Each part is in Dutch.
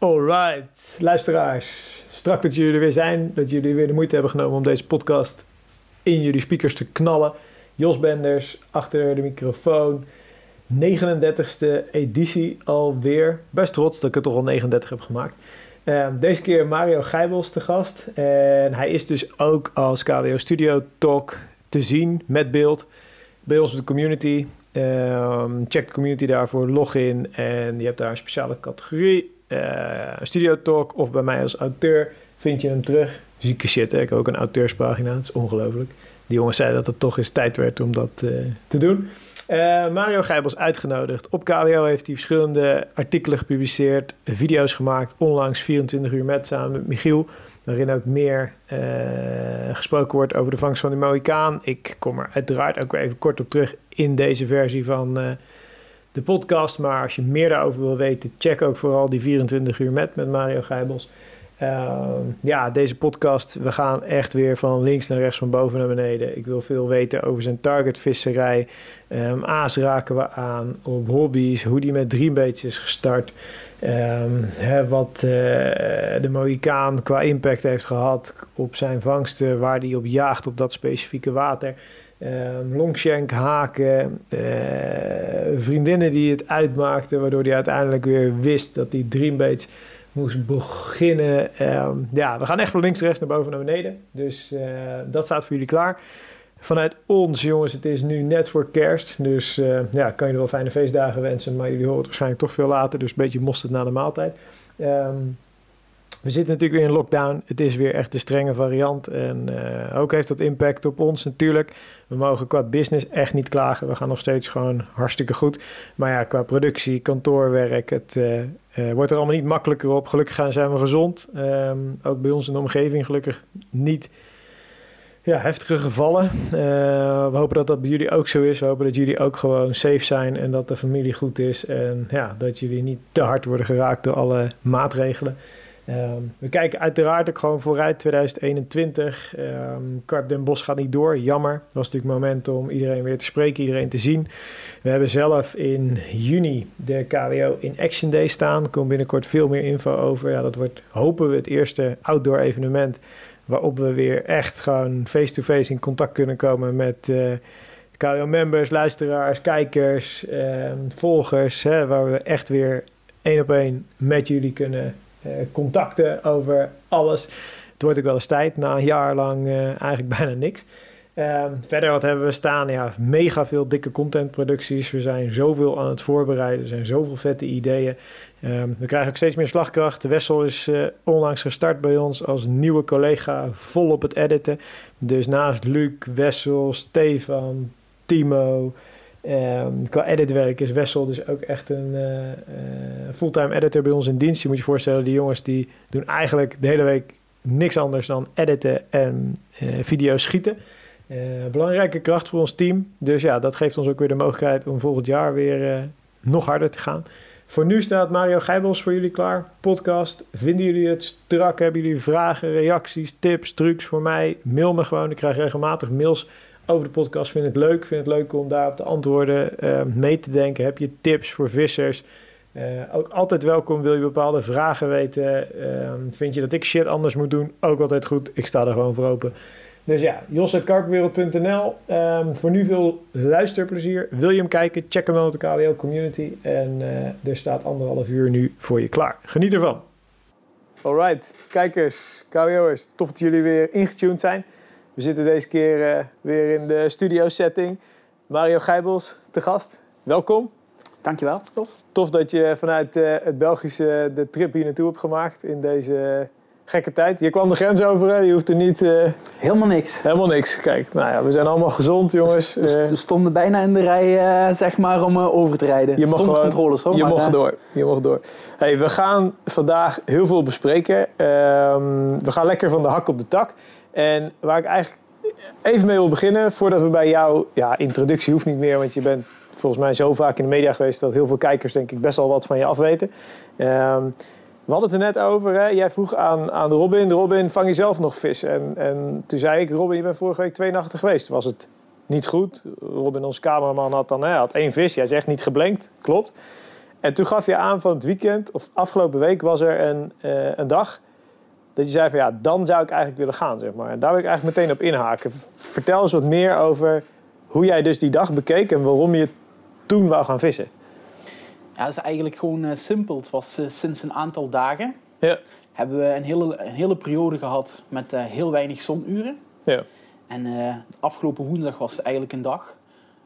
Alright, luisteraars. Strak dat jullie er weer zijn. Dat jullie weer de moeite hebben genomen om deze podcast in jullie speakers te knallen. Jos Benders achter de microfoon. 39ste editie alweer. Best trots dat ik het toch al 39 heb gemaakt. Ehm, deze keer Mario Gijbels te gast. En hij is dus ook als KWO Studio Talk te zien met beeld bij ons in de community. Ehm, check de community daarvoor, log in en je hebt daar een speciale categorie. Uh, Studio Talk of bij mij als auteur vind je hem terug. Zieke shit, hè? ik heb ook een auteurspagina, het is ongelooflijk. Die jongens zeiden dat het toch eens tijd werd om dat uh, te doen. Uh, Mario Gijbels uitgenodigd. Op KWO heeft hij verschillende artikelen gepubliceerd, video's gemaakt, onlangs 24 uur met samen met Michiel. Waarin ook meer gesproken wordt over de vangst van de Mohicaan. Ik kom er uiteraard ook weer even kort op terug in deze versie van de podcast. Maar als je meer daarover wil weten, check ook vooral die 24 uur met met Mario Gijbels. Uh, ja, deze podcast, we gaan echt weer van links naar rechts, van boven naar beneden. Ik wil veel weten over zijn targetvisserij. Um, aas raken we aan, op hobby's, hoe die met dreambaits is gestart. Hè, wat uh, de Mohicaan qua impact heeft gehad op zijn vangsten, waar hij op jaagt op dat specifieke water. Um, haken, uh, vriendinnen die het uitmaakten, waardoor hij uiteindelijk weer wist dat die dreambaits moest beginnen. Um, ja, we gaan echt van links, rechts naar boven naar beneden. Dus uh, dat staat voor jullie klaar. Vanuit ons, jongens, het is nu net voor kerst. Dus uh, ja, kan er wel fijne feestdagen wensen. Maar jullie horen het waarschijnlijk toch veel later. Dus een beetje mosterd na de maaltijd. Um, we zitten natuurlijk weer in lockdown. Het is weer echt de strenge variant. En uh, ook heeft dat impact op ons natuurlijk. We mogen qua business echt niet klagen. We gaan nog steeds gewoon hartstikke goed. Maar ja, qua productie, kantoorwerk, het uh, uh, wordt er allemaal niet makkelijker op. Gelukkig zijn we gezond. Um, ook bij ons in de omgeving gelukkig niet ja, heftige gevallen. We hopen dat dat bij jullie ook zo is. We hopen dat jullie ook gewoon safe zijn en dat de familie goed is. En ja, dat jullie niet te hard worden geraakt door alle maatregelen. Um, we kijken uiteraard ook gewoon vooruit 2021. Um, Karp Den Bos gaat niet door, jammer. Het was natuurlijk het moment om iedereen weer te spreken, iedereen te zien. We hebben zelf in juni de KWO in Action Day staan. Er komt binnenkort veel meer info over. Ja, dat wordt, hopen we, het eerste outdoor evenement... waarop we weer echt gewoon face-to-face -face in contact kunnen komen met... Uh, KWO-members, luisteraars, kijkers, uh, volgers... Hè, waar we echt weer één op één met jullie kunnen contacten over alles. Het wordt ook wel eens tijd, na een jaar lang uh, eigenlijk bijna niks. Uh, verder wat hebben we staan? Ja, mega veel dikke contentproducties. We zijn zoveel aan het voorbereiden. Er zijn zoveel vette ideeën. Um, we krijgen ook steeds meer slagkracht. Wessel is uh, onlangs gestart bij ons als nieuwe collega vol op het editen. Dus naast Luc, Wessel, Stefan, Timo... Um, qua editwerk is Wessel dus ook echt een uh, uh, fulltime editor bij ons in dienst. Je moet je voorstellen, die jongens die doen eigenlijk de hele week niks anders dan editen en uh, video's schieten. belangrijke kracht voor ons team. Dus ja, dat geeft ons ook weer de mogelijkheid om volgend jaar weer nog harder te gaan. Voor nu staat Mario Gijbels voor jullie klaar. Podcast. Vinden jullie het strak? Hebben jullie vragen, reacties, tips, trucs voor mij? Mail me gewoon. Ik krijg regelmatig mails over de podcast. Vind het leuk. Vind het leuk om daarop te antwoorden, uh, mee te denken. Heb je tips voor vissers? Uh, ook altijd welkom. Wil je bepaalde vragen weten? Uh, vind je dat ik shit anders moet doen? Ook altijd goed. Ik sta er gewoon voor open. Dus ja, jos.karpenwereld.nl. Um, voor nu veel luisterplezier. Wil je hem kijken? Check hem dan op de KWL Community. En er staat anderhalf uur nu voor je klaar. Geniet ervan. Alright, kijkers, KWO'ers. Tof dat jullie weer ingetuned zijn. We zitten deze keer uh, weer in de studio setting. Mario Gijbels te gast. Welkom. Dankjewel, Jos. Tof dat je vanuit uh, het Belgische de trip hier naartoe hebt gemaakt in deze gekke tijd. Je kwam de grens over, hè? je hoeft er niet... Uh... Helemaal niks. Helemaal niks. Kijk, nou ja, we zijn allemaal gezond, jongens. We, we stonden bijna in de rij, zeg maar, om over te rijden. Je mag Zonder gewoon, controles, hoor. Je maar, mocht door. Je mocht door. Hey, we gaan vandaag heel veel bespreken. Um, we gaan lekker van de hak op de tak. En waar ik eigenlijk even mee wil beginnen, voordat we bij jou... Ja, introductie hoeft niet meer, want je bent volgens mij zo vaak in de media geweest... dat heel veel kijkers denk ik best wel wat van je afweten. Um, we hadden het er net over, hè? jij vroeg aan, aan Robin... Robin, vang je zelf nog vis? En, en toen zei ik, Robin, je bent vorige week twee nachten geweest. Was het niet goed? Robin, ons cameraman, had dan hè, had één vis. Jij zegt niet geblenkt, klopt. En toen gaf je aan van het weekend, of afgelopen week was er een, eh, een dag dat je zei van ja, dan zou ik eigenlijk willen gaan, zeg maar. En daar wil ik eigenlijk meteen op inhaken. Vertel eens wat meer over hoe jij dus die dag bekeek en waarom je toen wou gaan vissen. Ja, dat is eigenlijk gewoon eh, simpel. Het was eh, sinds een aantal dagen Ja. hebben we een hele, een hele periode gehad met eh, heel weinig zonuren. Ja. En afgelopen woensdag was het eigenlijk een dag.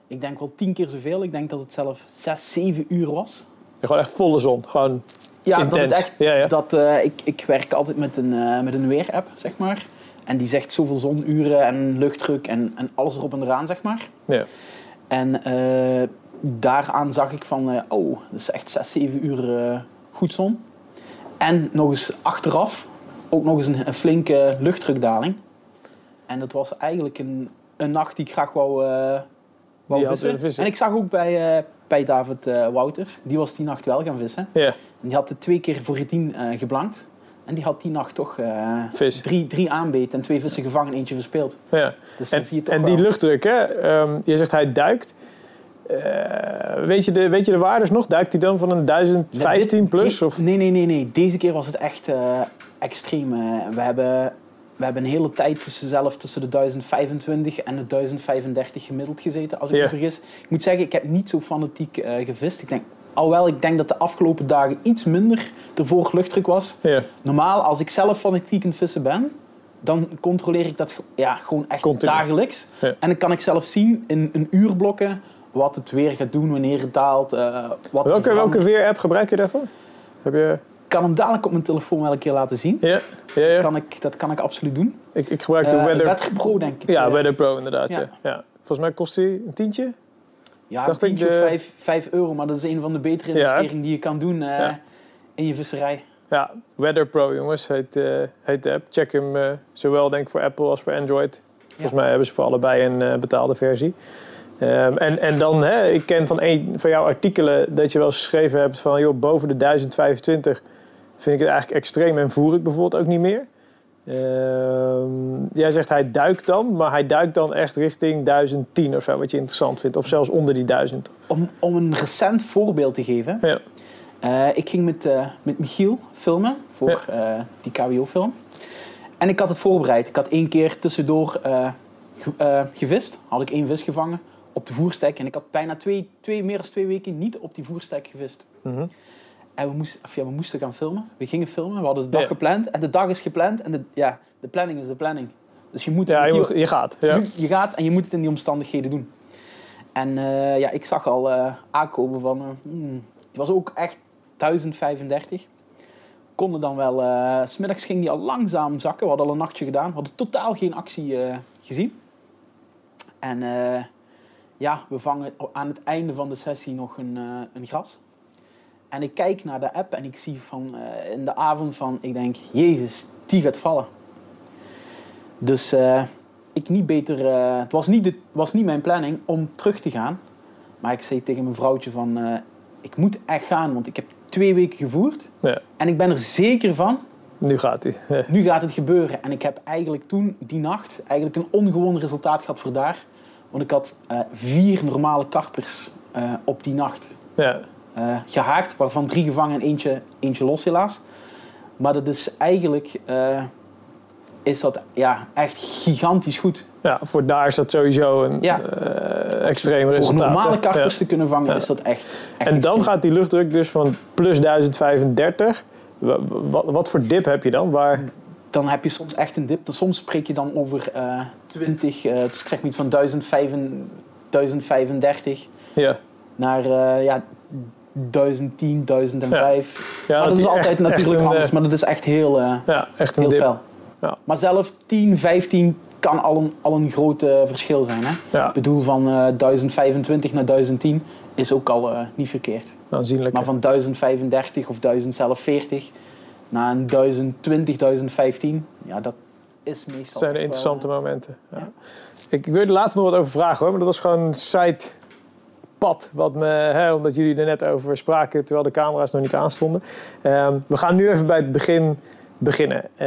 Ik denk wel tien keer zoveel. Ik denk dat het zelf zes, zeven uur was. Gewoon echt volle zon. Gewoon Ja, dat intens. het echt Ja, ja. Dat, ik, ik werk altijd met een, eh, met een weerapp, zeg maar. En die zegt zoveel zonuren en luchtdruk en, en alles erop en eraan, zeg maar. Ja. En eh, daaraan zag ik van, eh, oh, dat is echt 6, 7 uur goed zon. En nog eens achteraf, ook nog eens een, een flinke luchtdrukdaling. En dat was eigenlijk een, een nacht die ik graag wou, wou vissen. vissen. En ik zag ook bij, bij David Wouters, die was die nacht wel gaan vissen. ja. En die had het twee keer voor het tien eh, geblankt. En die had die nacht toch eh, drie, drie aanbeten en twee vissen gevangen en eentje verspeeld. ja. Dus En, zie je toch en wel. die luchtdruk, hè? ehm, je zegt hij duikt. Eh, weet, je de, weet je de waardes nog? Duikt hij dan van een 1015 Dit- plus? Of? Nee, nee, nee, nee. Deze keer was het echt extreem. we, hebben, we hebben een hele tijd tussen, zelf tussen de 1025 en de 1035 gemiddeld gezeten, als ik me vergis. Ik moet zeggen, ik heb niet zo fanatiek gevist. Ik denk, alhoewel ik denk dat de afgelopen dagen iets minder ervoor luchtdruk was. Ja. Normaal, als ik zelf fanatiek het vissen ben, dan controleer ik dat ja, gewoon echt dagelijks. Ja. En dan kan ik zelf zien in een uurblokken wat het weer gaat doen, wanneer het daalt. eh, wat Welke, welke weer-app gebruik je daarvoor? Heb je... Ik kan hem dadelijk op mijn telefoon wel een keer laten zien. Ja, ja, ja. Kan ik, dat kan ik absoluut doen. Ik, ik gebruik de Eh, Weather... Weather Pro, denk ik. ja. Weather Pro inderdaad. Ja. ja. Ja. Volgens mij kost die een tientje. Ja, dacht ik de- of vijf, vijf euro, maar dat is een van de betere Ja. investeringen die je kan doen eh, Ja. in je visserij. Ja, Weather Pro jongens heet, eh, heet de app. Check hem eh, zowel denk ik voor Apple als voor Android. Volgens mij hebben ze voor allebei een eh, betaalde versie. Ehm, en, en dan, hè, ik ken van een van jouw artikelen dat je wel eens geschreven hebt van joh, boven de 1025 vind ik het eigenlijk extreem en voer ik bijvoorbeeld ook niet meer. Ehm, jij zegt hij duikt dan, maar hij duikt dan echt richting 1010 of zo, wat je interessant vindt. Of zelfs onder die 1000. Om, om een recent voorbeeld te geven. Ja. Eh, ik ging met, eh, met Michiel filmen voor eh, die KWO-film. En ik had het voorbereid. Ik had één keer tussendoor ge- gevist. Had ik één vis gevangen op de voerstek. En ik had bijna twee, twee, meer dan twee weken niet op die voerstek gevist. Mhm. En we moesten, of ja, we moesten gaan filmen. We gingen filmen. We hadden de dag Ja. gepland. En de dag is gepland. En de, ja, de planning is de planning. Dus je moet Ja, je, je gaat. Ja. je, je gaat en je moet het in die omstandigheden doen. En eh, ja, ik zag al eh, aankomen van... hmm, het was ook echt 1035. Konden dan wel... s smiddags ging die al langzaam zakken. We hadden al een nachtje gedaan. We hadden totaal geen actie gezien. En ja, we vangen aan het einde van de sessie nog een, een gras. En ik kijk naar de app en ik zie van eh, in de avond van... Ik denk, jezus, die gaat vallen. Dus eh, ik niet beter... eh, het was niet, de, was niet mijn planning om terug te gaan. Maar ik zei tegen mijn vrouwtje van... ik moet echt gaan, want ik heb twee weken gevoerd. Ja. En ik ben er zeker van, Nu gaat hij. Ja. nu gaat het gebeuren. En ik heb eigenlijk toen, die nacht, eigenlijk een ongewoon resultaat gehad voor daar. Want ik had vier normale karpers op die nacht Ja. Eh, gehaakt. Waarvan drie gevangen en eentje, eentje los helaas. Maar dat is eigenlijk... eh, is dat ja, echt gigantisch goed. Ja, voor daar is dat sowieso een Ja. eh, extreem Voor resultaat. normale karpers Ja. te kunnen vangen Ja. is dat echt, echt En dan gaat die luchtdruk dus van plus 1035. Wa- Wat, wat voor dip heb je dan? Waar, dan heb je soms echt een dip. Dan soms spreek je dan over eh 20, eh, dus ik zeg niet van 1005 1035 ja. naar ja, 1010, 1005. Ja, maar dat is altijd echt- natuurlijk echt een, anders, eh, maar dat is echt heel, eh, Ja, echt een heel fel. Ja. Maar zelf 10, 15 kan al een, al een groot eh, verschil zijn. Hè? Ja, Ik bedoel, van eh 1025 naar 1010 is ook al niet verkeerd. aanzienlijk. Maar van 1035 of 1040 naar een 1020, 1015, ja, dat is meestal. Dat zijn wel, interessante momenten. Ik, ik wil er later nog wat over vragen hoor, maar dat was gewoon een side pad. Wat me, hè, omdat jullie er net over spraken terwijl de camera's nog niet aanstonden. Ehm, we gaan nu even bij het begin beginnen. Eh,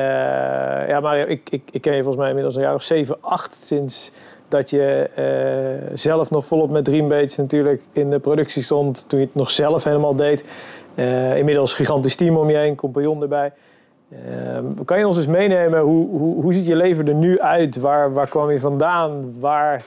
ja, Mario, ik, ik, ik ken je volgens mij inmiddels een jaar of 7, 8 sinds dat je eh, zelf nog volop met Dreambaits natuurlijk in de productie stond toen je het nog zelf helemaal deed. Eh, inmiddels gigantisch team om je heen, compagnon erbij. Ehm, kan je ons eens meenemen, hoe, hoe, hoe ziet je leven er nu uit? Waar, waar kwam je vandaan? Waar,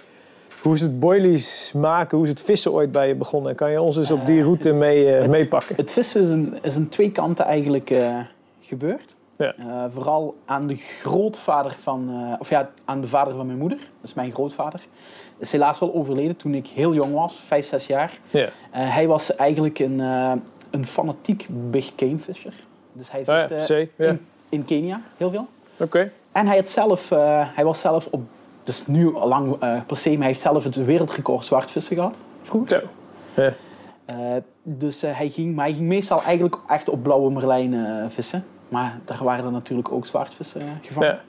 hoe is het boilies maken? Hoe is het vissen ooit bij je begonnen? Kan je ons eens op die route mee, eh, meepakken? Het vissen is een, is een twee kanten eigenlijk eh, gebeurd. Ja. Eh, vooral aan de grootvader van, eh, of ja, aan de vader van mijn moeder. Dat is mijn grootvader. Is helaas wel overleden toen ik heel jong was, vijf, zes jaar. Ja. Eh, hij was eigenlijk een, eh, een fanatiek big game fisher. Dus hij ja, viste ja. in, in Kenia heel veel. Oké. En hij, had zelf, eh, hij was zelf op, dus nu al lang eh per se, maar hij heeft zelf het wereldrecord zwartvissen gehad. Vroeger. Zo. Ja. Eh, dus eh, hij, ging, maar hij ging meestal eigenlijk echt op blauwe merlijn vissen. Maar daar waren er natuurlijk ook zwaardvissen eh, gevangen. Ja.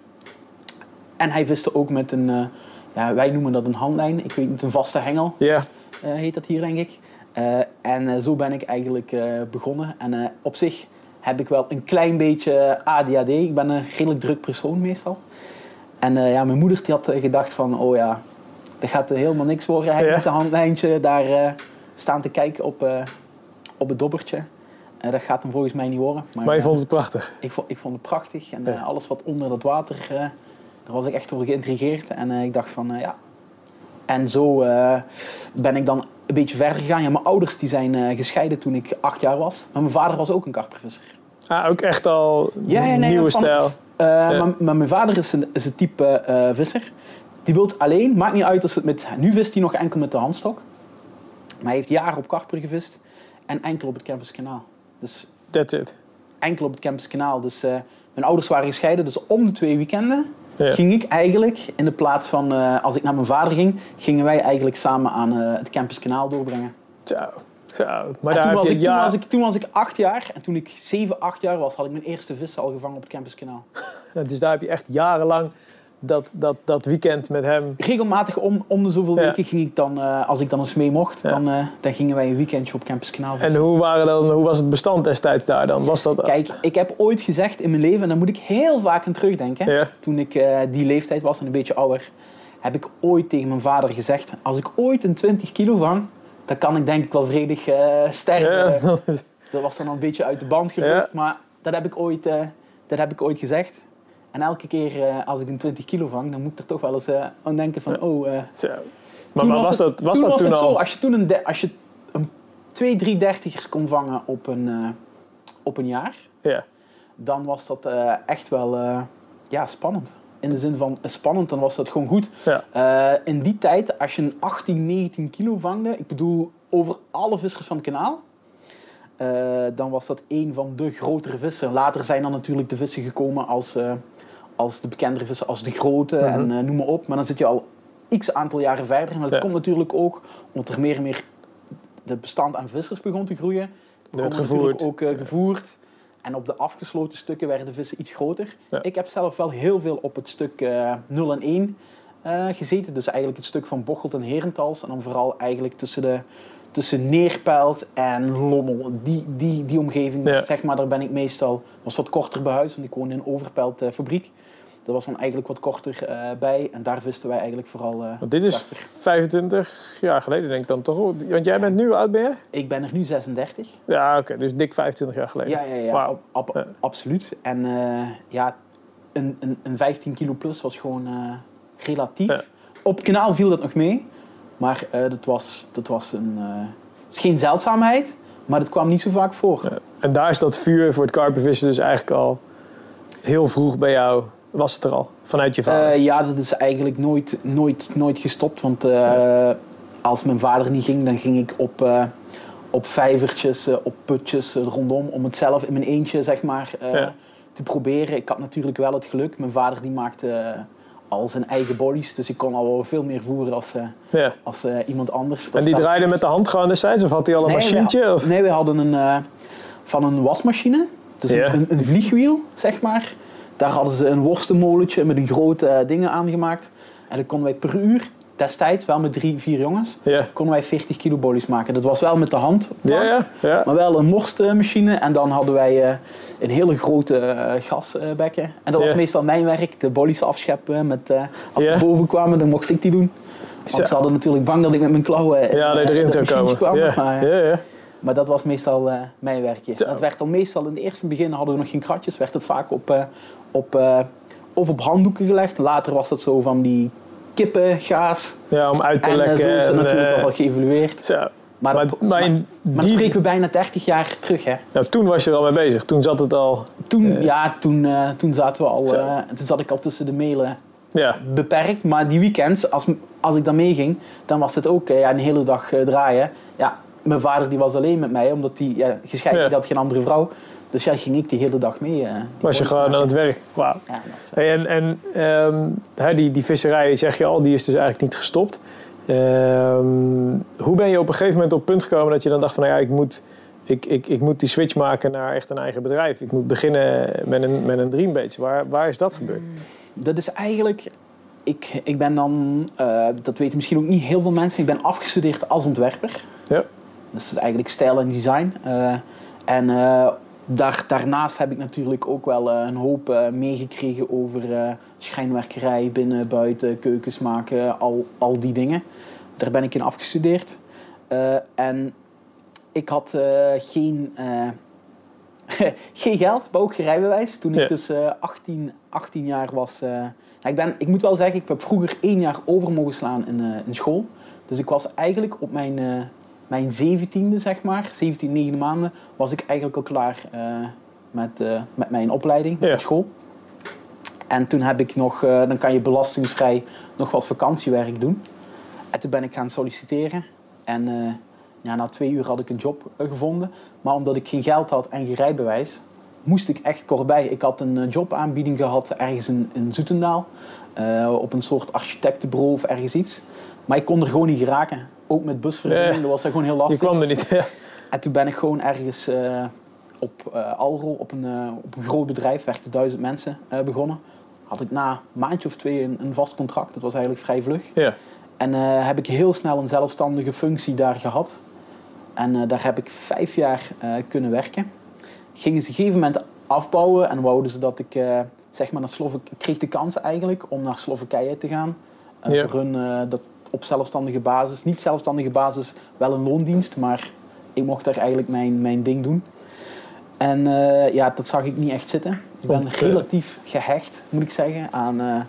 En hij viste ook met een, ja, wij noemen dat een handlijn. Ik weet niet, een vaste hengel ja. heet dat hier denk ik. En zo ben ik eigenlijk begonnen. En op zich heb ik wel een klein beetje ADHD. Ik ben een redelijk druk persoon meestal. En eh, ja, mijn moeder die had eh, gedacht van, oh ja, dat gaat helemaal niks worden. Hij Ja. met een handlijntje daar eh, staan te kijken op, op het dobbertje. En dat gaat hem volgens mij niet worden. Maar je eh, vond het prachtig. ik, vond, ik vond het prachtig. En Ja. alles wat onder dat water, daar was ik echt door geïntrigeerd. En ik dacht van, ja. En zo ben ik dan een beetje verder gegaan. Ja, mijn ouders die zijn gescheiden toen ik acht jaar was. Maar mijn vader was ook een karpervisser. Ah, ook echt al Ja, ja, nee, nieuwe van- stijl. Eh, maar, maar mijn vader is een, is een type eh, visser. Die wil alleen, maakt niet uit als het met... Nu vist hij nog enkel met de handstok. Maar hij heeft jaren op karper gevist. En enkel op het Kemperskanaal. Dus That's it. enkel op het Kemperskanaal. Dus eh, mijn ouders waren gescheiden. Dus om de twee weekenden ging ik eigenlijk, in de plaats van als ik naar mijn vader ging, gingen wij eigenlijk samen aan het Kemperskanaal doorbrengen. Zo. Maar En toen, was ik, toen, was ik, toen was ik acht jaar en toen ik zeven, acht jaar was, had ik mijn eerste vissen al gevangen op het Kemperskanaal. Dus daar heb je echt jarenlang dat, dat, dat weekend met hem. Regelmatig om, om de zoveel Ja. weken ging ik dan, eh, als ik dan eens mee mocht, Ja. dan, eh, dan gingen wij een weekendje op Kemperskanaal En hoe, waren dan, hoe was het bestand destijds daar dan? Was dat, Kijk, ik heb ooit gezegd in mijn leven, en daar moet ik heel vaak aan terugdenken, Ja. toen ik eh, die leeftijd was en een beetje ouder, heb ik ooit tegen mijn vader gezegd, als ik ooit een 20 kilo vang, dan kan ik denk ik wel vredig eh, sterven. Ja, Dat was dan een beetje uit de band gerukt, Ja. maar dat heb, ik ooit, eh, dat heb ik ooit gezegd. En elke keer eh, als ik een 20 kilo vang, dan moet ik er toch wel eens eh, aan denken van, oh... eh. Maar, maar was, dat, was toen dat was toen al? Zo, als je toen een, als je een 2, 3 dertigers kon vangen op een, eh, op een jaar, Ja. dan was dat eh, echt wel eh, ja, spannend. In de zin van spannend, dan was dat gewoon goed. Ja. Eh, in die tijd, als je een 18, 19 kilo vangde, ik bedoel over alle vissers van het kanaal, eh, dan was dat een van de grotere vissen. Later zijn dan natuurlijk de vissen gekomen als, eh, als de bekendere vissen, als de grote Mhm. en noem maar op. Maar dan zit je al x aantal jaren verder. Maar dat Ja. komt natuurlijk ook omdat er meer en meer de bestand aan vissers begon te groeien. Gevoerd. natuurlijk ook gevoerd. En op de afgesloten stukken werden de vissen iets groter. Ja. Ik heb zelf wel heel veel op het stuk eh 0 en 1 eh, gezeten. Dus eigenlijk het stuk van Bocholt en Herentals. En dan vooral eigenlijk tussen, de, tussen Neerpelt en Lommel. Die, die, die omgeving, Ja. zeg maar, daar ben ik meestal... was wat korter bij huis, want ik woonde in Overpelt eh, fabriek. Dat was dan eigenlijk wat korter eh, bij. En daar visten wij eigenlijk vooral... Want dit is krachtig. 25 jaar geleden denk ik dan toch? Want jij bent nu, oud ben je? Ik ben er nu 36. Ja, oké. dus dik 25 jaar geleden. Ja, ja, ja Wauw. ab- ab- Ja. absoluut. En eh, ja, een, een, een 15 kilo plus was gewoon relatief. Ja. Op kanaal viel dat nog mee, maar dat, was, dat was een, het is geen zeldzaamheid, maar dat kwam niet zo vaak voor. En daar is dat vuur voor het karpenvissen dus eigenlijk al heel vroeg bij jou. Was het er al, vanuit je vader? Eh, ja, dat is eigenlijk nooit, nooit, nooit gestopt. Want eh, als mijn vader niet ging, dan ging ik op, eh, op vijvertjes, op putjes rondom. Om het zelf in mijn eentje zeg maar, Ja. te proberen. Ik had natuurlijk wel het geluk. Mijn vader die maakte al zijn eigen bodies. Dus ik kon al wel veel meer voeren als, ja. als iemand anders. Dat En die draaide met de hand gewoon destijds? Of had hij al een Nee, machientje? Nee, we hadden een, van een wasmachine. Dus een vliegwiel, zeg maar. Daar hadden ze een worstenmolentje met een grote eh, dingen aangemaakt. En dan konden wij per uur, destijds wel met drie, vier jongens, konden wij 40 kilo bolies maken. Dat was wel met de hand, maar wel een morstmachine. En dan hadden wij, eh, een hele grote eh, gasbekken. En dat was meestal mijn werk, de bollies afscheppen. Met, als ze boven kwamen, dan mocht ik die doen. Want ze hadden natuurlijk bang dat ik met mijn klauwen Ja, dat eh, erin zou komen. kwam. Maar, ja, ja. Maar dat was meestal eh, mijn werkje. Zo. Dat werd dan meestal in het eerste begin hadden we nog geen kratjes, werd het vaak op, eh, op, eh, of op handdoeken gelegd. Later was dat zo van die kippengaas. ja, om uit te En lekken. zo is dat en, natuurlijk eh, wel zo. geëvalueerd. Maar, Maar, dat- maar in maar dan die, spreken we bijna 30 jaar terug. Hè. nou, toen was je er al mee bezig. Toen zat het al. Toen, ja, toen, toen zaten we al, Zo. toen zat ik al tussen de mailen Ja, beperkt. Maar die weekends, als, als ik dan meeging, dan was het ook ja, een hele dag draaien. Ja, mijn vader die was alleen met mij, omdat hij ja, gescheiden Ja. die had geen andere vrouw. Dus ja, ging ik die hele dag mee. eh, die was je gewoon aan het werk. Wauw. Ja, Hey, en en hè, die, die visserij, zeg je al, die is dus eigenlijk niet gestopt. Ehm, hoe ben je op een gegeven moment op het punt gekomen dat je dan dacht van, nou ja, ik moet, ik, ik, ik moet die switch maken naar echt een eigen bedrijf. Ik moet beginnen met een, met een dreambase. Waar, waar is dat gebeurd? Dat is eigenlijk... Ik, ik ben dan, eh, dat weten misschien ook niet heel veel mensen, ik ben afgestudeerd als ontwerper. Ja. Dus eigenlijk stijl en design. Eh, en eh, daar, daarnaast heb ik natuurlijk ook wel eh, een hoop meegekregen over schijnwerkerij, binnen, buiten, keukens maken, al, al die dingen. Daar ben ik in afgestudeerd. En ik had geen, geen geld, maar ook geen rijbewijs. Toen ik Ja. dus eh 18, 18 jaar was. nou, ik, ben, ik moet wel zeggen, ik heb vroeger één jaar over mogen slaan in, in school. Dus ik was eigenlijk op mijn, mijn zeventiende, zeg maar, 17, 9 maanden, was ik eigenlijk al klaar eh, met, eh, met mijn opleiding Ja. op school. En toen heb ik nog, eh, dan kan je belastingvrij nog wat vakantiewerk doen. En toen ben ik gaan solliciteren. En ja, na twee uur had ik een job gevonden. Maar omdat ik geen geld had en geen rijbewijs, moest ik echt kortbij. Ik had een jobaanbieding gehad ergens in, in Zoetendaal. op een soort architectenbureau of ergens iets. Maar ik kon er gewoon niet geraken. Ook met busvergunning, Ja. dat was gewoon heel Je lastig. kwam er niet. Ja. En toen ben ik gewoon ergens eh, op eh Alro, op een, eh, op een groot bedrijf, werkten duizend mensen, eh, begonnen. Had ik na een maandje of twee een, een vast contract. Dat was eigenlijk vrij vlug. Ja. En eh, heb ik heel snel een zelfstandige functie daar gehad. En eh, daar heb ik vijf jaar eh, kunnen werken. Gingen ze op een gegeven moment afbouwen en wouden ze dat ik eh, zeg maar naar Slovakije... Ik kreeg de kans eigenlijk om naar Slowakije te gaan. Ja. voor hun eh, dat op zelfstandige basis. Niet zelfstandige basis, wel een loondienst, maar ik mocht daar eigenlijk mijn, mijn ding doen. En eh, ja, dat zag ik niet echt zitten. Ik ben relatief gehecht, moet ik zeggen, aan, eh,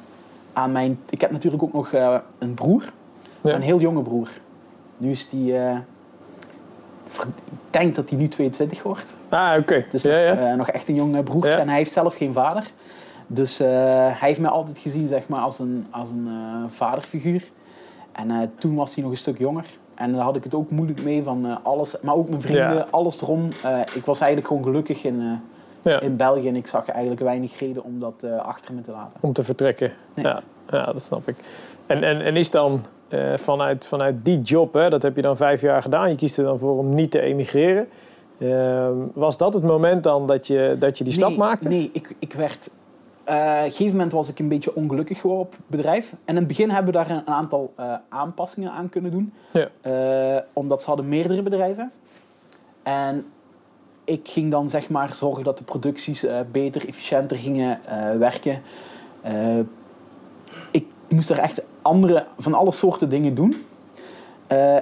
aan mijn... Ik heb natuurlijk ook nog eh, een broer. Ja. Een heel jonge broer. Nu is die... ik denk dat hij nu 22 wordt. Ah, oké. Dus Ja, ja. nog echt een jong broertje. Ja. En hij heeft zelf geen vader. Dus hij heeft mij altijd gezien zeg maar, als een, als een vaderfiguur. En eh, toen was hij nog een stuk jonger. En daar had ik het ook moeilijk mee van eh, alles. Maar ook mijn vrienden, Ja. alles erom. Eh, ik was eigenlijk gewoon gelukkig in, Ja. in België. En ik zag eigenlijk weinig reden om dat achter me te laten. Om te vertrekken. Nee. Ja. ja, dat snap ik. En, en, en is dan vanuit, vanuit die job, hè, dat heb je dan vijf jaar gedaan, je kiest er dan voor om niet te emigreren. Ehm, was dat het moment dan dat je, dat je die stap maakte? Nee, ik, ik werd... eh, op een gegeven moment was ik een beetje ongelukkig geworden op het bedrijf. En in het begin hebben we daar een, aantal eh, aanpassingen aan kunnen doen. Ja. Eh, omdat ze hadden meerdere bedrijven. En ik ging dan zeg maar zorgen dat de producties beter, efficiënter gingen werken. Ik moest er echt andere, van alle soorten dingen doen.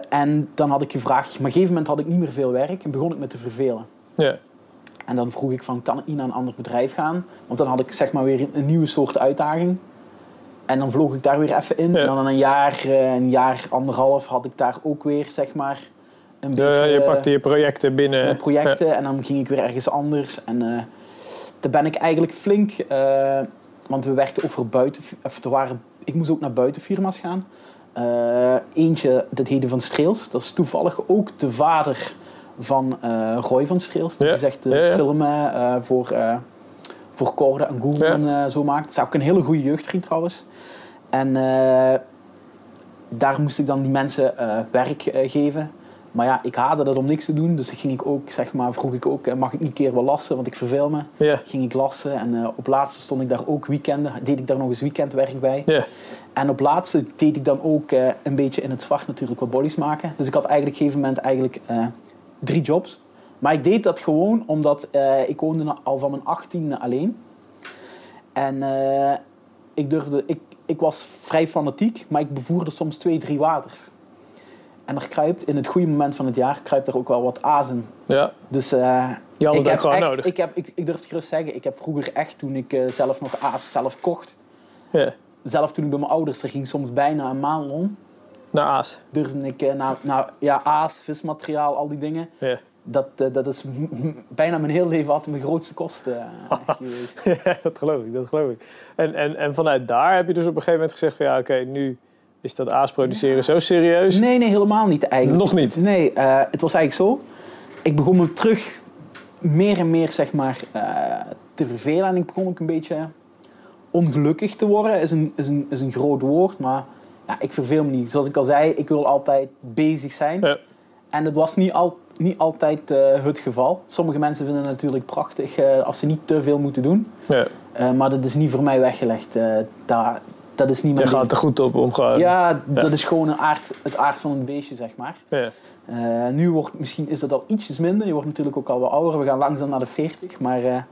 En dan had ik gevraagd, maar op een gegeven moment had ik niet meer veel werk en begon ik me te vervelen. Ja. En dan vroeg ik van, kan ik niet naar een ander bedrijf gaan? Want dan had ik zeg maar weer een, nieuwe soort uitdaging. En dan vloog ik daar weer even in. Ja. En dan een jaar, eh, een jaar, anderhalf had ik daar ook weer zeg maar een beetje... Je eh, pakte je projecten binnen. mijn projecten en dan ging ik weer ergens anders. En eh daar ben ik eigenlijk flink, eh, want we werkten ook voor buiten, of er waren, ik moest ook naar buitenfirma's gaan. Eh, eentje, dat heette Van Streels, dat is toevallig ook de vader van eh, Roy van Streels. Die zegt de ja. filmen eh, voor, eh voor Corde en Google en eh, zo maakt. Dat is ook een hele goede jeugdvriend trouwens. En eh, daar moest ik dan die mensen eh, werk eh, geven. Maar ja, ik haatte dat om niks te doen. Dus ging ik ook, zeg maar, vroeg ik ook, eh, mag ik niet een keer wel lassen? Want ik verveel me. Ging ik lassen. En eh, op laatste stond ik daar ook weekenden. Deed ik daar nog eens weekendwerk bij. En op laatste deed ik dan ook eh, een beetje in het zwart natuurlijk wat bodies maken. Dus ik had eigenlijk op een gegeven moment eigenlijk eh, drie jobs. Maar ik deed dat gewoon omdat eh, ik woonde al van mijn achttiende alleen. En eh, ik, durfde, ik, ik was vrij fanatiek, maar ik bevoerde soms twee, drie waters. En er kruipt in het goede moment van het jaar kruipt er ook wel wat azen. Ja. Dus uh, Je had het ik heb gewoon echt, nodig. Ik, heb, ik, ik durf het gerust zeggen, ik heb vroeger echt toen ik zelf nog aas zelf kocht, Ja. zelf toen ik bij mijn ouders, er ging soms bijna een maand om, Naar Aas. durfde ik eh, naar, naar ja, aas, vismateriaal, al die dingen. Ja. Dat, eh, dat is bijna mijn hele leven altijd mijn grootste kosten eh, geweest. Ja, dat geloof ik, dat geloof ik. En, en, en vanuit daar heb je dus op een gegeven moment gezegd van ja, oké, nu is dat aas produceren zo serieus. Nee, nee, helemaal niet eigenlijk. Nog niet? Nee, het was eigenlijk zo. Ik begon me terug meer en meer zeg maar, te vervelen. En ik begon ook een beetje ongelukkig te worden. Is een, is een, is een groot woord, maar ja, ik verveel me niet. Zoals ik al zei, ik wil altijd bezig zijn. Ja. En dat was niet, al, niet altijd eh, het geval. Sommige mensen vinden het natuurlijk prachtig eh, als ze niet te veel moeten doen. Ja. Eh, maar dat is niet voor mij weggelegd. Daar, dat is niet Je mijn gaat er goed op omgaan. Ja, dat is gewoon een aard, het aard van een beestje, zeg maar. Ja. Nu wordt, misschien is dat al ietsjes minder. Je wordt natuurlijk ook al wat ouder. We gaan langzaam naar de 40. Maar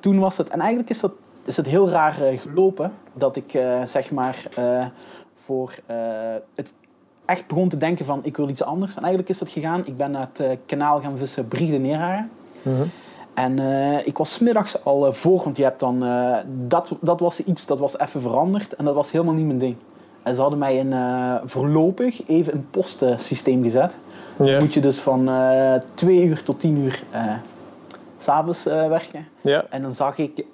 toen was het... En eigenlijk is dat, is het heel raar gelopen. Dat ik zeg maar voor eh, het echt begon te denken van ik wil iets anders. En eigenlijk is dat gegaan. Ik ben naar het eh, kanaal gaan vissen Briede Neerharen. Mhm. En eh, ik was 's middags al voor, want je hebt dan... dat, dat was iets, dat was even veranderd. En dat was helemaal niet mijn ding. En ze hadden mij eh, voorlopig even een postensysteem gezet. Ja. Moet je dus van twee uur tot tien uur s s'avonds werken. Ja. En dan zag ik,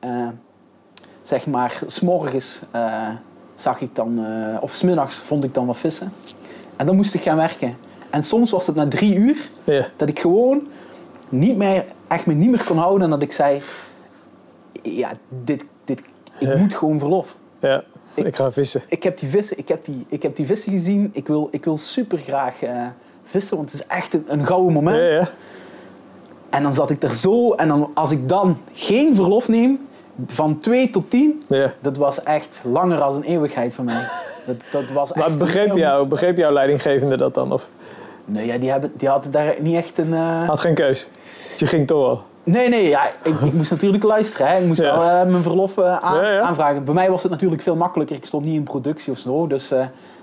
zeg maar, s'morgens zag ik dan, eh, of smiddags vond ik dan wat vissen. En dan moest ik gaan werken. En soms was het na drie uur Ja. dat ik gewoon niet meer, echt me niet meer kon houden. En dat ik zei, ja, dit, dit, ik Ja. moet gewoon verlof. ja. Ik- Ik ga vissen. Ik heb die vissen, ik heb die, ik heb die vissen gezien. Ik wil, ik wil super graag eh, vissen, want het is echt een, een gouden moment. Ja, ja. En dan zat ik er zo. En dan, als ik dan geen verlof neem, van 2 tot 10, ja. dat was echt langer dan een eeuwigheid voor mij. Dat, dat was echt Maar begreep, jou, begreep jouw leidinggevende dat dan? Of Nee, ja, die, hebben, die hadden daar niet echt een... eh, had geen keus? Je ging toch wel. Nee, nee, ja, ik, ik moest natuurlijk luisteren. Hè. Ik moest Ja. wel eh, mijn verlof eh, aan- aanvragen. Bij mij was het natuurlijk veel makkelijker. Ik stond niet in productie of zo. Dus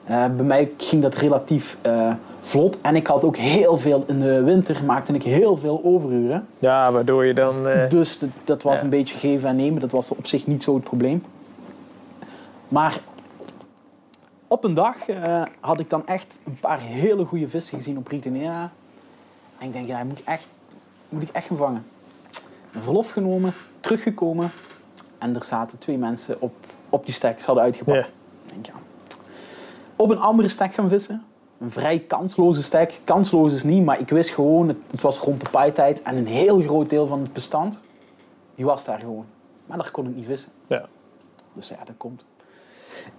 eh, bij mij ging dat relatief eh, vlot. En ik had ook heel veel in de winter, maakte ik heel veel overuren. Ja, waardoor je dan... eh, Dus dat, dat was Ja. een beetje geven en nemen. Dat was op zich niet zo het probleem. Maar op een dag had ik dan echt een paar hele goede vissen gezien op Ritonera. En ik denk, ja, moet ik echt, moet ik echt gaan vangen. Een verlof genomen, teruggekomen. En er zaten twee mensen op, op die stek. Ze hadden uitgepakt. Ja. Ik denk, ja. Op een andere stek gaan vissen. Een vrij kansloze stek. Kansloos is niet, maar ik wist gewoon, het, het was rond de paaitijd. En een heel groot deel van het bestand, die was daar gewoon. Maar daar kon ik niet vissen. ja. Dus ja, dat komt.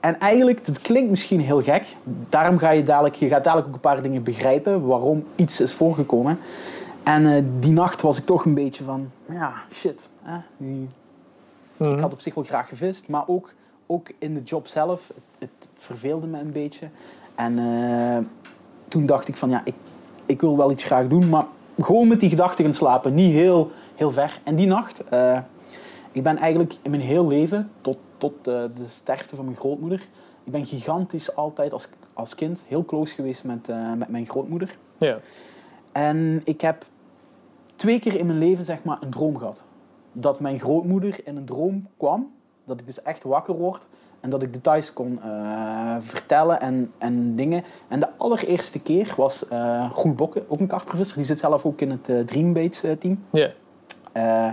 En eigenlijk, het klinkt misschien heel gek. Daarom ga je dadelijk, je gaat dadelijk ook een paar dingen begrijpen waarom iets is voorgekomen. En eh, die nacht was ik toch een beetje van, ja, shit. Hè? Mhm. ik had op zich wel graag gevist, maar ook, ook in de job zelf, het, verveelde me een beetje. En eh, toen dacht ik van, ja, ik, ik wil wel iets graag doen, maar gewoon met die gedachte gaan slapen, niet heel, heel ver. En die nacht, eh, ik ben eigenlijk in mijn heel leven, tot, tot eh, de sterfte van mijn grootmoeder, ik ben gigantisch altijd als, als kind heel close geweest met, met mijn grootmoeder. Ja. En ik heb twee keer in mijn leven zeg maar, een droom gehad. Dat mijn grootmoeder in een droom kwam. Dat ik dus echt wakker word. En dat ik details kon eh, vertellen en, en dingen. En de allereerste keer was eh Groen Bokken, ook een karpervisser. Die zit zelf ook in het eh, Dreambaits eh, team. Ja. Eh,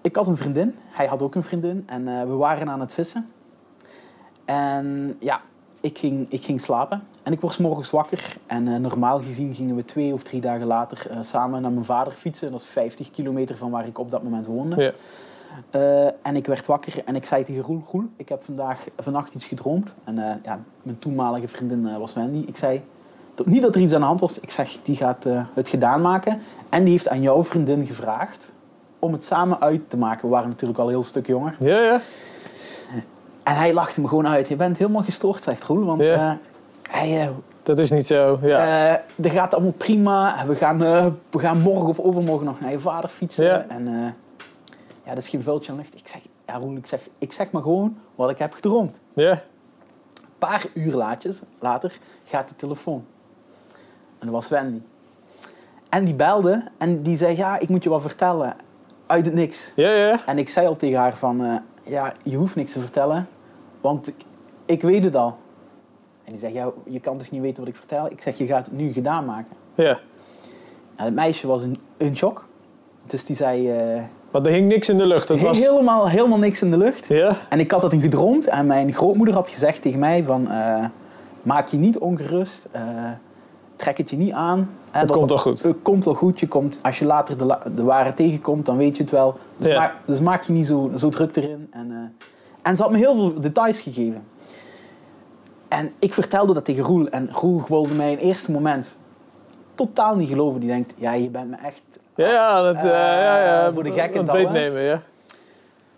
ik had een vriendin, hij had ook een vriendin en eh, we waren aan het vissen. En ja, ik ging, ik ging slapen en ik word 's morgens wakker. En eh, normaal gezien gingen we twee of drie dagen later eh, samen naar mijn vader fietsen. Dat is 50 kilometer van waar ik op dat moment woonde. Ja. Eh, en ik werd wakker en ik zei tegen Roel, Roel, ik heb vandaag, vannacht iets gedroomd. En eh, ja, mijn toenmalige vriendin eh, was Wendy. Ik zei, niet dat er iets aan de hand was. Ik zeg, die gaat het gedaan maken. En die heeft aan jouw vriendin gevraagd om het samen uit te maken. We waren natuurlijk al een heel stuk jonger. Ja, ja. En hij lachte me gewoon uit. Je bent helemaal gestoord, zegt Roel. Want Ja. hij, dat is niet zo. Ja. Dat gaat allemaal prima. We gaan, we gaan morgen of overmorgen nog naar je vader fietsen. Ja. En ja, dat is geen vuiltje aan lucht. Ik zeg, ja, Roel, ik zeg, ik zeg maar gewoon wat ik heb gedroomd. ja. Een paar uur laatjes, later gaat de telefoon. En dat was Wendy. En die belde en die zei, ja, ik moet je wat vertellen. Uit het niks. Ja, ja. En ik zei al tegen haar van, eh, ja, je hoeft niks te vertellen, want ik, ik weet het al. En die zegt, ja, je kan toch niet weten wat ik vertel? Ik zeg, je gaat het nu gedaan maken. ja. En het meisje was in, in shock. Dus die zei, eh, Want er hing niks in de lucht. Dat was... helemaal, helemaal niks in de lucht. Ja. En ik had dat in gedroomd en mijn grootmoeder had gezegd tegen mij van, eh, maak je niet ongerust, eh, trek het je niet aan. Hè, Het dat- komt wel goed. Het komt wel goed. Je komt, als je later de, la- de ware tegenkomt, dan weet je het wel. Dus, Ja. maak, dus maak je niet zo, zo druk erin. En, eh, en ze had me heel veel details gegeven. En ik vertelde dat tegen Roel. En Roel wilde mij in het eerste moment totaal niet geloven. Die denkt, ja, je bent me echt... Ja, ja, dat, eh, ja, ja. voor de gekke dat nemen, ja.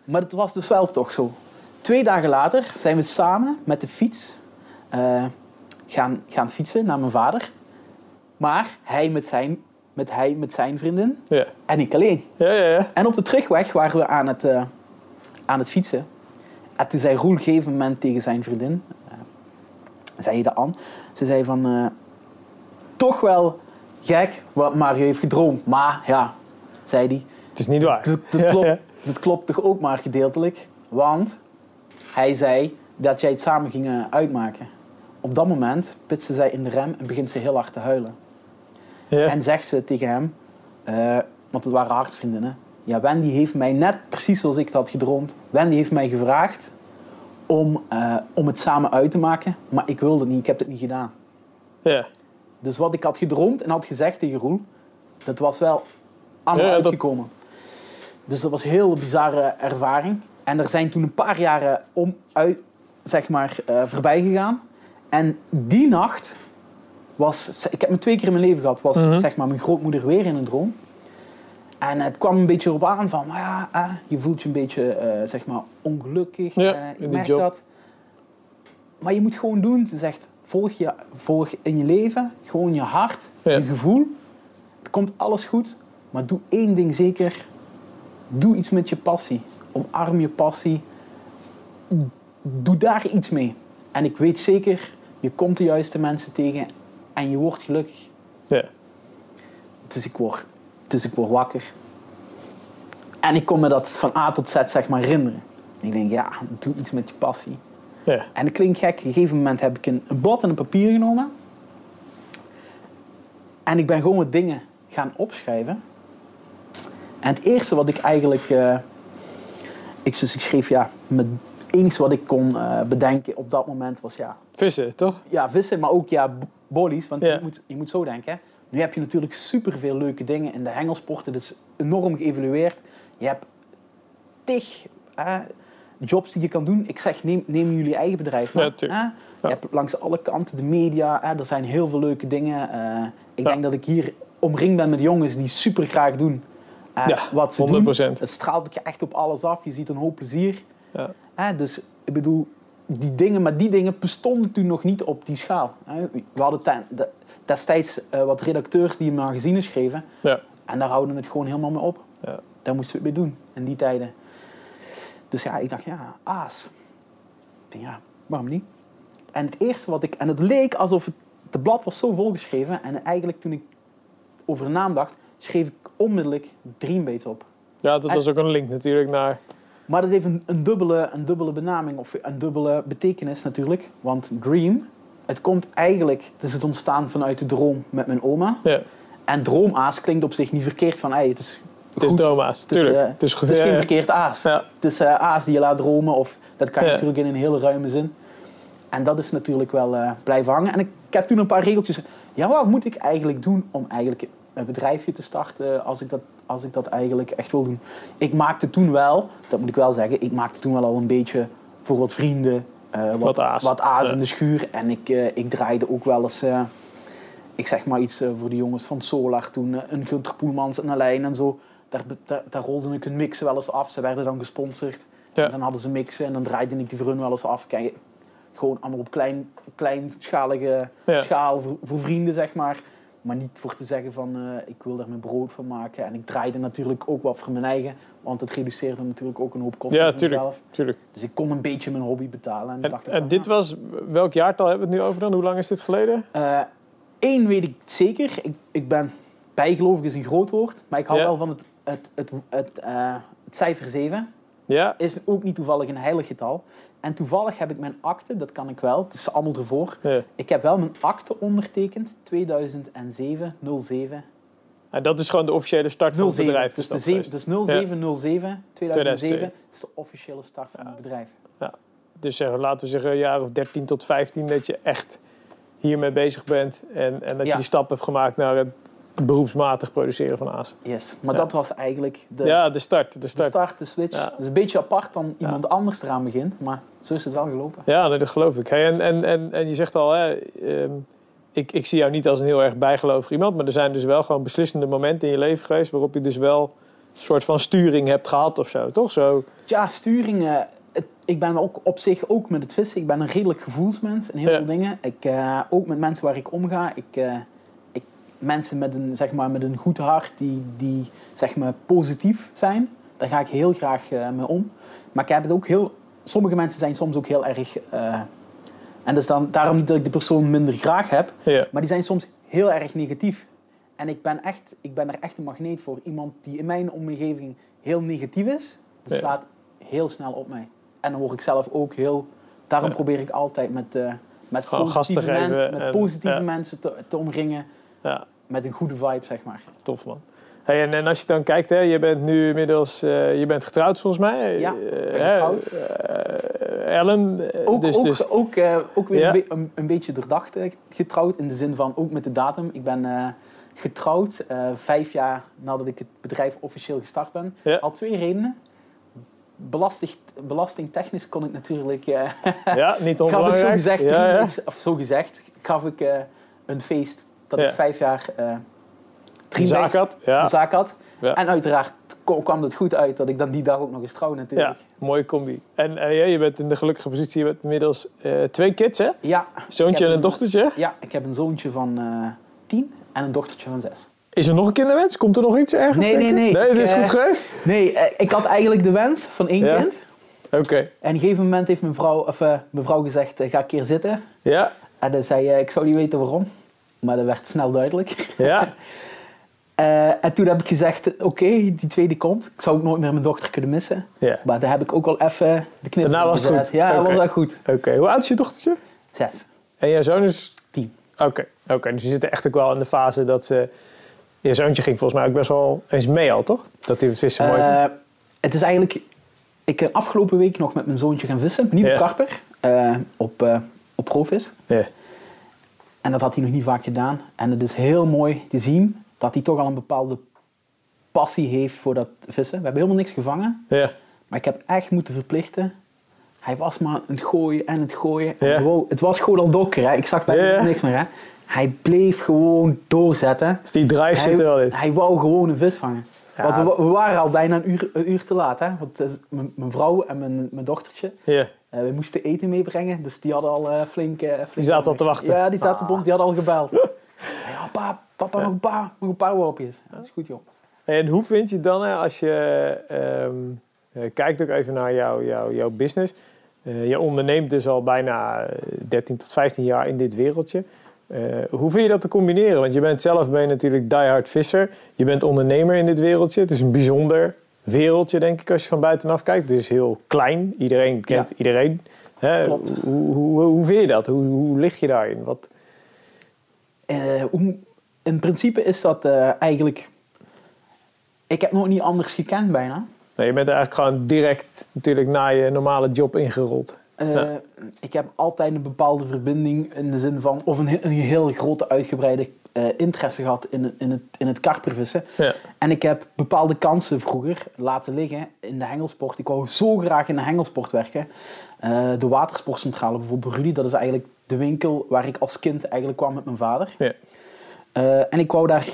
Maar het was dus wel toch zo. Twee dagen later zijn we samen met de fiets eh, gaan, gaan fietsen naar mijn vader. Maar hij met zijn, met hij met zijn vriendin Ja, en ik alleen. ja, ja. ja. En op de terugweg waren we aan het, eh, aan het fietsen. En toen zei Roel op een gegeven moment tegen zijn vriendin, eh, zei je dat aan, ze zei van, eh, toch wel gek wat Mario heeft gedroomd. Maar ja, zei hij, Het is niet waar. dat, klopt, dat klopt toch ook maar gedeeltelijk. Want hij zei dat jij het samen gingen uitmaken. Op dat moment pitste zij in de rem en begint ze heel hard te huilen. Ja. En zegt ze tegen hem, eh, want het waren hartvriendinnen. Ja, Wendy heeft mij net, precies zoals ik het had gedroomd, Wendy heeft mij gevraagd om, eh, om het samen uit te maken. Maar ik wilde het niet, ik heb het niet gedaan. ja. Dus wat ik had gedroomd en had gezegd tegen Roel, dat was wel allemaal Ja, dat- uitgekomen. Dus dat was een heel bizarre ervaring. En er zijn toen een paar jaren om, uit, zeg maar, eh, voorbij gegaan. En die nacht was, ik heb me twee keer in mijn leven gehad, was Mhm. zeg maar mijn grootmoeder weer in een droom. En het kwam een beetje erop aan van, nou ja, ah, je voelt je een beetje, eh, zeg maar, ongelukkig. Ja, eh, in je merkt dat. Maar je moet gewoon doen. Ze zegt, volg, je, volg in je leven gewoon je hart, Ja. je gevoel. Er komt alles goed. Maar doe één ding zeker. Doe iets met je passie. Omarm je passie. Doe daar iets mee. En ik weet zeker, je komt de juiste mensen tegen en je wordt gelukkig. ja. Dus ik word, dus ik word wakker. En ik kon me dat van A tot Z zeg maar herinneren. Ik denk, ja, doe iets met je passie. Ja. En dat klinkt gek. Op een gegeven moment heb ik een, een blad en een papier genomen. En ik ben gewoon wat dingen gaan opschrijven. En het eerste wat ik eigenlijk... eh, ik, dus ik schreef, ja, het enige wat ik kon eh, bedenken op dat moment was, ja, Vissen, toch? ja, vissen, maar ook ja, bollies. Want Ja. je, moet, je moet zo denken. Hè. Nu heb je natuurlijk superveel leuke dingen in de hengelsporten. Dat is enorm geëvalueerd. Je hebt tig eh, jobs die je kan doen. Ik zeg, neem, neem jullie eigen bedrijf. maar, Ja, hè. Je hebt langs alle kanten de media. Hè. Er zijn heel veel leuke dingen. Eh, ik denk dat ik hier omringd ben met jongens die super graag doen eh, Ja, wat ze 100%. doen. Het straalt je echt op alles af. Je ziet een hoop plezier. Ja. Hè, dus ik bedoel, die dingen, maar die dingen bestonden toen nog niet op die schaal. Hè. We hadden ten- de- destijds eh, wat redacteurs die een magazine schreven. Ja. En daar houden we het gewoon helemaal mee op. Ja. Daar moesten we het mee doen in die tijden. Dus ja, ik dacht, ja, aas. Ik denk, ja, waarom niet? En het eerste wat ik... En het leek alsof het... De blad was zo volgeschreven. En eigenlijk toen ik over de naam dacht, schreef ik onmiddellijk Dreambates op. Ja, dat was ook een link natuurlijk naar... Maar dat heeft een, een, dubbele, een dubbele benaming of een dubbele betekenis natuurlijk. Want dream, het komt eigenlijk, het is het ontstaan vanuit de droom met mijn oma. Ja, En droomaas klinkt op zich niet verkeerd van, hey, het is het is is, tuurlijk. eh, het is, Het is ja, geen verkeerd aas. Ja. Het is eh, aas die je laat dromen of dat kan je natuurlijk in een hele ruime zin. En dat is natuurlijk wel eh, blijven hangen. En ik, ik heb toen een paar regeltjes. Ja, wat moet ik eigenlijk doen om eigenlijk een bedrijfje te starten als ik dat, als ik dat eigenlijk echt wil doen? Ik maakte toen wel, dat moet ik wel zeggen, ik maakte toen wel al een beetje voor wat vrienden wat, Wat aas. wat aas Ja. in de schuur. En ik, ik draaide ook wel eens, ik zeg maar iets voor de jongens van Solar toen, een Gunter Poelmans en Alain en zo. Daar, be- daar, daar rolde ik hun mixen wel eens af. Ze werden dan gesponsord. Ja. En dan hadden ze mixen en dan draaide ik die voor hun wel eens af. Kijk, Gewoon allemaal op klein, kleinschalige Ja. schaal voor, voor vrienden, zeg maar. Maar niet voor te zeggen van eh, ik wil daar mijn brood van maken. En ik draaide natuurlijk ook wat voor mijn eigen. Want het reduceerde natuurlijk ook een hoop kosten Ja, voor tuurlijk. mezelf. Tuurlijk. Dus ik kon een beetje mijn hobby betalen. En, En, dacht ik en van, dit nou, was, welk jaartal hebben we het nu over dan? Hoe lang is dit geleden? Eén Eh, weet ik zeker. Ik, ik ben bijgelovig is een groot woord. Maar ik hou Ja. wel van het, het, het, het, eh, het cijfer 7. Ja, Is ook niet toevallig een heilig getal. En toevallig heb ik mijn akte, dat kan ik wel. Het is allemaal ervoor. ja. Ik heb wel mijn akte ondertekend. 2007 07 En dat is gewoon de officiële start van het 07. bedrijf. Dus, de dat zeven- geweest. dus 0707 2007 is de officiële start van het bedrijf. Dus zeg, laten we zeggen een jaar of 13 tot 15 dat je echt hiermee bezig bent. En, en dat je die stap hebt gemaakt naar het beroepsmatig produceren van aas. Yes. Maar Ja. dat was eigenlijk de, ja, de start. De de start. start, de switch. Ja. Het is een beetje apart dan iemand anders eraan begint. Maar zo is het wel gelopen. Ja, nee, dat geloof ik. Hey, en, en, en, en je zegt al, hè, ehm, ik, ik zie jou niet als een heel erg bijgelovig iemand, maar er zijn dus wel gewoon beslissende momenten in je leven geweest waarop je dus wel een soort van sturing hebt gehad of zo, toch? Zo, Ja, sturing. ik ben ook op zich ook met het vissen. Ik ben een redelijk gevoelsmens in heel veel dingen. Ik, eh, ook met mensen waar ik omga. Ik, eh, mensen met een, zeg maar, met een goed hart die, die zeg maar, positief zijn. Daar ga ik heel graag eh, mee om. Maar ik heb het ook heel... Sommige mensen zijn soms ook heel erg... eh, en dat is dan daarom dat ik de persoon minder graag heb. ja. Maar die zijn soms heel erg negatief. En ik ben, echt, ik ben er echt een magneet voor. Iemand die in mijn omgeving heel negatief is, dat Ja. slaat heel snel op mij. En dan word ik zelf ook heel... Daarom Ja. probeer ik altijd met, eh, met Gewoon positieve, men- met positieve mensen te, te omringen. Ja, Met een goede vibe, zeg maar. tof man. Hey, en, en als je dan kijkt, hè, je bent nu inmiddels eh, je bent getrouwd volgens mij. Ja, Eh, getrouwd. eh, Ellen. Ook, dus, ook, dus, ook, ook weer Ja. een, be- een, een beetje doordacht getrouwd. In de zin van ook met de datum. Ik ben getrouwd vijf jaar nadat ik het bedrijf officieel gestart ben. Ja. Al twee redenen. Belasting, belastingtechnisch kon ik natuurlijk... ja, niet gaf ik zo onbelangrijk. gezegd, ja, of zo gezegd, gaf ik een feest dat ik vijf jaar De zaak had. Ja. zaak had. Ja. En uiteraard kwam het goed uit dat ik dan die dag ook nog eens trouw natuurlijk. Ja, mooie combi. En ja, je bent in de gelukkige positie, je hebt inmiddels eh, twee kids, hè? Ja, Zoontje en een een- dochtertje. ja, ik heb een zoontje van tien en een dochtertje van zes. Is er nog een kinderwens? Komt er nog iets ergens? Nee, nee, nee. Nee, dit is goed geweest? Nee, ik had eigenlijk de wens van één Ja. kind. Oké. En op een gegeven moment heeft mijn vrouw, of, mijn vrouw gezegd, ga een keer zitten. Ja, En dan zei ik zou niet weten waarom. Maar dat werd snel duidelijk. ja. Eh, en toen heb ik gezegd, oké, die tweede komt. Ik zou ook nooit meer mijn dochter kunnen missen. ja. Maar daar heb ik ook wel even de knip Daarna was het goed. Ja, dat was echt goed. Oké, hoe oud is je dochtertje? Zes. En jouw zoon is... Tien. Oké, oké. dus je zit echt ook wel in de fase dat ze... Je zoontje ging volgens mij ook best wel eens mee al, toch? Dat hij het vissen mooi Eh, vond. het is eigenlijk... Ik ben afgelopen week nog met mijn zoontje gaan vissen. Niet Ja. op karper. eh, op, eh op provis. Ja. En dat had hij nog niet vaak gedaan. En het is heel mooi te zien dat hij toch al een bepaalde passie heeft voor dat vissen. We hebben helemaal niks gevangen. Ja. Maar ik heb echt moeten verplichten. Hij was maar aan het gooien en het gooien. Ja. En wow, het was gewoon al donker. Hè. Ik zag bijna Ja, niks meer. Hè. Hij bleef gewoon doorzetten. Dus die drive zit er wel in. Hij, wou gewoon een vis vangen. Want we, we waren al bijna een uur, een uur te laat. Hè? Want eh, mijn, mijn vrouw en mijn, mijn dochtertje, Eh, we moesten eten meebrengen. Dus die hadden al eh, flink, eh, flink... Die zaten al te wachten. Ja, die zaten Ah. bond. Die hadden al gebeld. ja, pa, papa, nog een paar, nog een paar worpjes. Ja, dat is goed, joh. En hoe vind je dan, hè, als je ehm, eh, kijkt ook even naar jouw, jouw, jouw business. Je onderneemt dus al bijna eh, 13 tot 15 jaar in dit wereldje. Hoe vind je dat te combineren? Want je bent zelf ben je natuurlijk diehard visser. Je bent ondernemer in dit wereldje. Het is een bijzonder wereldje, denk ik, als je van buitenaf kijkt. Het is heel klein. Iedereen kent Ja. iedereen. Hè? Klopt. Hoe, hoe, hoe vind je dat? Hoe, hoe lig je daarin? Wat, Eh, hoe- in principe is dat eh, eigenlijk... Ik heb nog niet anders gekend bijna. nou, je bent eigenlijk gewoon direct natuurlijk naar je normale job ingerold. Eh, Ja. Ik heb altijd een bepaalde verbinding in de zin van, of een, een heel grote uitgebreide eh, interesse gehad in, het- in, het, in het karpervissen. Ja. En ik heb bepaalde kansen vroeger laten liggen in de hengelsport. Ik wou zo graag in de hengelsport werken. Eh, de watersportcentrale bijvoorbeeld, Rudy, dat is eigenlijk de winkel waar ik als kind eigenlijk kwam met mijn vader. Ja. Eh, en ik wou daar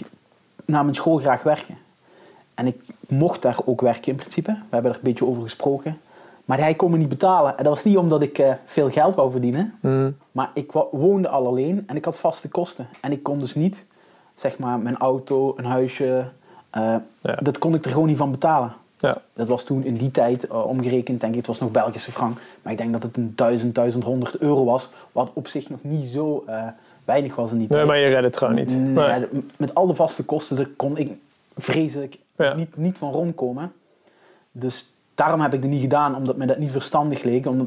na mijn school graag werken. En ik mocht daar ook werken in principe. We hebben er een beetje over gesproken. Maar hij kon me niet betalen. En dat was niet omdat ik eh, veel geld wou verdienen. Mm. Maar ik woonde al alleen en ik had vaste kosten. En ik kon dus niet, zeg maar, mijn auto, een huisje... eh, Ja. Dat kon ik er gewoon niet van betalen. Ja. Dat was toen in die tijd eh, omgerekend, denk ik, het was nog Belgische frank. Maar ik denk dat het een 1000, 1100 euro was. Wat op zich nog niet zo weinig was in die Nee, tijd. maar je redt het gewoon niet. Nee, Nee. met al de vaste kosten, daar kon ik vreselijk Ja. niet, niet van rondkomen. Dus daarom heb ik het niet gedaan, omdat me dat niet verstandig leek. Omdat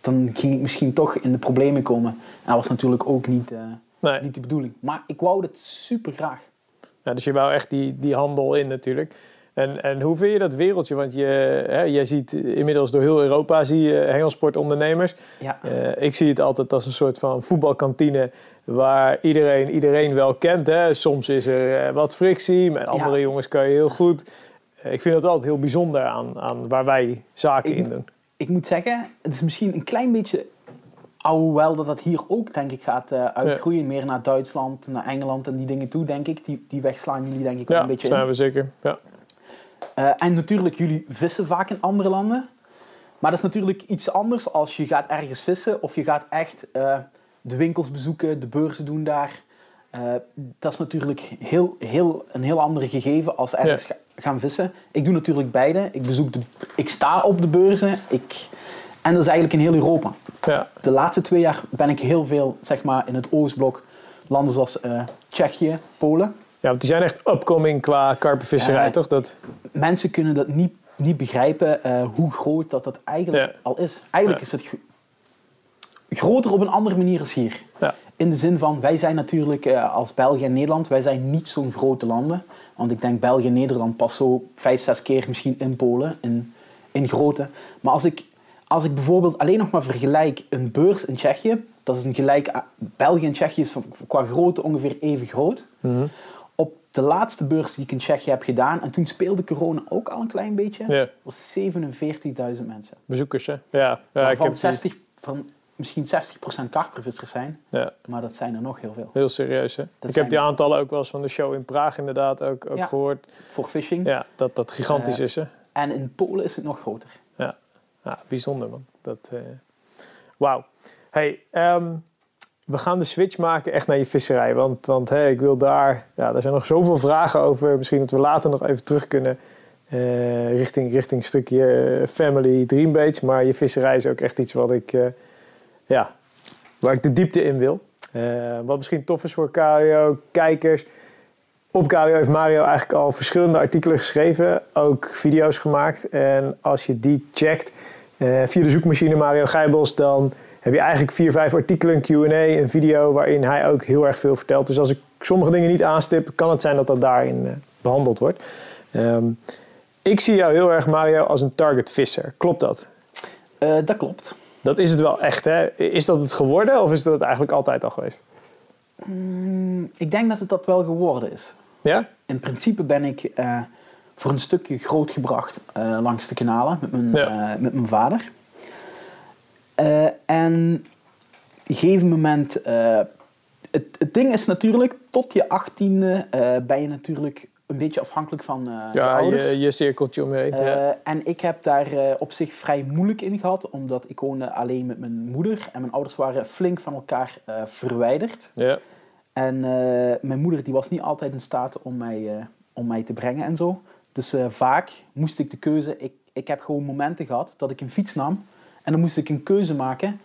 dan ging ik misschien toch in de problemen komen. En dat was natuurlijk ook niet, eh, Nee. niet de bedoeling. Maar ik wou het super graag. Ja, dus je wou echt die, die handel in natuurlijk. En, en hoe vind je dat wereldje? Want je, hè, jij ziet inmiddels door heel Europa zie je hengelsportondernemers. Ja. Eh, ik zie het altijd als een soort van voetbalkantine waar iedereen iedereen wel kent. Hè. Soms is er eh, wat frictie, met andere Ja. jongens kan je heel goed. Eh, ik vind het altijd heel bijzonder aan, aan waar wij zaken Ik- in doen. Ik moet zeggen, het is misschien een klein beetje... Alhoewel dat dat hier ook, denk ik, gaat eh, uitgroeien. Meer naar Duitsland, naar Engeland en die dingen toe, denk ik. Die, die weg slaan jullie, denk ik, wel Ja, een beetje in. zijn we zeker. Ja. Eh, en natuurlijk, jullie vissen vaak in andere landen. Maar dat is natuurlijk iets anders als je gaat ergens vissen of je gaat echt de winkels bezoeken, de beurzen doen daar. Dat is natuurlijk heel, heel, een heel andere gegeven als ergens gaan vissen. Ik doe natuurlijk beide. Ik, bezoek de, ik sta op de beurzen ik, en dat is eigenlijk in heel Europa. Ja. De laatste twee jaar ben ik heel veel zeg maar, in het Oostblok, landen zoals eh, Tsjechië, Polen. ja, want die zijn echt upcoming qua karpenvisserij, Ja. toch? Dat, mensen kunnen dat niet, niet begrijpen eh, hoe groot dat, dat eigenlijk Ja. al is. Eigenlijk Ja. is het gro- groter op een andere manier als hier. ja. In de zin van, wij zijn natuurlijk eh, als België en Nederland, wij zijn niet zo'n grote landen. Want ik denk België en Nederland pas zo vijf, zes keer misschien in Polen, in, in grootte. Maar als ik, als ik bijvoorbeeld alleen nog maar vergelijk een beurs in Tsjechië, dat is een gelijk, België en Tsjechië is van- qua grootte ongeveer even groot. Mhm. Op de laatste beurs die ik in Tsjechië heb gedaan, en toen speelde corona ook al een klein beetje, Ja. was 47.000 mensen. Bezoekers, hè? Ja, ja ik heb die- 60, van misschien 60% karpervissers zijn, ja. maar dat zijn er nog heel veel. Heel serieus, hè? ik heb die aantallen ook wel eens van de show in Praag inderdaad ook, ook Ja. gehoord. Voor fishing. Ja, dat dat gigantisch Eh, is, hè? En in Polen is het nog groter. Ja, ja bijzonder, man. Dat, eh, Wauw. Hey, ehm, we gaan de switch maken echt naar je visserij. Want, want hey, ik wil daar... Ja, er zijn nog zoveel vragen over. Misschien dat we later nog even terug kunnen... eh, richting, richting een stukje family dreambaits. Maar je visserij is ook echt iets wat ik... ja, waar ik de diepte in wil. Eh, wat misschien tof is voor KWO, kijkers... Op KWO heeft Mario eigenlijk al verschillende artikelen geschreven, ook video's gemaakt. En als je die checkt eh, via de zoekmachine Mario Gijbels, dan heb je eigenlijk vier, vijf artikelen, een Q&A, een video waarin hij ook heel erg veel vertelt. Dus als ik sommige dingen niet aanstip, kan het zijn dat dat daarin eh, behandeld wordt. Ehm, ik zie jou heel erg, Mario, als een target visser. Klopt dat? Dat klopt. Dat is het wel echt, hè? Is dat het geworden of is dat het eigenlijk altijd al geweest? Mm, ik denk dat het dat wel geworden is. Ja? In principe ben ik eh, voor een stukje grootgebracht eh, langs de kanalen met mijn, Ja. eh, met mijn vader. En op een gegeven moment... het, het ding is natuurlijk, tot je achttiende ben je natuurlijk een beetje afhankelijk van je Ja, ouders. je, je cirkeltje omheen. ja. Eh, En ik heb daar eh, op zich vrij moeilijk in gehad, omdat ik woonde alleen met mijn moeder en mijn ouders waren flink van elkaar verwijderd. ja. En mijn moeder die was niet altijd in staat om mij, om mij te brengen en zo. Dus vaak moest ik de keuze... Ik, ik heb gewoon momenten gehad dat ik een fiets nam en dan moest ik een keuze maken.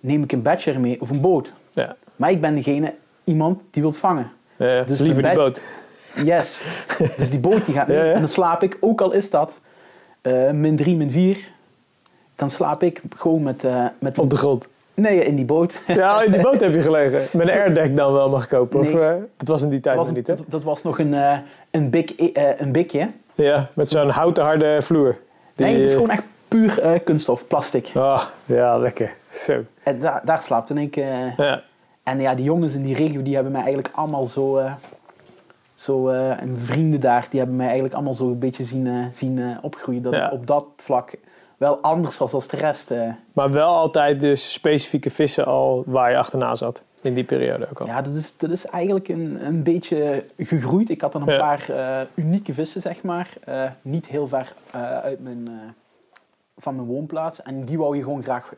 Neem ik een badger mee of een boot? ja. Maar ik ben degene, iemand die wil vangen. Dus liever die boot. Yes. dus die boot die gaat mee Ja, ja. en dan slaap ik, ook al is dat eh, min 3, min 4, dan slaap ik gewoon met... eh, met Op de grond. Nee, in die boot. Ja, in die boot heb je gelegen. Met een airdeck dan wel mag kopen. Of, eh, dat was in die tijd nog niet, hè? dat, dat was nog een, een, eh, een bikje. Ja, met zo'n houten harde vloer. Die, Nee, het is gewoon echt puur kunststof, plastic. Ah, ja, lekker. Zo. En daar, daar slaapte ik. Ja. en ja, die jongens in die regio, die hebben mij eigenlijk allemaal zo... zo eh, en vrienden daar, die hebben mij eigenlijk allemaal zo een beetje zien, eh, zien eh, opgroeien. Dat Ja. ik op dat vlak wel anders was als de rest. Maar wel altijd dus specifieke vissen al waar je achterna zat. In die periode ook al. Ja, dat is, dat is eigenlijk een, een beetje gegroeid. Ik had dan een Ja. paar unieke vissen, zeg maar. Niet heel ver uit, mijn, van mijn woonplaats. En die wou je gewoon graag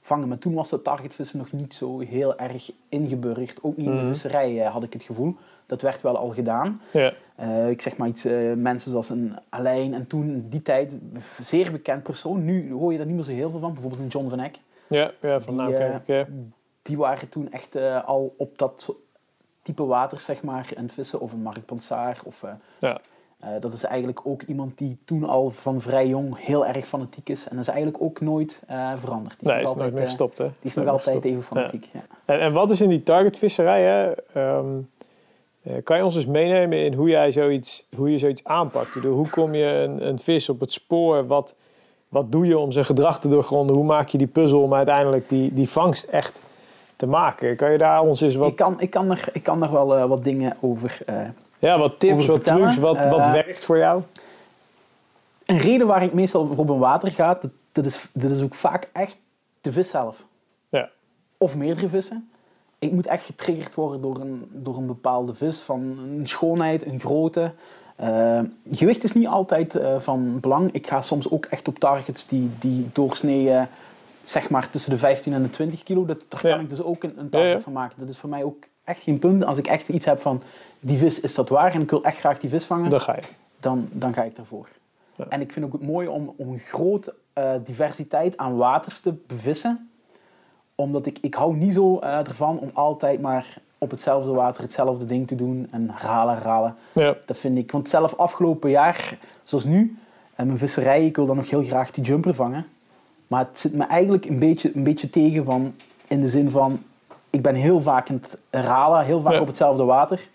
vangen. Maar toen was het targetvissen nog niet zo heel erg ingeburgerd. Ook niet in de Mhm. visserij eh, had ik het gevoel. Dat werd wel al gedaan. Ja. Eh, ik zeg maar iets, eh, mensen zoals een Alain en toen in die tijd zeer bekend persoon. Nu hoor je daar niet meer zo heel veel van. Bijvoorbeeld een John van Eck. Ja, ja, van Die, ja. Die waren toen echt al op dat type water zeg maar het vissen. Of een Mark Pansaar. Of, Ja. Eh, dat is eigenlijk ook iemand die toen al van vrij jong heel erg fanatiek is. En dat is eigenlijk ook nooit eh, veranderd. Die Nee, nog is nooit meer eh, gestopt, hè? Die is nog altijd even fanatiek. Ja. En, en wat is in die targetvisserij, hè? Ehm, eh, kan je ons eens meenemen in hoe, jij zoiets, hoe je zoiets aanpakt? Bedoel, hoe kom je een, een vis op het spoor? Wat, wat doe je om zijn gedrag te doorgronden? Hoe maak je die puzzel om uiteindelijk die, die vangst echt te maken? Kan je daar ons eens wat, Ik, kan, ik, kan er, ik kan er wel wat dingen over eh, ja, wat tips, wat vertellen. trucs, wat, wat Eh, werkt voor jou? Een reden waar ik meestal op een water ga, dat, dat, is, dat is ook vaak echt de vis zelf. Ja. Of meerdere vissen. Ik moet echt getriggerd worden door een, door een bepaalde vis. Van een schoonheid, een grootte. Eh, gewicht is niet altijd eh, van belang. Ik ga soms ook echt op targets die, die doorsnee, eh, zeg maar tussen de 15 en de 20 kilo. Dat, daar kan ik dus ook een, een target Ja, ja. van maken. Dat is voor mij ook echt geen punt. Als ik echt iets heb van die vis is dat waar en ik wil echt graag die vis vangen Dan ga je. dan, dan ga ik ervoor. Ja. En ik vind ook het mooi om, om een grote eh, diversiteit aan waters te bevissen. Omdat ik, ik hou niet zo eh, ervan om altijd maar op hetzelfde water hetzelfde ding te doen en herhalen, herhalen. Ja. Dat vind ik. Want zelf afgelopen jaar, zoals nu, en mijn visserij, ik wil dan nog heel graag die jumper vangen. Maar het zit me eigenlijk een beetje, een beetje tegen van, in de zin van, ik ben heel vaak in het herhalen, heel vaak Ja. op hetzelfde water.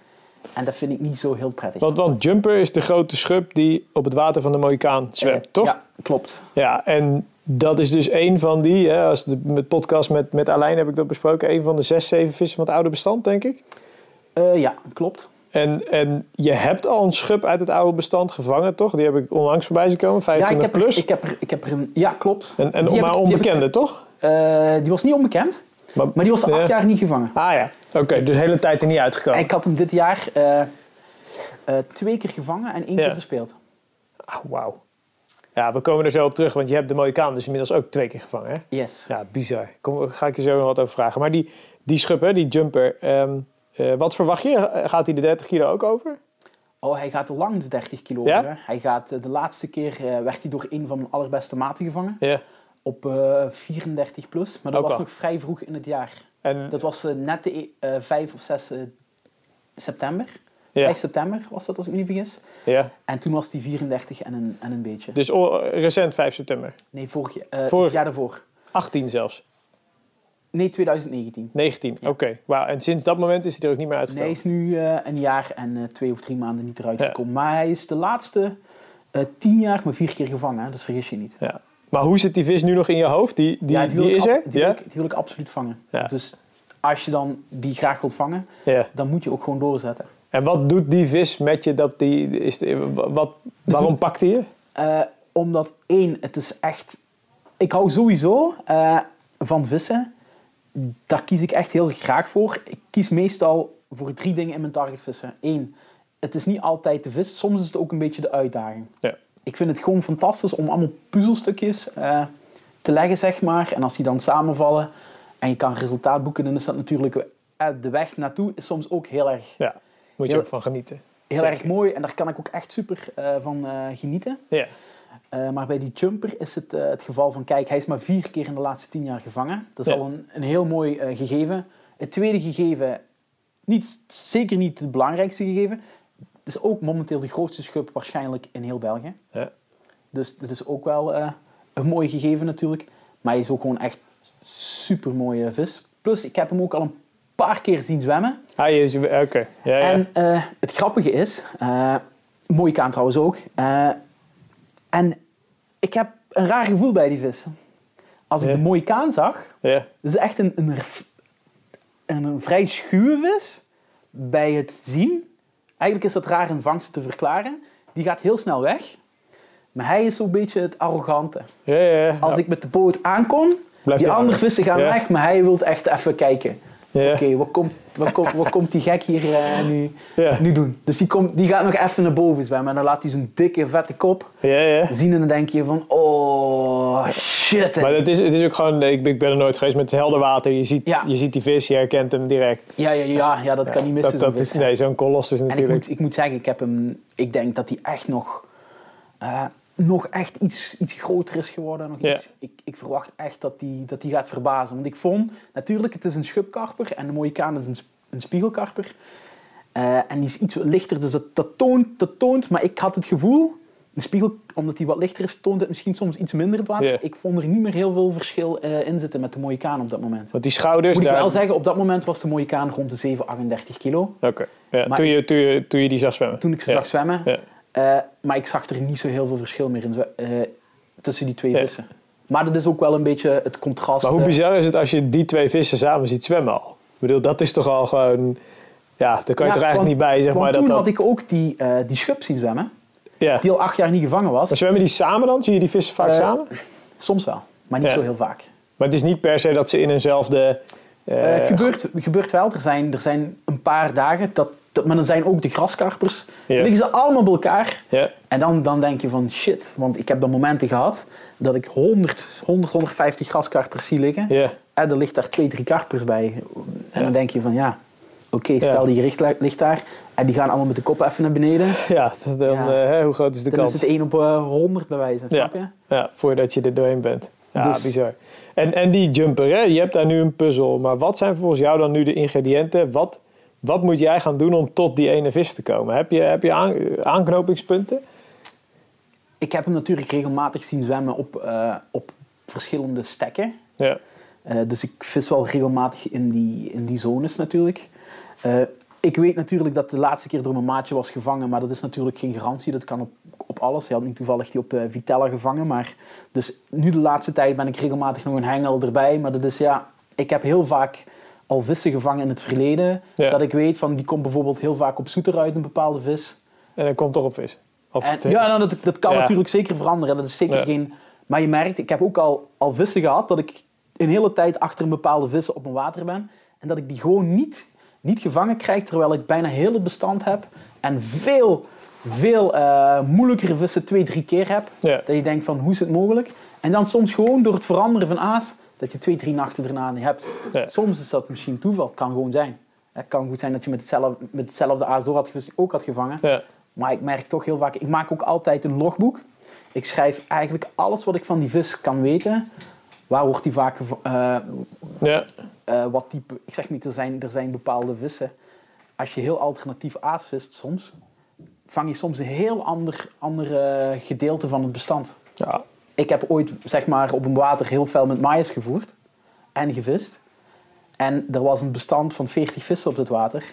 En dat vind ik niet zo heel prettig. Want, want jumper is de grote schub die op het water van de Mohikaan zwemt, Eh, toch? Ja, klopt. Ja, en dat is dus een van die, hè, als de met podcast met, met Alain heb ik dat besproken, een van de zes, zeven vissen van het oude bestand, denk ik. Eh, ja, klopt. En, en je hebt al een schub uit het oude bestand gevangen, toch? Die heb ik onlangs voorbij zien komen, Ja, 25 ik heb, plus. Er, ik, heb er, ik heb er een... Ja, klopt. en en die maar ik- ik- onbekende, toch? Eh, die was niet onbekend, Maar, maar die was acht jaar niet gevangen. Ah ja, oké, dus de hele tijd er niet uitgekomen. Ik had hem dit jaar eh, eh, twee keer gevangen en één keer verspeeld. Ah, Wauw. Ja, we komen er zo op terug, want je hebt de Mohikaan dus inmiddels ook twee keer gevangen, hè? Yes. Ja, bizar. Kom, ga ik je zo nog wat over vragen. Maar die, die schub, die jumper, ehm, eh, wat verwacht je? Gaat hij de 30 kilo ook over? Oh, hij gaat lang de 30 kilo Ja? over, hè. Hij gaat, de laatste keer werd hij door een van mijn allerbeste maten gevangen. Ja. Op eh 34 plus. Maar dat was nog vrij vroeg in het jaar. En, Dat was eh, net de e- eh, 5 of 6 eh, september. ja, 5 september was dat, als ik me niet vergis. ja. En toen was hij 34 en een, en een beetje. Dus recent 5 september. Nee, vorig, jaar- eh, Vorig- het jaar daarvoor. 18 zelfs. Nee, 2019. 19, Ja. oké. Wauw, en sinds dat moment is hij er ook niet meer Nee, uitgekomen? hij is nu eh, een jaar en eh, twee of drie maanden niet eruit gekomen. Maar hij is de laatste eh, tien jaar maar vier keer gevangen. Hè? Dus vergis je niet. Ja. Maar hoe zit die vis nu nog in je hoofd? Die, die, Ja, die, is er? Die, ja? wil ik, die wil ik absoluut vangen. Ja. Dus als je dan die graag wilt vangen, dan moet je ook gewoon doorzetten. En wat doet die vis met je? Dat die, is wat, waarom pakt hij je? Eh, omdat één, het is echt... Ik hou sowieso eh, van vissen. Daar kies ik echt heel graag voor. Ik kies meestal voor drie dingen in mijn targetvissen. Eén, het is niet altijd de vis. Soms is het ook een beetje de uitdaging. Ja. Ik vind het gewoon fantastisch om allemaal puzzelstukjes eh, te leggen, zeg maar. En als die dan samenvallen en je kan resultaat boeken, dan is dat natuurlijk... eh, de weg naartoe is soms ook heel erg, Ja, moet je Heel- ook van genieten. heel Zeker. erg mooi. En daar kan ik ook echt super eh, van genieten. Ja. Maar bij die jumper is het het geval van, kijk, hij is maar vier keer in de laatste tien jaar gevangen. Dat is Ja. al een, een heel mooi gegeven. Het tweede gegeven, niet, zeker niet het belangrijkste gegeven. Het is ook momenteel de grootste schub waarschijnlijk in heel België. Ja. Dus dat is ook wel eh, een mooi gegeven natuurlijk. Maar hij is ook gewoon echt super mooie vis. Plus, ik heb hem ook al een paar keer zien zwemmen. Hij is, oké. Ja, ja. En eh, het grappige is, eh mooie kaan trouwens ook. eh, en ik heb een raar gevoel bij die vis. Als ik de mooie kaan zag, ja. dat is echt een, een, een, een vrij schuwe vis bij het zien. Eigenlijk is dat raar in vangst te verklaren. Die gaat heel snel weg. Maar hij is zo'n beetje het arrogante. Ja, ja, ja. Als ik met de boot aankom, Blijft die andere vissen gaan weg, maar hij wil echt even kijken. Oké, wat, komt, wat, komt, wat komt die gek hier eh, nu, nu doen? Dus die, komt, die gaat nog even naar boven zwemmen en dan laat hij zijn dikke, vette kop Ja, ja. zien en dan denk je van, oh, shit. Maar het is, het is ook gewoon, ik ben, ik ben er nooit geweest met het helder water. Je ziet, je ziet die vis, je herkent hem direct. Ja, ja, ja, ja, dat kan niet missen. Dat, dat is, nee, zo'n kolos is En ik natuurlijk... moet, ik moet zeggen, ik heb hem. Ik denk dat hij echt nog. eh, nog echt iets, iets groter is geworden. Nog iets, ik, ik verwacht echt dat hij dat die gaat verbazen. Want ik vond, natuurlijk, het is een schubkarper en de mooie kaan is een, een spiegelkarper. Eh, en die is iets lichter, dus dat, dat, toont, dat toont. Maar ik had het gevoel, de spiegel, omdat die wat lichter is, toont het misschien soms iets minder het water. Ik vond er niet meer heel veel verschil eh, in zitten met de mooie kaan op dat moment. Want die schouders... Moet ik daar- wel zeggen, op dat moment was de mooie kaan rond de 7, 38 kilo. Oké, ja, toen, je, toen, je, toen je die zag zwemmen. Toen ik ze Ja. zag zwemmen. Ja. Eh, maar ik zag er niet zo heel veel verschil meer in eh, tussen die twee vissen. Maar dat is ook wel een beetje het contrast. Maar hoe bizar is het als je die twee vissen samen ziet zwemmen al? Ik bedoel, dat is toch al gewoon... Ja, daar kan je Ja, toch eigenlijk want- niet bij, zeg maar. Dat, toen dat, had ik ook die, eh, die schub zien zwemmen, ja. die al acht jaar niet gevangen was. Maar zwemmen die samen dan? Zie je die vissen vaak samen? Soms wel, maar niet Ja. zo heel vaak. Maar het is niet per se dat ze in eenzelfde... Eh gebeurt, gebeurt wel. Er zijn, er zijn een paar dagen, dat, dat, maar dan zijn ook de graskarpers. Ja. Dan liggen ze allemaal bij elkaar. Ja, En dan, dan denk je van shit, want ik heb dan momenten gehad dat ik 100, 100 150 graskarpers zie liggen. ja, En er ligt daar twee, drie karpers bij. En dan denk je van ja, oké, stel die gericht li- ligt daar. En die gaan allemaal met de kop even naar beneden. ja, dan, eh, hoe groot is de Dan kans? is het 1 op eh, 100 bij wijze, snap je? Ja, voordat je er doorheen bent. Ja, Dus- bizar. En, en die jumper, hè? je hebt daar nu een puzzel. Maar wat zijn volgens jou dan nu de ingrediënten? Wat, wat moet jij gaan doen om tot die ene vis te komen? Heb je, heb je aan- aanknopingspunten? Ik heb hem natuurlijk regelmatig zien zwemmen op, eh, op verschillende stekken. Ja, Eh, dus ik vis wel regelmatig in die, in die zones natuurlijk. Eh, ik weet natuurlijk dat de laatste keer door mijn maatje was gevangen, maar dat is natuurlijk geen garantie. Dat kan op, op alles. Hij had nu toevallig die op Vitella gevangen. Maar dus nu de laatste tijd ben ik regelmatig nog een hengel erbij. Maar dat is ja, ik heb heel vaak al vissen gevangen in het verleden. Ja. Dat ik weet van die komt bijvoorbeeld heel vaak op zoeter uit, een bepaalde vis. en dan komt toch op vis. Of En, ja, nou, dat, dat kan Ja. natuurlijk zeker veranderen. Dat is zeker Ja. geen... Maar je merkt, ik heb ook al, al vissen gehad dat ik een hele tijd achter een bepaalde vissen op mijn water ben. En dat ik die gewoon niet, niet gevangen krijg, terwijl ik bijna heel het bestand heb. En veel, veel eh, moeilijkere vissen twee, drie keer heb. Dat je denkt van, hoe is het mogelijk? En dan soms gewoon door het veranderen van aas, dat je twee, drie nachten daarna niet hebt. Ja. Soms is dat misschien toeval, kan gewoon zijn. Het kan goed zijn dat je met hetzelfde, met hetzelfde aas door had ook had gevangen. Ja. Maar ik merk toch heel vaak, ik maak ook altijd een logboek. Ik schrijf eigenlijk alles wat ik van die vis kan weten. Waar wordt die vaak, eh, Ja. eh, wat type, ik zeg niet, er zijn, er zijn bepaalde vissen. Als je heel alternatief aas vist soms, vang je soms een heel ander, ander eh, gedeelte van het bestand. ja. Ik heb ooit zeg maar, op een water heel veel met maïs gevoerd en gevist. En er was een bestand van 40 vissen op het water.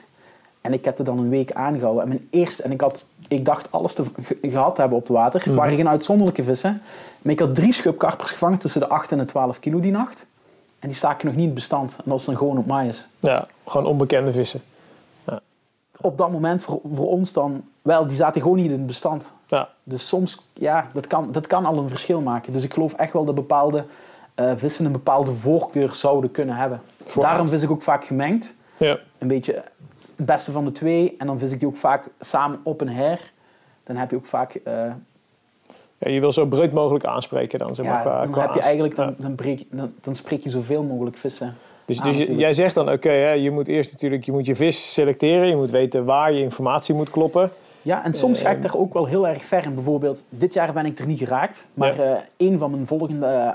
En ik heb er dan een week aangehouden. En, mijn eerste, en ik, had, ik dacht alles te ge- gehad te hebben op het water. Het waren geen uitzonderlijke vissen. Maar ik had drie schubkarpers gevangen tussen de 8 en de 12 kilo die nacht. En die staken nog niet in het bestand. En dat was dan gewoon op maïs. ja, gewoon onbekende vissen. Op dat moment voor, voor ons dan wel, die zaten gewoon niet in het bestand. Ja, Dus soms, ja, dat kan, dat kan al een verschil maken. Dus ik geloof echt wel dat bepaalde eh, vissen een bepaalde voorkeur zouden kunnen hebben. Daarom vis ik ook vaak gemengd. ja. Een beetje het beste van de twee. En dan vis ik die ook vaak samen op een her. Dan heb je ook vaak... eh, ja je wil zo breed mogelijk aanspreken dan, zeg maar, ja, qua, dan qua heb je eigenlijk... Dan, dan, breek, dan, dan spreek je zoveel mogelijk vissen. Dus, dus je- jij zegt dan, oké, je moet eerst natuurlijk je, moet je vis selecteren. Je moet weten waar je informatie moet kloppen. Ja, en soms ga ik Ehm. daar ook wel heel erg ver in. Bijvoorbeeld, dit jaar ben ik er niet geraakt. Maar Ja. eh, een van mijn volgende... eh,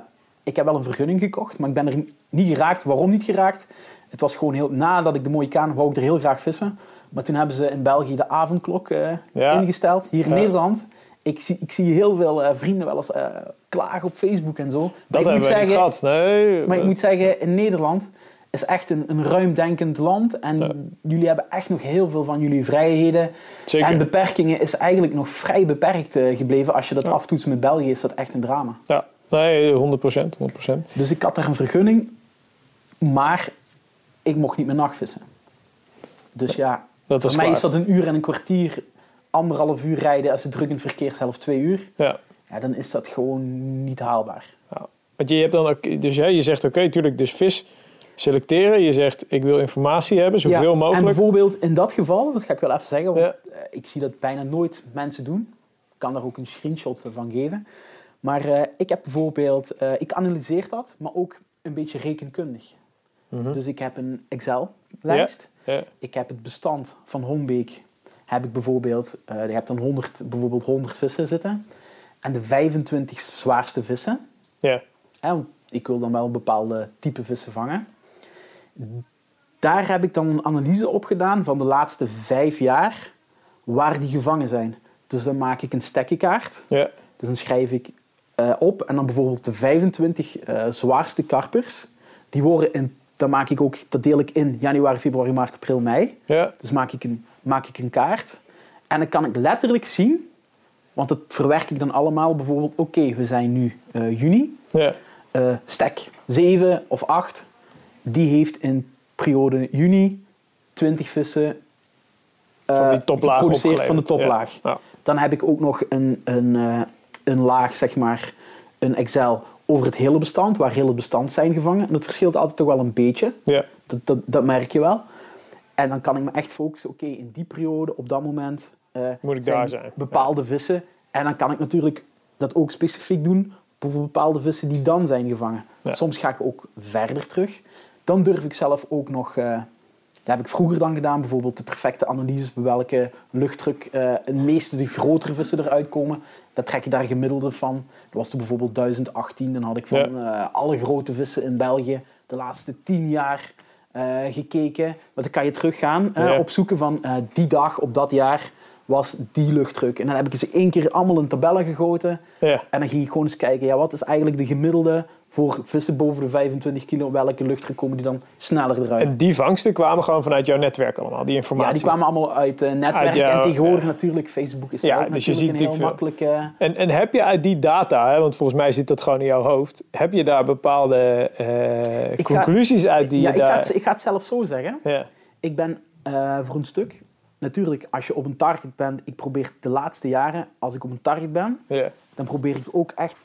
ik heb wel een vergunning gekocht, maar ik ben er niet geraakt. Waarom niet geraakt? Het was gewoon heel... Nadat ik de mooie kaan wou ik er heel graag vissen. Maar toen hebben ze in België de avondklok eh, Ja. ingesteld. Hier in. Nederland. Ik zie, ik zie heel veel vrienden wel eens eh, klagen op Facebook en zo. Maar Dat ik hebben moet we niet gehad. Nee. maar ik moet zeggen, in Nederland is echt een, een ruimdenkend land. En Ja. jullie hebben echt nog heel veel van jullie vrijheden. Zeker. En beperkingen is eigenlijk nog vrij beperkt eh, gebleven. Als je dat Ja. aftoetst met België, is dat echt een drama. Ja, nee, 100 procent. 100 Dus ik had daar een vergunning, maar ik mocht niet meer nachtvissen. Dus ja, Dat is voor mij klaar. is dat een uur en een kwartier, anderhalf uur rijden als het druk in het verkeer, zelfs twee uur. Ja. Ja, dan is dat gewoon niet haalbaar. ja. Want je hebt dan ook, dus ja, je zegt oké, tuurlijk, dus vis selecteren. Je zegt ik wil informatie hebben, zoveel Ja, En mogelijk. bijvoorbeeld in dat geval, dat ga ik wel even zeggen, want Ja. eh, ik zie dat bijna nooit mensen doen. Ik kan daar ook een screenshot van geven. Maar eh, ik heb bijvoorbeeld, eh, ik analyseer dat, maar ook een beetje rekenkundig. Mhm. Dus ik heb een Excel-lijst. Ja. Ik heb het bestand van Hombeek. Heb ik bijvoorbeeld, je hebt dan 100, bijvoorbeeld 100 vissen zitten. En de 25 zwaarste vissen. Ja. Ik wil dan wel een bepaalde type vissen vangen. Daar heb ik dan een analyse op gedaan van de laatste vijf jaar waar die gevangen zijn. Dus dan maak ik een stekkenkaart. Ja. Dus dan schrijf ik eh, op en dan bijvoorbeeld de 25 eh, zwaarste karpers. Die worden in, dan maak ik ook, dat deel ik in januari, februari, maart, april, mei. Ja. Dus maak ik een, maak ik een kaart. En dan kan ik letterlijk zien, want dat verwerk ik dan allemaal. Bijvoorbeeld, oké, we zijn nu eh, juni. Ja. Stek 7 of 8, die heeft in periode juni 20 vissen eh, Van die toplaag geproduceerd van de toplaag. Ja. Dan heb ik ook nog een, een, eh, een laag, zeg maar, een Excel over het hele bestand, waar heel het bestand zijn gevangen. En dat verschilt altijd toch wel een beetje. Ja. Dat, dat, dat merk je wel. En dan kan ik me echt focussen, oké, in die periode, op dat moment, eh, Moet ik daar zijn. bepaalde vissen. En dan kan ik natuurlijk dat ook specifiek doen voor bepaalde vissen die dan zijn gevangen. Soms ga ik ook verder terug. Dan durf ik zelf ook nog, eh, dat heb ik vroeger dan gedaan, bijvoorbeeld de perfecte analyses bij welke luchtdruk eh het meeste de grotere vissen eruit komen. Dat trek je daar gemiddelde van. Dat was bijvoorbeeld 2018, dan had ik van eh, alle grote vissen in België de laatste 10 jaar gekeken. Maar dan kan je teruggaan, Ja. opzoeken van die dag op dat jaar was die luchtdruk. En dan heb ik ze één keer allemaal in tabellen gegoten. Ja. En dan ging ik gewoon eens kijken, ja, wat is eigenlijk de gemiddelde voor vissen boven de 25 kilo? Welke luchtdruk komen die dan sneller eruit? En die vangsten kwamen gewoon vanuit jouw netwerk allemaal, die informatie. ja, die kwamen allemaal uit eh netwerk. Uit en tegenwoordig ja. natuurlijk, Facebook is Ja, dus je ziet heel makkelijk... En, en heb je uit die data, hè, want volgens mij zit dat gewoon in jouw hoofd, heb je daar bepaalde eh, ga- conclusies uit die ja, je ik, ga daar... het, ik ga het zelf zo zeggen. Ja. Ik ben eh, voor een stuk... Natuurlijk, als je op een target bent... Ik probeer de laatste jaren, als ik op een target ben... Ja. dan probeer ik ook echt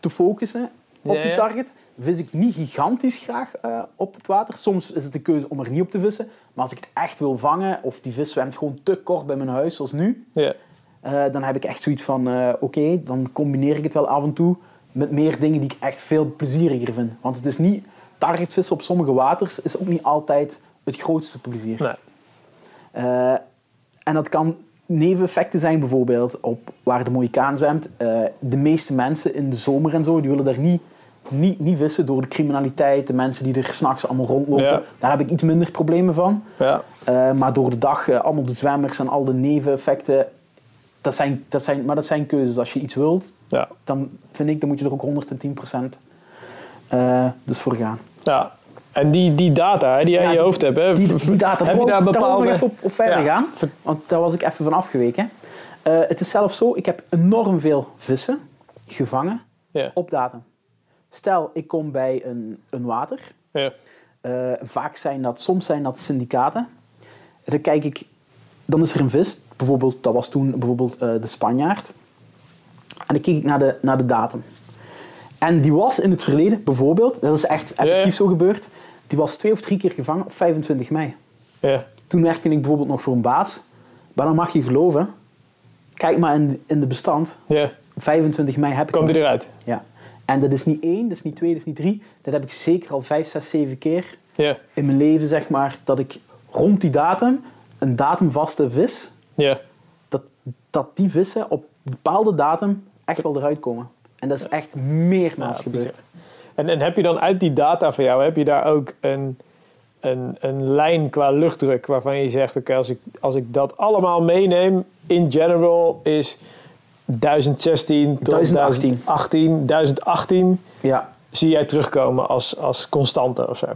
te focussen op die target. Vis ik niet gigantisch graag eh, op het water. Soms is het de keuze om er niet op te vissen. Maar als ik het echt wil vangen, of die vis zwemt gewoon te kort bij mijn huis, zoals nu, Ja. eh, dan heb ik echt zoiets van, eh, oké, dan combineer ik het wel af en toe met meer dingen die ik echt veel plezieriger vind. Want het is niet, targetvissen op sommige waters is ook niet altijd het grootste plezier. Nee. En dat kan neveneffecten zijn, bijvoorbeeld op waar de Mohikaan zwemt. De meeste mensen in de zomer en zo, die willen daar niet, niet, niet vissen door de criminaliteit, de mensen die er s'nachts allemaal rondlopen. Ja. Daar heb ik iets minder problemen van. Ja. Eh, maar door de dag, eh, allemaal de zwemmers en al de neveneffecten, dat zijn, dat zijn, maar dat zijn keuzes. Als je iets wilt, Ja. dan vind ik, dan moet je er ook 110% eh dus voor gaan. ja. En die, die data hè, die jij in je hoofd hebt, hè, Die, v- die data, heb je daar wil ik bepaalde... nog even op, op verder gaan. Want daar was ik even van afgeweken. Het is zelfs zo, ik heb enorm veel vissen gevangen op datum. Stel, ik kom bij een, een water. Ja. Eh, vaak zijn dat, soms zijn dat syndicaten. En dan kijk ik, dan is er een vis. Bijvoorbeeld, dat was toen bijvoorbeeld eh, de Spanjaard. En dan keek ik naar de, naar de datum. En die was in het verleden, bijvoorbeeld, dat is echt effectief Ja. zo gebeurd. Die was twee of drie keer gevangen op 25 mei. Ja. Toen werkte ik bijvoorbeeld nog voor een baas. Maar dan mag je geloven. Kijk maar in, in de bestand. Ja. 25 mei heb ik hem. die eruit? Ja. En dat is niet één, dat is niet twee, dat is niet drie. Dat heb ik zeker al vijf, zes, zeven keer in mijn leven, zeg maar, dat ik rond die datum, een datumvaste vis, Ja. dat, dat die vissen op bepaalde datum echt wel eruit komen. En dat is echt meermaals Ja, gebeurd. En, en heb je dan uit die data van jou, heb je daar ook een, een, een lijn qua luchtdruk waarvan je zegt, oké, als, ik, als ik dat allemaal meeneem, in general is 1016 tot 1018. 1018, 1018 Ja, zie jij terugkomen als, als constante of zo.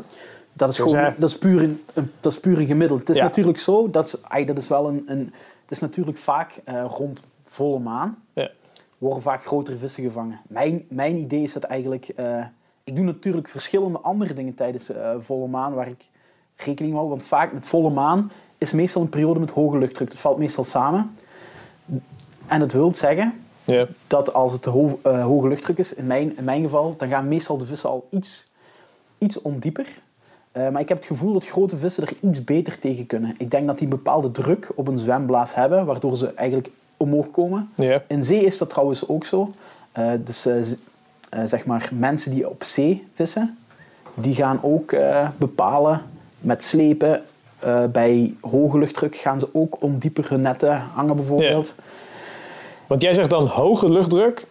dat is, Dus, gewoon, dat is, puur, een, dat is puur een gemiddeld. Het is Ja. natuurlijk zo, dat is, dat is wel een, een... Het is natuurlijk vaak eh, rond volle maan. Ja. worden vaak grotere vissen gevangen. Mijn, mijn idee is dat eigenlijk... eh, ik doe natuurlijk verschillende andere dingen tijdens eh, volle maan waar ik rekening mee hou. Want vaak met volle maan is meestal een periode met hoge luchtdruk. Dat valt meestal samen. En dat wil zeggen dat als het ho eh, hoge luchtdruk is, in mijn, in mijn geval, dan gaan meestal de vissen al iets, iets ondieper. Eh, maar ik heb het gevoel dat grote vissen er iets beter tegen kunnen. Ik denk dat die een bepaalde druk op een zwemblaas hebben, waardoor ze eigenlijk omhoog komen. Ja. In zee is dat trouwens ook zo. Eh, dus zeg maar mensen die op zee vissen, die gaan ook bepalen met slepen. bij hoge luchtdruk gaan ze ook om dieper hun netten hangen bijvoorbeeld. Want jij zegt dan hoge luchtdruk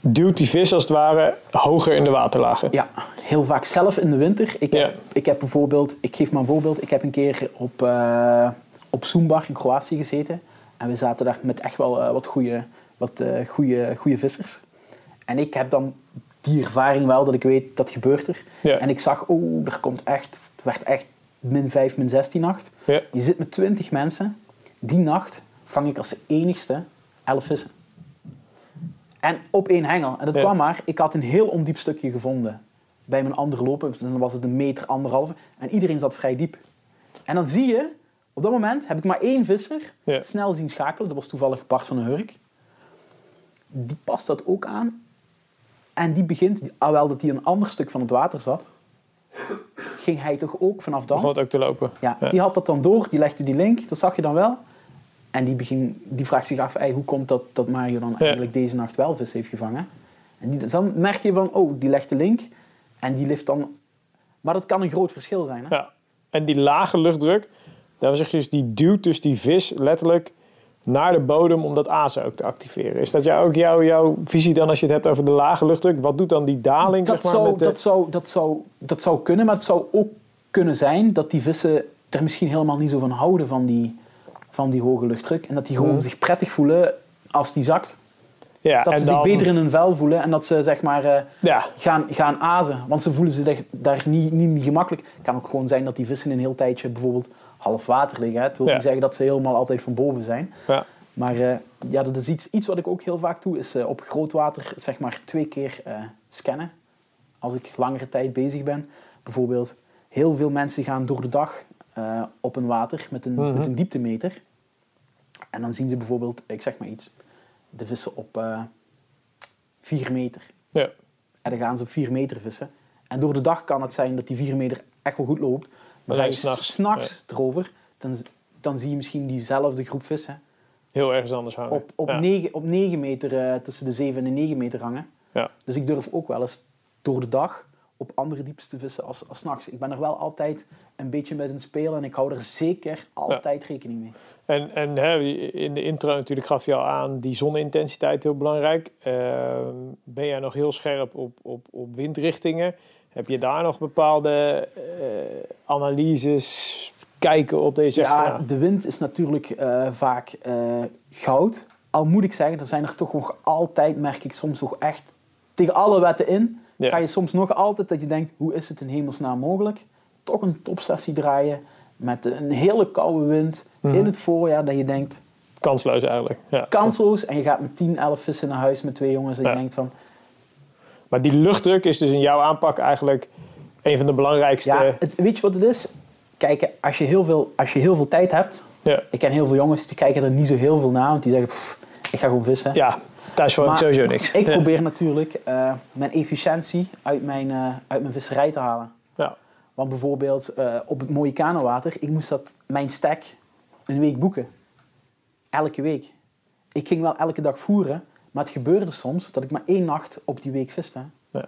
duwt die vis als het ware hoger in de waterlagen. Ja, heel vaak zelf in de winter. Ik heb, Ja. ik heb bijvoorbeeld, ik geef maar een voorbeeld. Ik heb een keer op, eh op Soembar in Kroatië gezeten. En we zaten daar met echt wel eh, wat goede wat, goede goede vissers. En ik heb dan die ervaring wel dat ik weet dat gebeurt er. Ja. En ik zag, oh, er komt echt, het werd echt min 5, min 16 nacht. Ja. Je zit met 20 mensen. Die nacht vang ik als enigste 11 vissen. En op één hengel. En dat Ja. kwam maar, ik had een heel ondiep stukje gevonden bij mijn andere lopen. Dan was het een meter, anderhalve. En iedereen zat vrij diep. En dan zie je, op dat moment heb ik maar één visser Ja. snel zien schakelen. Dat was toevallig Bart van den Hurk. Die past dat ook aan. En die begint, alhoewel dat hij een ander stuk van het water zat, ging hij toch ook vanaf dan... Begon het ook te lopen. Ja, die had dat dan door, die legde die link, dat zag je dan wel. En die, begin, die vraagt zich af, hey, hoe komt dat dat Mario dan Ja. eigenlijk deze nacht wel vis heeft gevangen? En die, dan merk je van, oh, die legt de link en die lift dan... Maar dat kan een groot verschil zijn. Hè? Ja. En die lage luchtdruk, daar zeg je dus, die duwt dus die vis letterlijk naar de bodem om dat azen ook te activeren. Is dat jou, ook jouw, jouw visie dan als je het hebt over de lage luchtdruk? Wat doet dan die daling? dat, zeg maar, zou, met de... dat, zou, dat, zou, dat zou kunnen, maar het zou ook kunnen zijn dat die vissen er misschien helemaal niet zo van houden van die, van die hoge luchtdruk. En dat die gewoon Mhm. zich prettig voelen als die zakt. ja, Dat ze dan, zich beter in hun vel voelen en dat ze zeg maar... eh, Ja, gaan, gaan azen. Want ze voelen zich daar- niet, niet, gemakkelijk. Het kan ook gewoon zijn dat die vissen een heel tijdje bijvoorbeeld half water liggen. Hè. Het wil Ja. niet zeggen dat ze helemaal altijd van boven zijn. ja. Maar eh, ja, dat is iets, iets wat ik ook heel vaak doe, is eh, op groot water zeg maar twee keer scannen. Als ik langere tijd bezig ben. Bijvoorbeeld, heel veel mensen gaan door de dag eh, op een water met een, Mhm. met een dieptemeter. En dan zien ze bijvoorbeeld, ik zeg maar iets, de vissen op eh 4 meter. ja. En dan gaan ze op 4 meter vissen. En door de dag kan het zijn dat die 4 meter echt wel goed loopt. Maar Ja, ga je s'nachts. s'nachts erover, dan, dan zie je misschien diezelfde groep vissen heel ergens anders hangen. op, op, ja. 9, op 9 meter, eh, tussen de 7 en de 9 meter hangen. Ja. Dus ik durf ook wel eens door de dag op andere dieptes te vissen als, als 's nachts. Ik ben er wel altijd een beetje met een spelen en ik hou er zeker altijd rekening mee. En, en hè, in de intro natuurlijk gaf je al aan die zonneintensiteit heel belangrijk. Ehm, ben jij nog heel scherp op, op, op windrichtingen? Heb je daar nog bepaalde eh, analyses, kijken op deze Ja, de wind is natuurlijk eh, vaak eh, goud. Al moet ik zeggen, er zijn er toch nog altijd, merk ik soms nog echt, tegen alle wetten in, Ja. ga je soms nog altijd dat je denkt, hoe is het in hemelsnaam mogelijk? Toch een topsessie draaien met een hele koude wind Mhm. in het voorjaar, dat je denkt, kansloos eigenlijk. Ja. kansloos. En je gaat met 10, 11 vissen naar huis met twee jongens en Ja. je denkt van, Maar die luchtdruk is dus in jouw aanpak eigenlijk een van de belangrijkste. ja, het, weet je wat het is? Kijk, als je heel veel, als je heel veel tijd hebt, Ja, ik ken heel veel jongens die kijken er niet zo heel veel naar, want die zeggen, "Pff, ik ga gewoon vissen. ja thuis gewoon Maar sowieso niks. Ik probeer natuurlijk eh, mijn efficiëntie uit mijn, eh, uit mijn visserij te halen. Ja. Want bijvoorbeeld eh, op het Mohicano-water, ik moest dat, mijn stack een week boeken. Elke week. Ik ging wel elke dag voeren, maar het gebeurde soms dat ik maar één nacht op die week viste. Ja.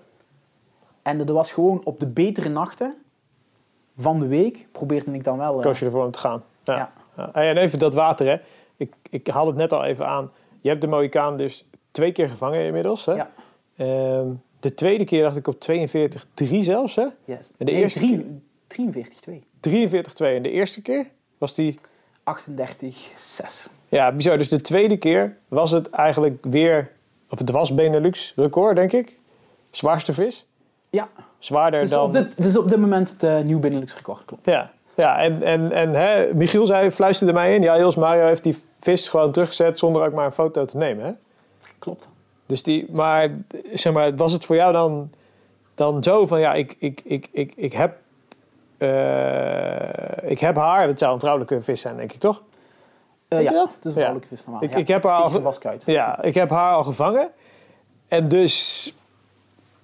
En dat was gewoon op de betere nachten van de week probeerde ik dan wel... eh, koos je ervoor om te gaan. Ja. En even dat water, hè. Ik, ik haal het net al even aan. Je hebt de Mohicaan dus twee keer gevangen inmiddels. Hè? Ja. Ehm, de tweede keer dacht ik op 42-3 zelfs. Hè? yes. En de Nee, eerste drie- 43-2. 43-2. En de eerste keer was die... 38-6. Ja, bizar. Dus de tweede keer was het eigenlijk weer... Of het was Benelux record, denk ik. Zwaarste vis. Ja, Zwaarder het is, dan... op dit, is op dit moment het eh, nieuw Benelux record, klopt. Ja, ja en, en, en hè, Michiel zei, fluisterde mij in... Ja, Jos, Mario heeft die vis gewoon teruggezet zonder ook maar een foto te nemen, hè? Klopt. Dus die, maar zeg maar, was het voor jou dan, dan zo van ja, ik, ik, ik, ik, ik, heb, eh, ik heb haar, het zou een vrouwelijke vis zijn, denk ik toch? Ja, je dat? het is een Ja. vrouwelijke vis normaal. Ik- ja. ik heb haar al. Ja, ik heb haar al gevangen en dus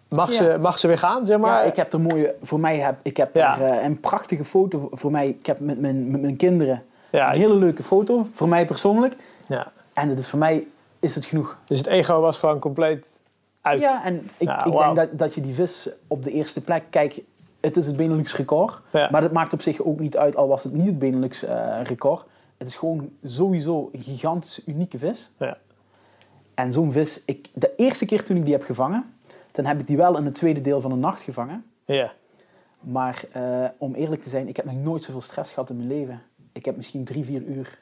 mag, Ja. ze, mag ze weer gaan, zeg maar. Ja, ik heb er mooie, voor mij heb ik heb er, eh, een prachtige foto voor- mij. Ik heb met mijn, met mijn kinderen ja, een hele leuke foto, voor mij persoonlijk. ja, En het is voor mij, is het genoeg. Dus het ego was gewoon compleet uit. Ja, en ik, Ja, ik denk dat, dat je die vis op de eerste plek... Kijk, het is het Benelux record. Ja. Maar dat maakt op zich ook niet uit, al was het niet het Benelux eh, record. Het is gewoon sowieso een gigantische, unieke vis. Ja. En zo'n vis, ik, de eerste keer toen ik die heb gevangen, dan heb ik die wel in het tweede deel van de nacht gevangen. Ja. Maar eh, om eerlijk te zijn, ik heb nog nooit zoveel stress gehad in mijn leven. Ik heb misschien drie, vier uur,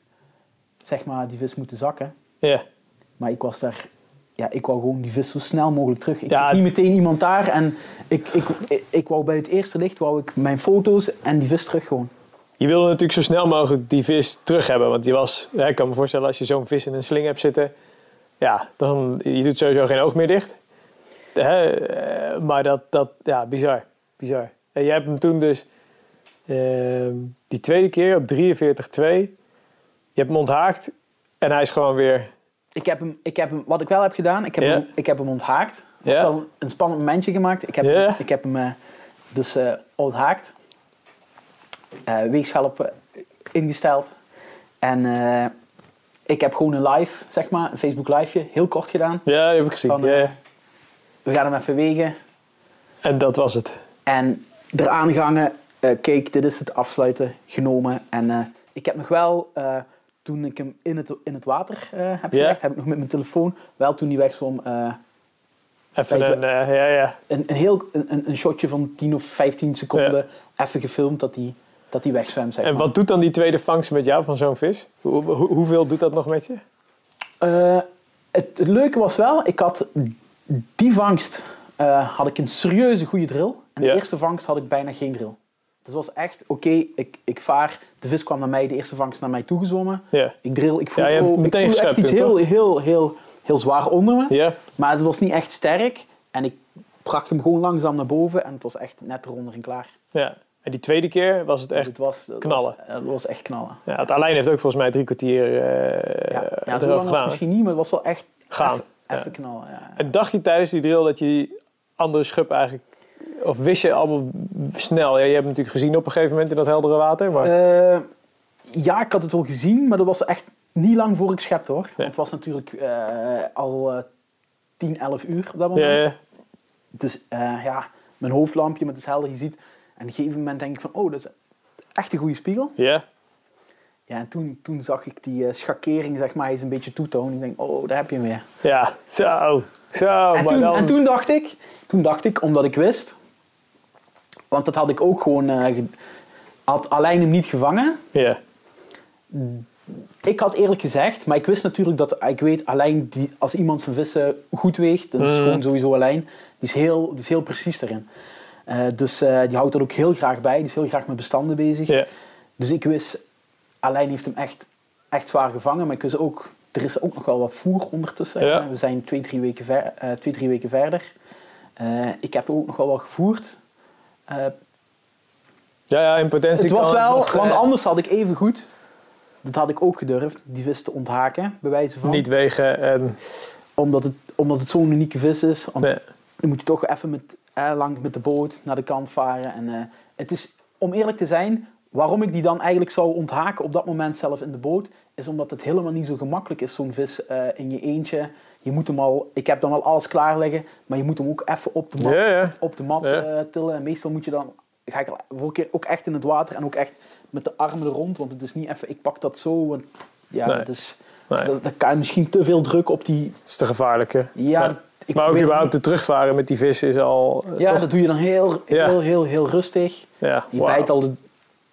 zeg maar, die vis moeten zakken. Ja. Maar ik was daar, ja, ik wou gewoon die vis zo snel mogelijk terug. Ik Ja, niet meteen iemand daar en ik, ik, ik, ik wou bij het eerste licht, wou ik mijn foto's en die vis terug gewoon. Je wilde natuurlijk zo snel mogelijk die vis terug hebben. Want die was, ja, ik kan me voorstellen, als je zo'n vis in een sling hebt zitten, ja, dan je doet sowieso geen oog meer dicht. Hè, eh, maar dat, dat, ja, bizar. Bizar. En jij hebt hem toen dus ehm, die tweede keer op 43-2, je hebt hem onthaakt en hij is gewoon weer, Ik heb hem, ik heb hem, wat ik wel heb gedaan, ik heb, hem, ik heb hem onthaakt. Dat Ja. was wel een spannend momentje gemaakt. Ik heb, hem, ik heb hem eh, dus eh, onthaakt. Weegschalp eh, ingesteld. En ik heb gewoon een live, zeg maar, een Facebook liveje, heel kort gedaan. ja, dat heb ik gezien. Van. We gaan hem even wegen. En dat was het. En eraan gehangen, eh kijk, dit is het afsluiten, genomen. En ik heb nog wel, toen ik hem in het, in het water eh, heb Ja. gelegd, heb ik nog met mijn telefoon, wel toen die wegzwom, eh Even een, eh, ja, ja. een, een heel een, shotje van 10 of 15 seconden even gefilmd dat die, dat die wegzwemt. Zeg En maar. wat doet dan die tweede vangst met jou van zo'n vis? Hoe, hoe- hoeveel doet dat nog met je? Het, het leuke was wel, ik had die vangst had ik een serieuze goede drill. En de eerste vangst had ik bijna geen drill. Dus het was echt, oké, ik, ik vaar, de vis kwam naar mij, de eerste vangst naar mij toegezwommen. Ja. Ik drill, ik voel, Ja, oh, ik voel echt iets heel, heel, heel, heel zwaar onder me. Ja? Maar het was niet echt sterk. En ik bracht hem gewoon langzaam naar boven en het was echt net eronder en klaar. Ja. En die tweede keer was het echt... het was, het knallen. Was, het was echt knallen. Ja, het Alain heeft ook volgens mij drie kwartier eh Ja, ja zo lang was het misschien niet, maar het was wel echt Gaan, even knallen. Ja. En dacht je tijdens die drill dat je die andere schub eigenlijk... Of wist je allemaal snel? Ja, je hebt natuurlijk gezien op een gegeven moment in dat heldere water. Maar Eh, ja, ik had het wel gezien, maar dat was echt niet lang voor ik schepte hoor. Het was natuurlijk eh, al eh 10, 11 uur op dat moment. ja, ja. Dus eh, ja, mijn hoofdlampje met de helder, je ziet. En op een gegeven moment denk ik van, oh, dat is echt een goede spiegel. ja. Ja, en toen, toen zag ik die schakering, zeg maar, eens een beetje toetonen. Ik denk, oh, daar heb je hem weer. Ja, zo. Zo, En maar toen, dan... en toen dacht ik, toen dacht ik, omdat ik wist, want dat had ik ook gewoon, eh, had Alain hem niet gevangen. Ja, Ik had eerlijk gezegd, maar ik wist natuurlijk dat, ik weet Alain, die, als iemand zijn vissen goed weegt, dan is het Mhm. gewoon sowieso Alain. Die is heel, die is heel precies daarin. Eh, dus eh, die houdt dat ook heel graag bij, die is heel graag met bestanden bezig. ja. Dus ik wist, Alain heeft hem echt, echt zwaar gevangen, maar ik wist ook, er is ook nog wel wat voer ondertussen. Ja. We zijn twee, drie weken, ver, eh, twee, drie weken verder. Ik heb ook nog wel wat gevoerd. Eh, Ja, ja, in potentie het was kan wel, nog, want eh, anders had ik even goed, dat had ik ook gedurfd, die vis te onthaken, bij wijze van. Niet wegen en... Omdat het, omdat het zo'n unieke vis is. Nee. dan moet je toch even met, eh, lang met de boot naar de kant varen. En, eh, het is, om eerlijk te zijn, waarom ik die dan eigenlijk zou onthaken op dat moment zelf in de boot, is omdat het helemaal niet zo gemakkelijk is, zo'n vis eh, in je eentje. Je moet hem al, ik heb dan al alles klaar liggen, maar je moet hem ook even op de mat, Ja, ja. op de mat Ja. eh, tillen. En meestal moet je dan, ga ik voor keer ook echt in het water en ook echt met de armen er rond, want het is niet even, ik pak dat zo, want ja, Nee. dat is, Nee, dat, dat kan misschien te veel druk op die, het is te gevaarlijk, hè? ja, ik maar ook überhaupt te terugvaren met die vis is al... eh, Ja, toch? dat doe je dan heel, heel, heel, heel rustig. Ja, Je bijt al de,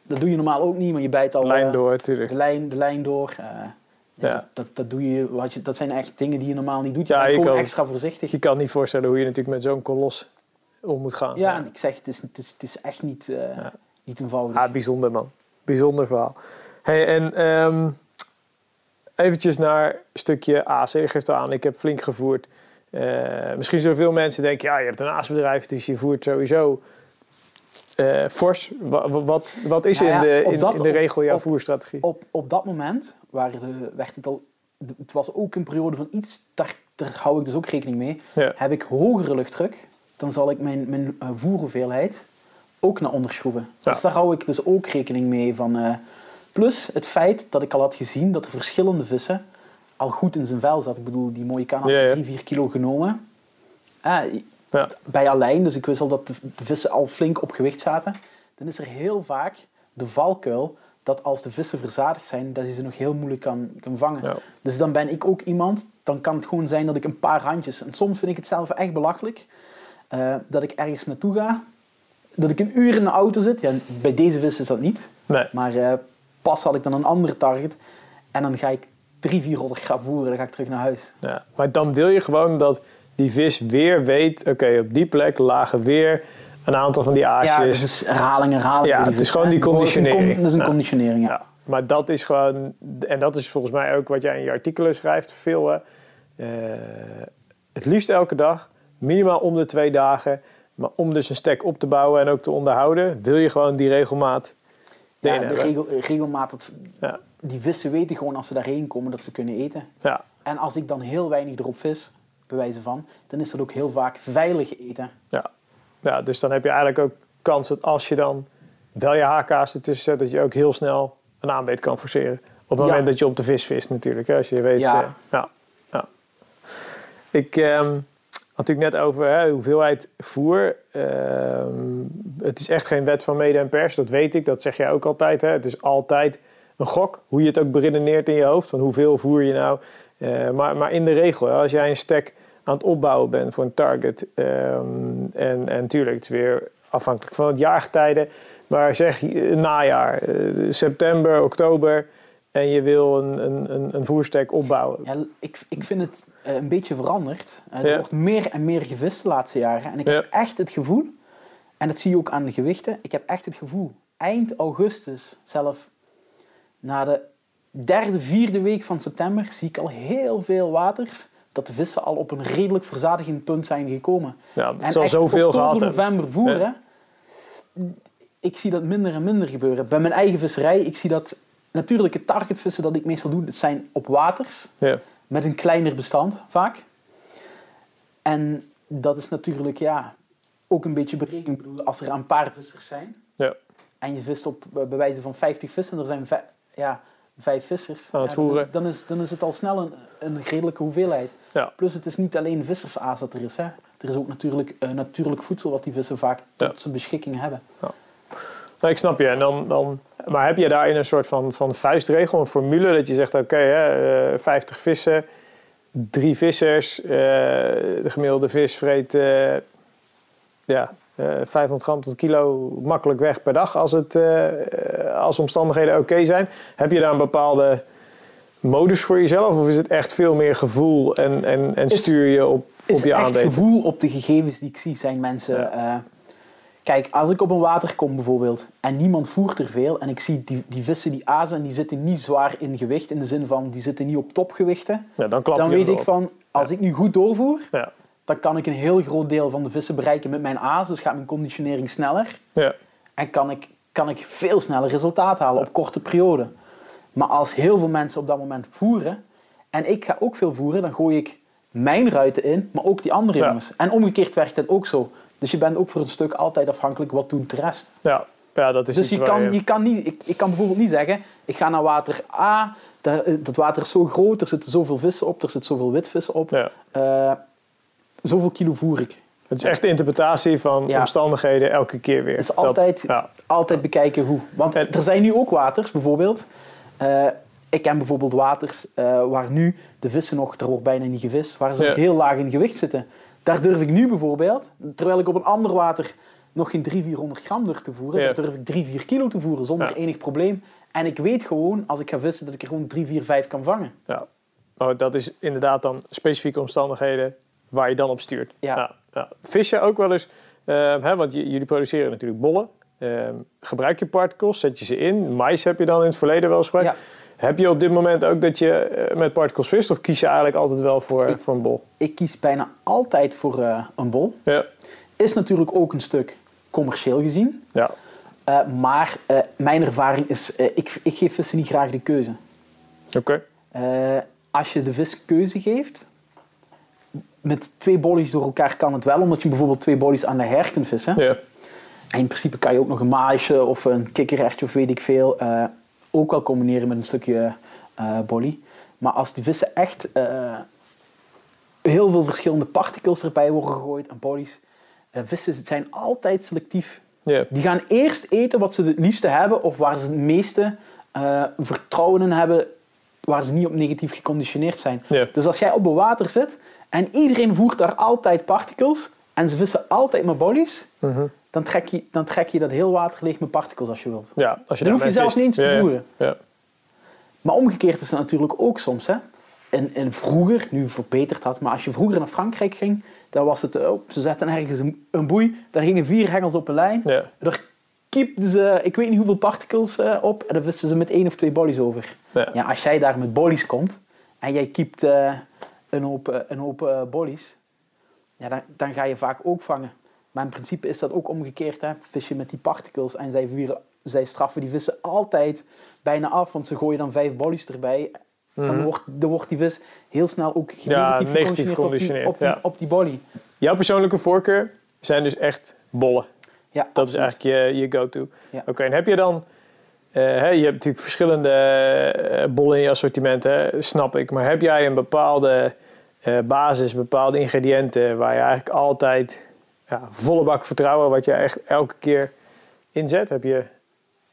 dat doe je normaal ook niet, maar je bijt al Lijn eh, door, natuurlijk. de, lijn, de lijn door. Ja, Ja. Dat, dat, doe je, wat je, dat zijn echt dingen die je normaal niet doet. Je Ja, bent gewoon extra voorzichtig. Je kan niet voorstellen hoe je natuurlijk met zo'n kolos om moet gaan. Ja, en ik zeg, het is, het is, het is echt niet, eh niet eenvoudig. Ah, bijzonder man. Bijzonder verhaal. Hey, en ehm eventjes naar een stukje aas. Je geeft aan, ik heb flink gevoerd. Eh, misschien zullen veel mensen denken, ja, je hebt een aasbedrijf, dus je voert sowieso eh, fors. Wa- wa- Wat, wat is Nou in, ja, de, op in, dat- in de regel jouw op- voerstrategie? op, op dat moment waren de, werd het al... Het was ook een periode van iets, daar, daar hou ik dus ook rekening mee. Ja. Heb ik hogere luchtdruk, dan zal ik mijn, mijn eh, voerhoeveelheid ook naar onder schroeven. Ja. Dus daar hou ik dus ook rekening mee van. eh, plus het feit dat ik al had gezien dat er verschillende vissen al goed in zijn vel zat. Ik bedoel, die mooie kan had Ja, ja. 3, 4 kilo genomen. Eh, Ja. bij Alijn, dus ik wist al dat de, de vissen al flink op gewicht zaten. Dan is er heel vaak de valkuil dat als de vissen verzadigd zijn, dat je ze nog heel moeilijk kan, kan vangen. Ja. Dus dan ben ik ook iemand, dan kan het gewoon zijn dat ik een paar handjes... En soms vind ik het zelf echt belachelijk, eh, dat ik ergens naartoe ga, dat ik een uur in de auto zit. Ja, bij deze vis is dat niet. Nee. Maar eh, pas had ik dan een andere target. En dan ga ik drie, 400 gram voeren. Dan ga ik terug naar huis. Ja, maar dan wil je gewoon dat die vis weer weet, oké, op die plek lagen weer een aantal van die Ja, dus aasjes. het is herhaling, herhaling. Ja, het is gewoon die conditionering. Dat is een Ja. conditionering, ja. Ja, maar dat is gewoon, en dat is volgens mij ook wat jij in je artikelen schrijft, veel. Hè? Eh, het liefst elke dag, minimaal om de twee dagen. Maar om dus een stek op te bouwen en ook te onderhouden, wil je gewoon die regelmaat Ja, de regel, regelmaat, dat, Ja, die vissen weten gewoon als ze daarheen komen dat ze kunnen eten. ja, En als ik dan heel weinig erop vis, bij wijze van, dan is dat ook heel vaak veilig eten. ja. Ja, dus dan heb je eigenlijk ook kans dat als je dan wel je haaka's ertussen zet, dat je ook heel snel een aanbeet kan forceren. Op het Ja. moment dat je op de vis vist natuurlijk. Hè, als je weet, Ja. eh, ja, ja. Ik ehm, had natuurlijk net over hè, hoeveelheid voer. Ehm, het is echt geen wet van mede en pers, dat weet ik. Dat zeg jij ook altijd. Hè. Het is altijd een gok, hoe je het ook beredeneert in je hoofd. Van hoeveel voer je nou. Eh, maar, maar in de regel, hè, als jij een stek aan het opbouwen bent voor een target. ehm, en, en natuurlijk, het is weer afhankelijk van het jaargetijden. Maar zeg je, najaar, eh, september, oktober. En je wil een, een, een, voerstek opbouwen. Ja, ik, ik vind het eh, een beetje veranderd. Eh, er Ja. wordt meer en meer gevist de laatste jaren. En ik Ja. heb echt het gevoel, en dat zie je ook aan de gewichten, ik heb echt het gevoel, eind augustus, zelf na de derde, vierde week van september, zie ik al heel veel waters dat de vissen al op een redelijk verzadigend punt zijn gekomen. Ja, het En zal zoveel gehad hebben. november voeren, ik zie dat minder en minder gebeuren. Bij mijn eigen visserij, ik zie dat natuurlijk het targetvissen dat ik meestal doe, dat zijn op waters Ja, met een kleiner bestand vaak. En dat is natuurlijk ja, ook een beetje berekend. Ik bedoel, als er een paar vissers zijn ja. en je vist op bij wijze van 50 vissen en er zijn ja, vijf vissers, Aan het ja, dan- is, dan is het al snel een, een redelijke hoeveelheid. Ja. Plus het is niet alleen vissersaas dat er is. Hè. Er is ook natuurlijk eh, natuurlijk voedsel wat die vissen vaak Ja. tot zijn beschikking hebben. Nou, ik snap je. En dan, dan, maar heb je daarin een soort van, van vuistregel, een formule, dat je zegt, oké, hè, eh, 50 vissen, drie vissers, eh, de gemiddelde vis vreet eh, ja, 500 gram tot kilo makkelijk weg per dag als, het, eh, als de omstandigheden oké zijn. Heb je daar een bepaalde modus voor jezelf of is het echt veel meer gevoel en, en, en Is- stuur je op, op is je echt aanbeten? gevoel op de gegevens die ik zie zijn mensen... eh, kijk, als ik op een water kom bijvoorbeeld en niemand voert er veel en ik zie die, die vissen die azen en die zitten niet zwaar in gewicht in de zin van die zitten niet op topgewichten, Ja, dan klap dan weet ik van als ik nu goed doorvoer, Ja, dan kan ik een heel groot deel van de vissen bereiken met mijn azen, dus gaat mijn conditionering sneller ja, en kan ik, kan ik veel sneller resultaat halen op korte periode. Maar als heel veel mensen op dat moment voeren en ik ga ook veel voeren, dan gooi ik mijn ruiten in, maar ook die andere Ja. jongens. En omgekeerd werkt het ook zo. Dus je bent ook voor een stuk altijd afhankelijk wat doet de rest. ja. ja, dat is Dus iets je kan, je kan niet, ik, ik kan bijvoorbeeld niet zeggen, ik ga naar water A, eh, dat water is zo groot, er zitten zoveel vissen op, er zit zoveel witvissen op, Ja. eh, zoveel kilo voer ik. Het is echt de interpretatie van Ja. omstandigheden elke keer weer. Het is altijd, ja, altijd bekijken hoe. Want En- er zijn nu ook waters, bijvoorbeeld. eh, ik ken bijvoorbeeld waters eh, waar nu de vissen nog, er wordt bijna niet gevist, waar ze Ja. heel laag in gewicht zitten. Daar durf ik nu bijvoorbeeld, terwijl ik op een ander water nog geen 300, 400 gram durf te voeren, daar durf ik 3, 4 kilo te voeren zonder enig probleem. En ik weet gewoon, als ik ga vissen, dat ik er gewoon 3, 4, 5 kan vangen. ja. Maar dat is inderdaad dan specifieke omstandigheden waar je dan op stuurt. Ja. Vis je ook wel eens, eh, hè, want jullie produceren natuurlijk bollen. Eh, gebruik je particles, zet je ze in. Mais heb je dan in het verleden wel eens gebruikt. Ja. Heb je op dit moment ook dat je eh, met particles vist of kies je eigenlijk altijd wel voor, Ik- voor een bol? Ik kies bijna altijd voor eh, een bol. Ja, Is natuurlijk ook een stuk commercieel gezien. ja. Eh, maar mijn ervaring is, ik, ik geef vissen niet graag de keuze. oké. Als je de vis keuze geeft, met twee bollies door elkaar kan het wel, omdat je bijvoorbeeld twee bollies aan de her kunt vissen. Ja. En in principe kan je ook nog een maasje of een kikkererwtje of weet ik veel, eh, ook wel combineren met een stukje eh bolly. Maar als die vissen echt eh, heel veel verschillende particles erbij worden gegooid en bodies, eh, vissen zijn altijd selectief. Ja. Die gaan eerst eten wat ze het liefste hebben of waar ze het meeste vertrouwen in hebben, waar ze niet op negatief geconditioneerd zijn. Ja. Dus als jij op het water zit en iedereen voert daar altijd particles en ze vissen altijd met bodies, Mhm. dan, trek je, dan trek je dat heel water leeg met particles als je wilt. Ja, als je Dan hoef je zelfs niet eens te ja. voeren. Ja. Maar omgekeerd is het natuurlijk ook soms. Hè? En, en vroeger, nu verbeterd dat, maar als je vroeger naar Frankrijk ging, dan was het, oh, ze zetten ergens een, een boei, daar gingen vier hengels op een lijn. Ja. Daar kiepten ze, ik weet niet hoeveel particles eh, op, en dan visten ze met één of twee bollies over. Ja. Ja, als jij daar met bollies komt, en jij kiept eh, een hoop, eh, een hoop eh, bollies, ja, dan, dan ga je vaak ook vangen. Maar in principe is dat ook omgekeerd. Hè? Vis je met die particles en zij, vieren, zij straffen die vissen altijd bijna af, want ze gooien dan vijf bollies erbij. Dan, wordt, dan wordt die vis heel snel ook Mhm. Ja, negatief geconditioneerd op die, op, die, op die bolly. Jouw persoonlijke voorkeur zijn dus echt bollen. Ja, Dat is eigenlijk je, je go-to. Ja. Oké, en heb je dan... eh, je hebt natuurlijk verschillende eh, bollen in je assortiment, hè, snap ik. Maar heb jij een bepaalde eh, basis, bepaalde ingrediënten... waar je eigenlijk altijd ja, volle bak vertrouwen... wat je echt elke keer inzet? Heb je,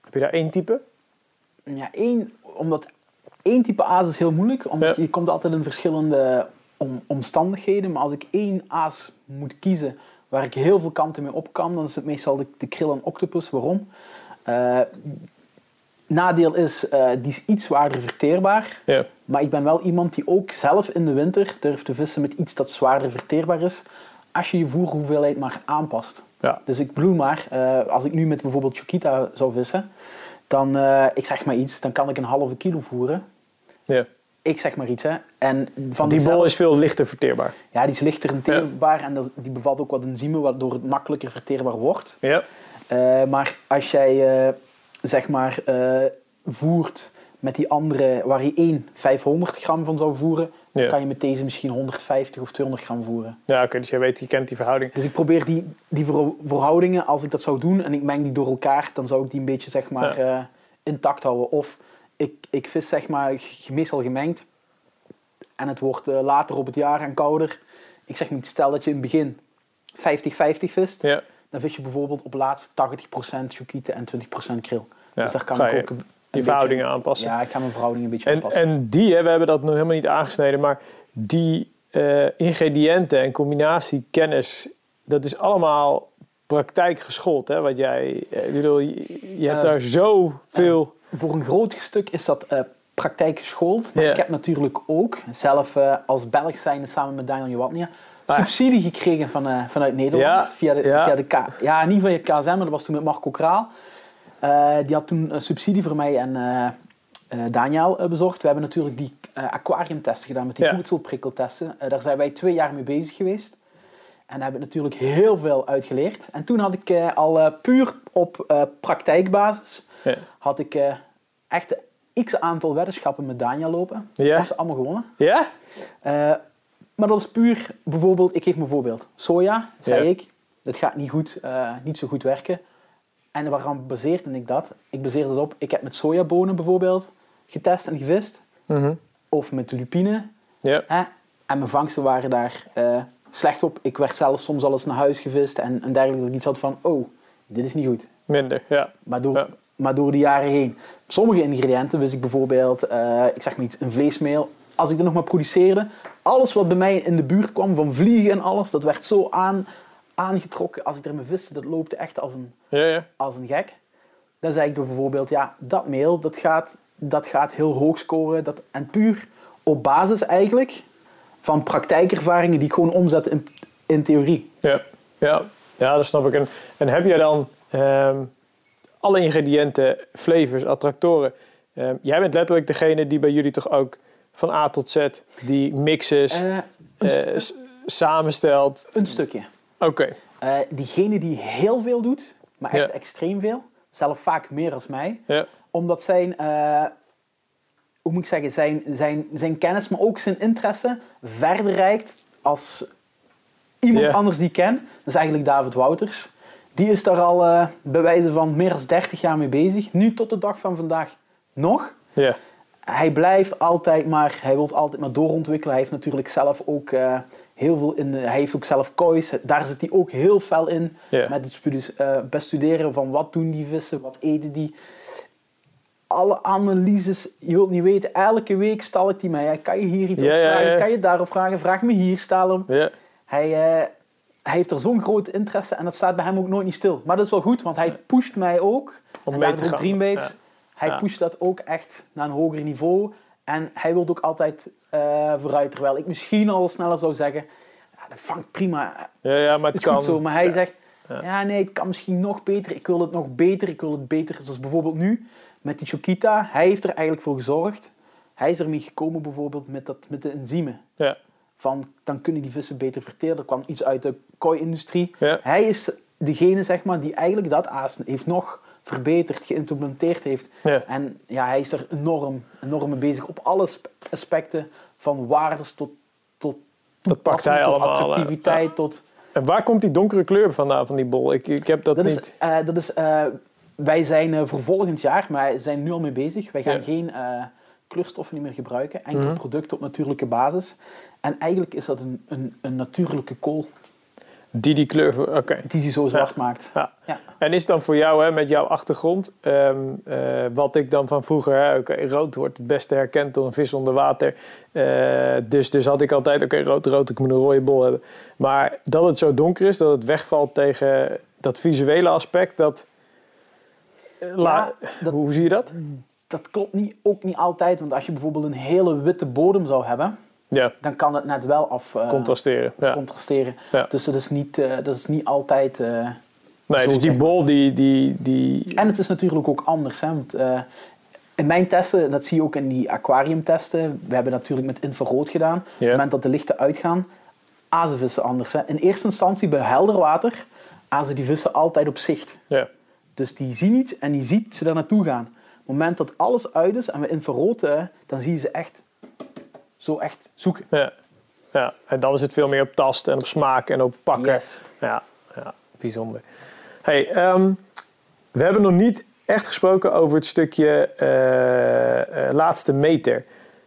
heb je daar één type? Ja, één, omdat één type aas is heel moeilijk. Omdat Ja. je komt altijd in verschillende om, omstandigheden. Maar als ik één aas moet kiezen waar ik heel veel kanten mee op kan, dan is het meestal de, de krill en octopus. Waarom? Nadeel is, eh, die is iets zwaarder verteerbaar. Ja. Maar ik ben wel iemand die ook zelf in de winter durft te vissen met iets dat zwaarder verteerbaar is. Als je je voerhoeveelheid maar aanpast. Ja. Dus ik bedoel maar, eh, als ik nu met bijvoorbeeld Chokita zou vissen, dan, eh, ik zeg maar iets, dan kan ik een halve kilo voeren. ja. Ik zeg maar iets, hè. En van Die dezelfde- bol is veel lichter verteerbaar. Ja, die is lichter verteerbaar en dat, die bevat ook wat enzymen, waardoor het makkelijker verteerbaar wordt. Ja. Maar als jij, zeg maar, eh, voert met die andere, waar je één 500 gram van zou voeren, dan kan je met deze misschien 150 of 200 gram voeren. Ja, oké, dus je weet, je kent die verhouding. Dus ik probeer die, die verho- verhoudingen, als ik dat zou doen en ik meng die door elkaar, dan zou ik die een beetje zeg maar, eh, intact houden. Of ik, ik vis zeg maar meestal gemengd en het wordt eh, later op het jaar en kouder. Ik zeg niet, stel dat je in het begin 50-50 vist, Ja. dan vis je bijvoorbeeld op laatst 80% chokieten en 20% krill. Ja, Dus daar kan ga ik je ook Die beetje- verhoudingen aanpassen. Ja, ik ga mijn verhouding een beetje En, aanpassen. en die, hè, we hebben dat nog helemaal niet aangesneden, maar die eh, ingrediënten en combinatiekennis, dat is allemaal praktijkgeschoold. Hè, wat jij, eh, ik bedoel, je, hebt Eh, daar zoveel. Voor een groot stuk is dat praktijk geschoold. Maar ik heb natuurlijk ook, zelf als Belg zijnde samen met Daniel Jawatnia, Ah. subsidie gekregen van, vanuit Nederland. Ja, Via de, ja. Via de K, ja, niet via KSM, maar dat was toen met Marco Kraal. Eh, die had toen een subsidie voor mij en eh, Daniel bezorgd. We hebben natuurlijk die aquariumtesten gedaan met die Ja. voedselprikkeltesten. Daar zijn wij twee jaar mee bezig geweest. En daar hebben we natuurlijk heel veel uitgeleerd. En toen had ik al puur op praktijkbasis Ja. had ik echt een x aantal weddenschappen met Daniel lopen. Ja? Ik heb ze allemaal gewonnen. Ja? Maar dat is puur, bijvoorbeeld, ik geef me een voorbeeld. Soja, zei Ja. ik, dat gaat niet, goed, niet zo goed werken. En waaraan baseerde ik dat? Ik baseerde het op, ik heb met sojabonen bijvoorbeeld getest en gevist. Mhm. Of met lupine. Ja. Hè? En mijn vangsten waren daar eh, slecht op. Ik werd zelfs soms al eens naar huis gevist en, en dergelijke. Dat ik iets had van, oh, dit is niet goed. Minder, ja. Maar door, Ja. maar door de jaren heen. Sommige ingrediënten wist ik bijvoorbeeld, eh, ik zeg maar iets, een vleesmeel. Als ik er nog maar produceerde, alles wat bij mij in de buurt kwam, van vliegen en alles, dat werd zo aan, aangetrokken. Als ik er mijn viste, dat loopte echt als een, Ja, ja. als een gek. Dan zei ik bijvoorbeeld, ja, dat meel, dat gaat, dat gaat heel hoog scoren. Dat, en puur op basis eigenlijk van praktijkervaringen die ik gewoon omzet in, in theorie. Ja, ja. ja dat snap ik. En, en heb jij dan ehm, alle ingrediënten, flavors, attractoren? ehm, jij bent letterlijk degene die bij jullie toch ook van A tot Z die mixes Eh, eh, samenstelt. een stukje. Oké, Eh, diegene die heel veel doet, maar echt Ja. extreem veel, zelf vaak meer als mij, ja. omdat zijn, eh, hoe moet ik zeggen, zijn, zijn, zijn kennis, maar ook zijn interesse verder reikt als iemand anders die ik ken. Dat is eigenlijk David Wouters. Die is daar al eh bij wijze van meer dan 30 jaar mee bezig. Nu tot de dag van vandaag nog. Ja, hij blijft altijd maar, hij wil altijd maar doorontwikkelen. Hij heeft natuurlijk zelf ook eh, heel veel in, hij heeft ook zelf koois. Daar zit hij ook heel fel in. Met het studies, eh, bestuderen van wat doen die vissen, wat eten die. Alle analyses, je wilt niet weten, elke week stal ik die mij. Kan je hier iets op vragen? Kan je daarop vragen? Vraag me hier, stel hem. Hij, eh, hij heeft er zo'n groot interesse en dat staat bij hem ook nooit niet stil. Maar dat is wel goed, want hij pusht mij ook. Om en mee te gaan. Ja. Hij Ja. pusht dat ook echt naar een hoger niveau. En hij wil ook altijd eh, vooruit. Terwijl ik misschien al sneller zou zeggen, ja, dat vangt prima. Ja, ja, maar Het het is kan. zo. Maar hij zegt, Ja. ja. nee, het kan misschien nog beter. Ik wil het nog beter. Ik wil het beter. Zoals bijvoorbeeld nu met die Chokita. Hij heeft er eigenlijk voor gezorgd. Hij is ermee gekomen bijvoorbeeld met, dat, met de enzymen. Ja. Van, dan kunnen die vissen beter verteren. Er kwam iets uit de kooi-industrie. Ja. Hij is degene zeg maar, die eigenlijk dat aas heeft nog verbeterd, geïmplementeerd heeft. Ja. En ja, hij is er enorm, enorm mee bezig op alle sp- aspecten. Van waardes tot, tot Dat pakt hij tot allemaal, attractiviteit, tot... En waar komt die donkere kleur vandaan van die bol? Ik, ik heb dat, Dat niet. is, eh, dat is, eh, wij zijn eh, voor volgend jaar, maar zijn nu al mee bezig. Wij gaan Ja. geen kleurstoffen meer gebruiken. Enkel Mhm. producten op natuurlijke basis. En eigenlijk is dat een, een, een natuurlijke kool Die die kleur. Oké. die ze zo zwart maakt. Ja. Ja. En is dan voor jou, hè, met jouw achtergrond, ehm, eh, wat ik dan van vroeger, hè, oké, rood wordt het beste herkend door een vis onder water. Eh, dus, dus had ik altijd, oké, rood, rood, ik moet een rode bol hebben. Maar dat het zo donker is, dat het wegvalt tegen dat visuele aspect, dat... eh, la- dat- hoe zie je dat? Dat klopt niet, ook niet altijd, want als je bijvoorbeeld een hele witte bodem zou hebben, Ja, dan kan het net wel af eh, contrasteren. Ja. contrasteren. Ja. Dus dat is niet, eh, dat is niet altijd. eh, Nee, dus die bol, die... die, die En het is natuurlijk ook anders. Hè? Want, in mijn testen, dat zie je ook in die aquariumtesten, we hebben natuurlijk met infrarood gedaan. Op het moment dat de lichten uitgaan, azen vissen anders. Hè? In eerste instantie bij helder water, azen die vissen altijd op zicht. ja. Dus die zien iets en die ziet ze daar naartoe gaan. Op het moment dat alles uit is en we infrarood, dan zie je ze echt zo echt zoeken. Ja. ja, en dan is het veel meer op tast en op smaak en op pakken. Yes. Ja, ja bijzonder. Hey, ehm, we hebben nog niet echt gesproken over het stukje eh, eh, laatste meter.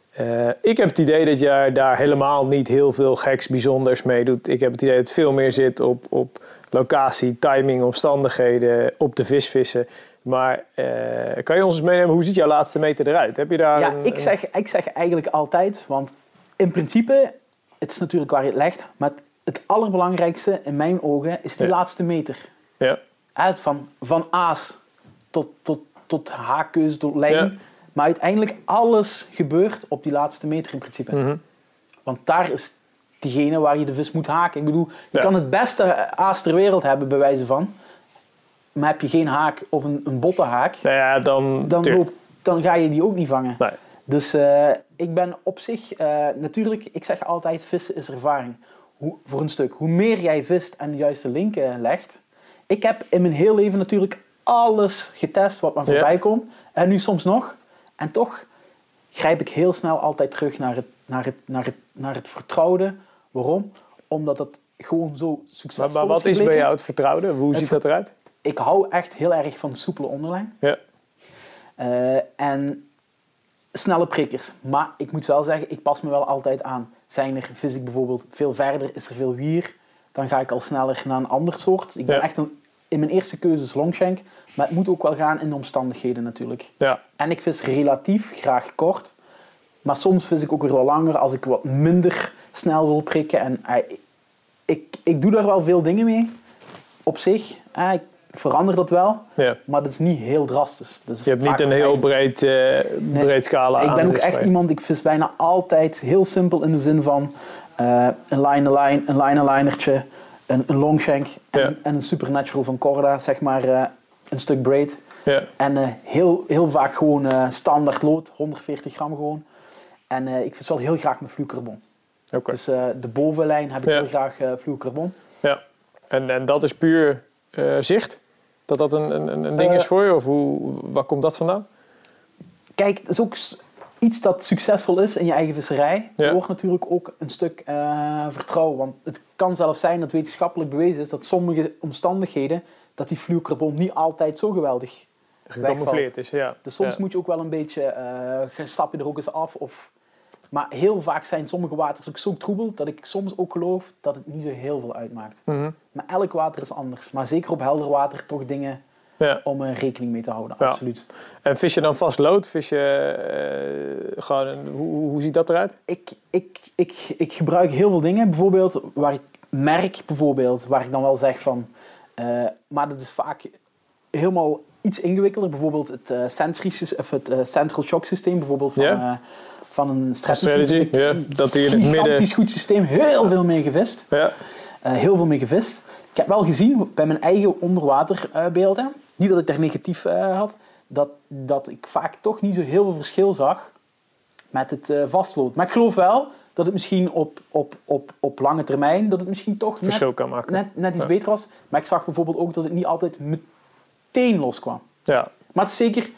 Eh, ik heb het idee dat jij daar helemaal niet heel veel geks bijzonders mee doet. Ik heb het idee dat het veel meer zit op, op locatie, timing, omstandigheden, op de visvissen. Maar eh, kan je ons eens meenemen, hoe ziet jouw laatste meter eruit? Heb je daar Ja, een, ik zeg, ik zeg eigenlijk altijd, want in principe, het is natuurlijk waar je het legt, maar het, het allerbelangrijkste in mijn ogen is die Ja. laatste meter. Ja, van, van aas tot, tot, tot haakkeuze, tot lijn. Ja. Maar uiteindelijk alles gebeurt op die laatste meter in principe. Mhm. Want daar is diegene waar je de vis moet haken. Ik bedoel, je kan het beste aas ter wereld hebben, bij wijze van. Maar heb je geen haak of een, een botte haak, nou ja, dan... dan, dan ga je die ook niet vangen. Nee. Dus eh, ik ben op zich, eh, natuurlijk, ik zeg altijd, vissen is ervaring. Hoe, voor een stuk. Hoe meer jij vist en de juiste linken legt. Ik heb in mijn heel leven natuurlijk alles getest wat maar Ja. voorbij komt. En nu soms nog. En toch grijp ik heel snel altijd terug naar het, naar het, naar het, naar het vertrouwde. Waarom? Omdat het gewoon zo succesvol Maar, maar wat is bij jou het vertrouwde? Hoe ziet dat eruit? Ik hou echt heel erg van soepele onderlijn. Ja. Eh, en snelle prikkers. Maar ik moet wel zeggen, ik pas me wel altijd aan. Zijn er, vis ik bijvoorbeeld veel verder, is er veel wier, dan ga ik al sneller naar een ander soort. Ik ben Ja. echt een, in mijn eerste keuze is longshank, maar het moet ook wel gaan in de omstandigheden natuurlijk. Ja. En ik vis relatief graag kort, maar soms vis ik ook weer wel langer als ik wat minder snel wil prikken. En eh, ik, ik doe daar wel veel dingen mee, op zich. Eh, ik verander dat wel, ja. maar dat is niet heel drastisch. Je hebt niet een heel breed, eh, breed scala ik ben ook echt iemand, ik vis bijna altijd heel simpel in de zin van eh, een line-line, een line-linertje, een, een longshank en, Ja. en een supernatural van Corda, zeg maar eh, een stuk braid. Ja. En heel, heel vaak gewoon standaard lood, 140 gram gewoon. En ik vis wel heel graag met fluocarbon. Oké. Dus de bovenlijn heb ik heel graag fluocarbon. Ja. En, en dat is puur zicht? Dat dat een, een, een ding Eh, is voor je? Of hoe, waar komt dat vandaan? Kijk, het is ook iets dat succesvol is in je eigen visserij. Ja. Er wordt natuurlijk ook een stuk eh, vertrouwen. Want het kan zelfs zijn dat wetenschappelijk bewezen is dat sommige omstandigheden, dat die fluocarbon niet altijd zo geweldig gecamoufleerd is. Ja. Dus soms ja. moet je ook wel een beetje, uh, stap je er ook eens af. Of, maar heel vaak zijn sommige waters ook zo troebel dat ik soms ook geloof dat het niet zo heel veel uitmaakt. Mhm. Maar elk water is anders. Maar zeker op helder water toch dingen Ja. om er rekening mee te houden. Ja. Absoluut. En vis je dan vast lood? Vis je eh, gewoon, hoe, hoe ziet dat eruit? Ik, ik, ik, ik gebruik heel veel dingen. Bijvoorbeeld waar ik merk, bijvoorbeeld, waar ik dan wel zeg van... eh, maar dat is vaak helemaal iets ingewikkelder. Bijvoorbeeld het, eh, of het eh, Central Shock systeem, bijvoorbeeld van, eh, van een Strategy, strategy. ja, dat die in het midden... Goed systeem, heel veel mee gevist. Ja, Eh, heel veel mee gevist. Ik heb wel gezien bij mijn eigen onderwaterbeelden, niet dat ik daar negatief had, dat, dat ik vaak toch niet zo heel veel verschil zag met het vastlood. Maar ik geloof wel dat het misschien op, op, op, op lange termijn, dat het misschien toch net, verschil kan maken. net, net iets Ja. beter was. Maar ik zag bijvoorbeeld ook dat het niet altijd meteen loskwam. Ja, Maar het is zeker,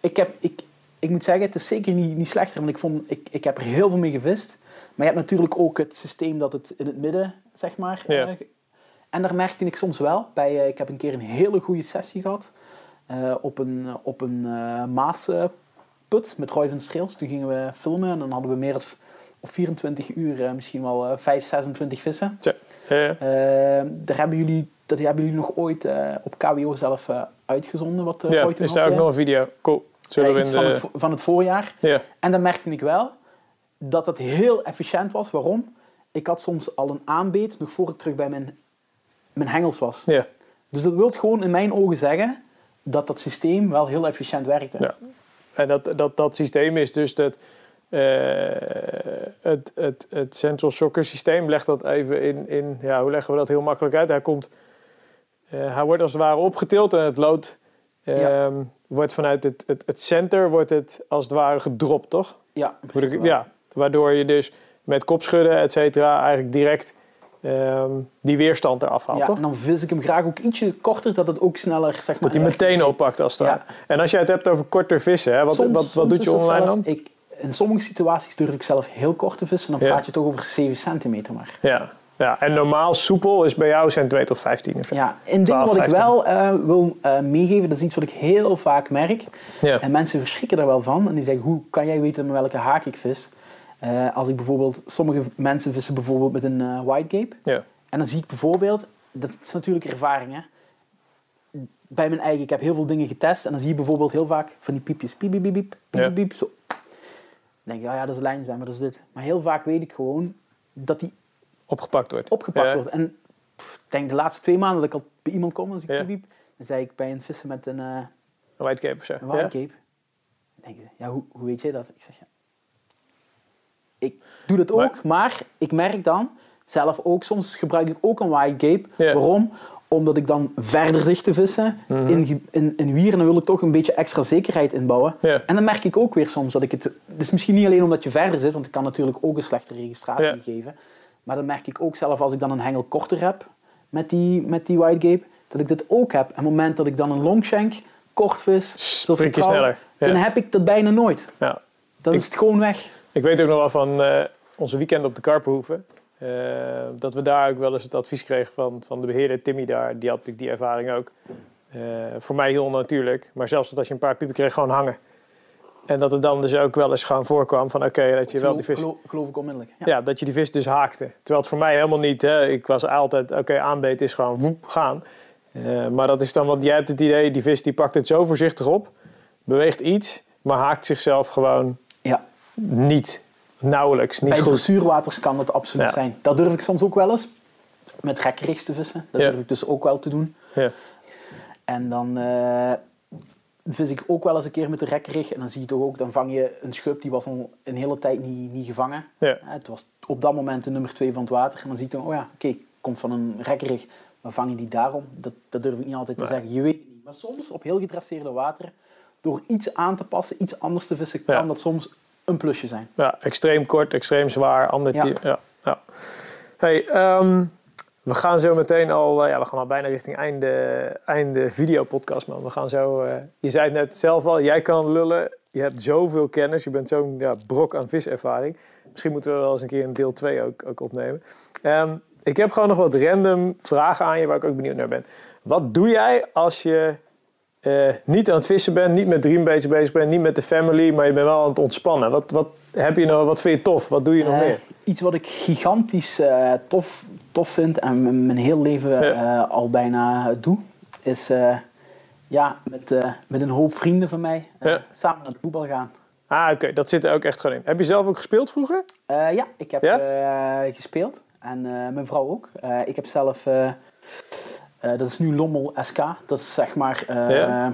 ik, heb, ik, ik moet zeggen, het is zeker niet, niet slechter. Want ik, vond, ik, ik heb er heel veel mee gevist. Maar je hebt natuurlijk ook het systeem dat het in het midden, zeg maar. Ja. eh, en daar merkte ik soms wel. Bij, eh, ik heb een keer een hele goede sessie gehad. eh, op een, op een Maasput met Roy van Streels. Toen gingen we filmen en dan hadden we meer dan op 24 uur misschien wel eh 5, 26 vissen. Ja, ja. Daar hebben jullie, dat hebben jullie nog ooit op KWO zelf uitgezonden. Wat, eh, ja toen is daar ook nog een video? Cool. Zullen we in van, de... het, van het voorjaar. Ja, En dan merkte ik wel dat dat heel efficiënt was. Waarom? Ik had soms al een aanbeet nog voor ik terug bij mijn, mijn hengels was. ja. Dus dat wil gewoon in mijn ogen zeggen dat dat systeem wel heel efficiënt werkte. Ja. En dat, dat, dat systeem is dus dat... eh, het, het, het central shocker systeem, leg dat even in, in... Ja, hoe leggen we dat heel makkelijk uit? Hij komt... eh, hij wordt als het ware opgetild en het lood... ehm, Ja. wordt vanuit het, het, het center wordt het als het ware gedropt, toch? Ja, wel. ja, waardoor je dus met kopschudden, et cetera, eigenlijk direct ehm, die weerstand eraf haalt, Ja, toch? en dan vis ik hem graag ook ietsje korter, dat het ook sneller, zeg maar... Dat hij meteen oppakt als het Ja. En als jij het hebt over korter vissen, hè, wat, Soms- wat, wat soms doet je online zelf- dan? Ik, in sommige situaties durf ik zelf heel kort te vissen. Dan Ja. praat je toch over 7 centimeter maar. Ja. Ja, en normaal soepel is bij jou centimeter of 15 of zo. Ja, een ding 12, wat ik 15. wel eh, wil eh, meegeven, dat is iets wat ik heel vaak merk. Ja. En mensen verschrikken daar wel van. En die zeggen, hoe kan jij weten met welke haak ik vis? Eh, als ik bijvoorbeeld, sommige mensen vissen bijvoorbeeld met een white gape. Ja. En dan zie ik bijvoorbeeld, dat is natuurlijk ervaring hè. Bij mijn eigen, ik heb heel veel dingen getest. En dan zie je bijvoorbeeld heel vaak van die piepjes. Piep, piep, piep, piep, piep, Ja. piep, zo. Dan denk je, ja, ja, dat is lijnzwem, maar dat is dit. Maar heel vaak weet ik gewoon dat die Opgepakt wordt. opgepakt Ja. wordt. En ik denk de laatste twee maanden dat ik al bij iemand kom, als ik Ja. dan zei ik bij een vissen met een, eh Een white cape of zo. een white Ja? denk je, ja, hoe, hoe weet je dat? Ik zeg, ja. Ik doe dat ook, maar ik merk dan, zelf ook, soms gebruik ik ook een white cape. Ja. Waarom? Omdat ik dan verder zicht te vissen Mhm. in, in, in wier en dan wil ik toch een beetje extra zekerheid inbouwen. Ja. En dan merk ik ook weer soms dat ik het... Het is misschien niet alleen omdat je verder zit, want ik kan natuurlijk ook een slechte registratie Ja. geven. Maar dan merk ik ook zelf als ik dan een hengel korter heb met die, met die white gape, dat ik dit ook heb. En op het moment dat ik dan een longshank kort vis, trouw, sneller. Ja. dan heb ik dat bijna nooit. Ja. Dan Ik- is het gewoon weg. Ik weet ook nog wel van eh, onze weekend op de Karpenhoeven. eh, dat we daar ook wel eens het advies kregen van, van de beheerder Timmy daar. Die had natuurlijk die ervaring ook. Eh, voor mij heel natuurlijk. Maar zelfs dat als je een paar piepen kreeg, gewoon hangen. En dat het dan dus ook wel eens gewoon voorkwam van oké, dat je wel die vis... geloof, geloof ik onmiddellijk. Ja. Ja, dat je die vis dus haakte. Terwijl het voor mij helemaal niet. Hè. Ik was altijd, oké, aanbeet is gewoon woep, gaan. Eh, maar dat is dan, want jij hebt het idee, die vis die pakt het zo voorzichtig op. Beweegt iets, maar haakt zichzelf gewoon Ja. niet. Nauwelijks, niet Bij goed. dressuurwaters kan dat absoluut Ja. zijn. Dat durf ik soms ook wel eens. Met rekkerigs te vissen. Dat durf ik dus ook wel te doen. Ja. En dan eh, vis ik ook wel eens een keer met de rekkerig. En dan zie je toch ook, dan vang je een schub die was al een hele tijd niet, niet gevangen. Ja. Eh, Het was op dat moment de nummer 2 van het water. En dan zie je dan, oh ja, oké, komt van een rekkerig. Maar vang je die daarom? Dat, dat durf ik niet altijd te zeggen. Je weet het niet. Maar soms op heel gedresseerde water, door iets aan te passen, iets anders te vissen, Ja. kan dat soms een plusje zijn. Ja, extreem kort, extreem zwaar, ander Ja. type. Ja. Ja. Hey, ehm, we gaan zo meteen al, eh, ja, we gaan al bijna richting einde, einde videopodcast, man. We gaan zo, eh, je zei het net zelf al, jij kan lullen, je hebt zoveel kennis, je bent zo'n ja, brok aan viservaring. Misschien moeten we wel eens een keer een deel 2 ook, ook opnemen. Ehm, ik heb gewoon nog wat random vragen aan je waar ik ook benieuwd naar ben. Wat doe jij als je eh, niet aan het vissen bent, niet met Dream bezig, bezig bent, niet met de family, maar je bent wel aan het ontspannen. Wat, wat, heb je nou, wat vind je tof? Wat doe je nog Eh, meer? iets wat ik gigantisch eh, tof, tof vind en mijn heel leven Ja. al bijna doe, is ja, met, met een hoop vrienden van mij Ja. samen naar de voetbal gaan. Ah, oké, dat zit er ook echt gewoon in. Heb je zelf ook gespeeld vroeger? Ja, ik heb Ja? gespeeld en mijn vrouw ook. Ik heb zelf, eh, dat is nu Lommel SK, dat is zeg maar eh, Ja.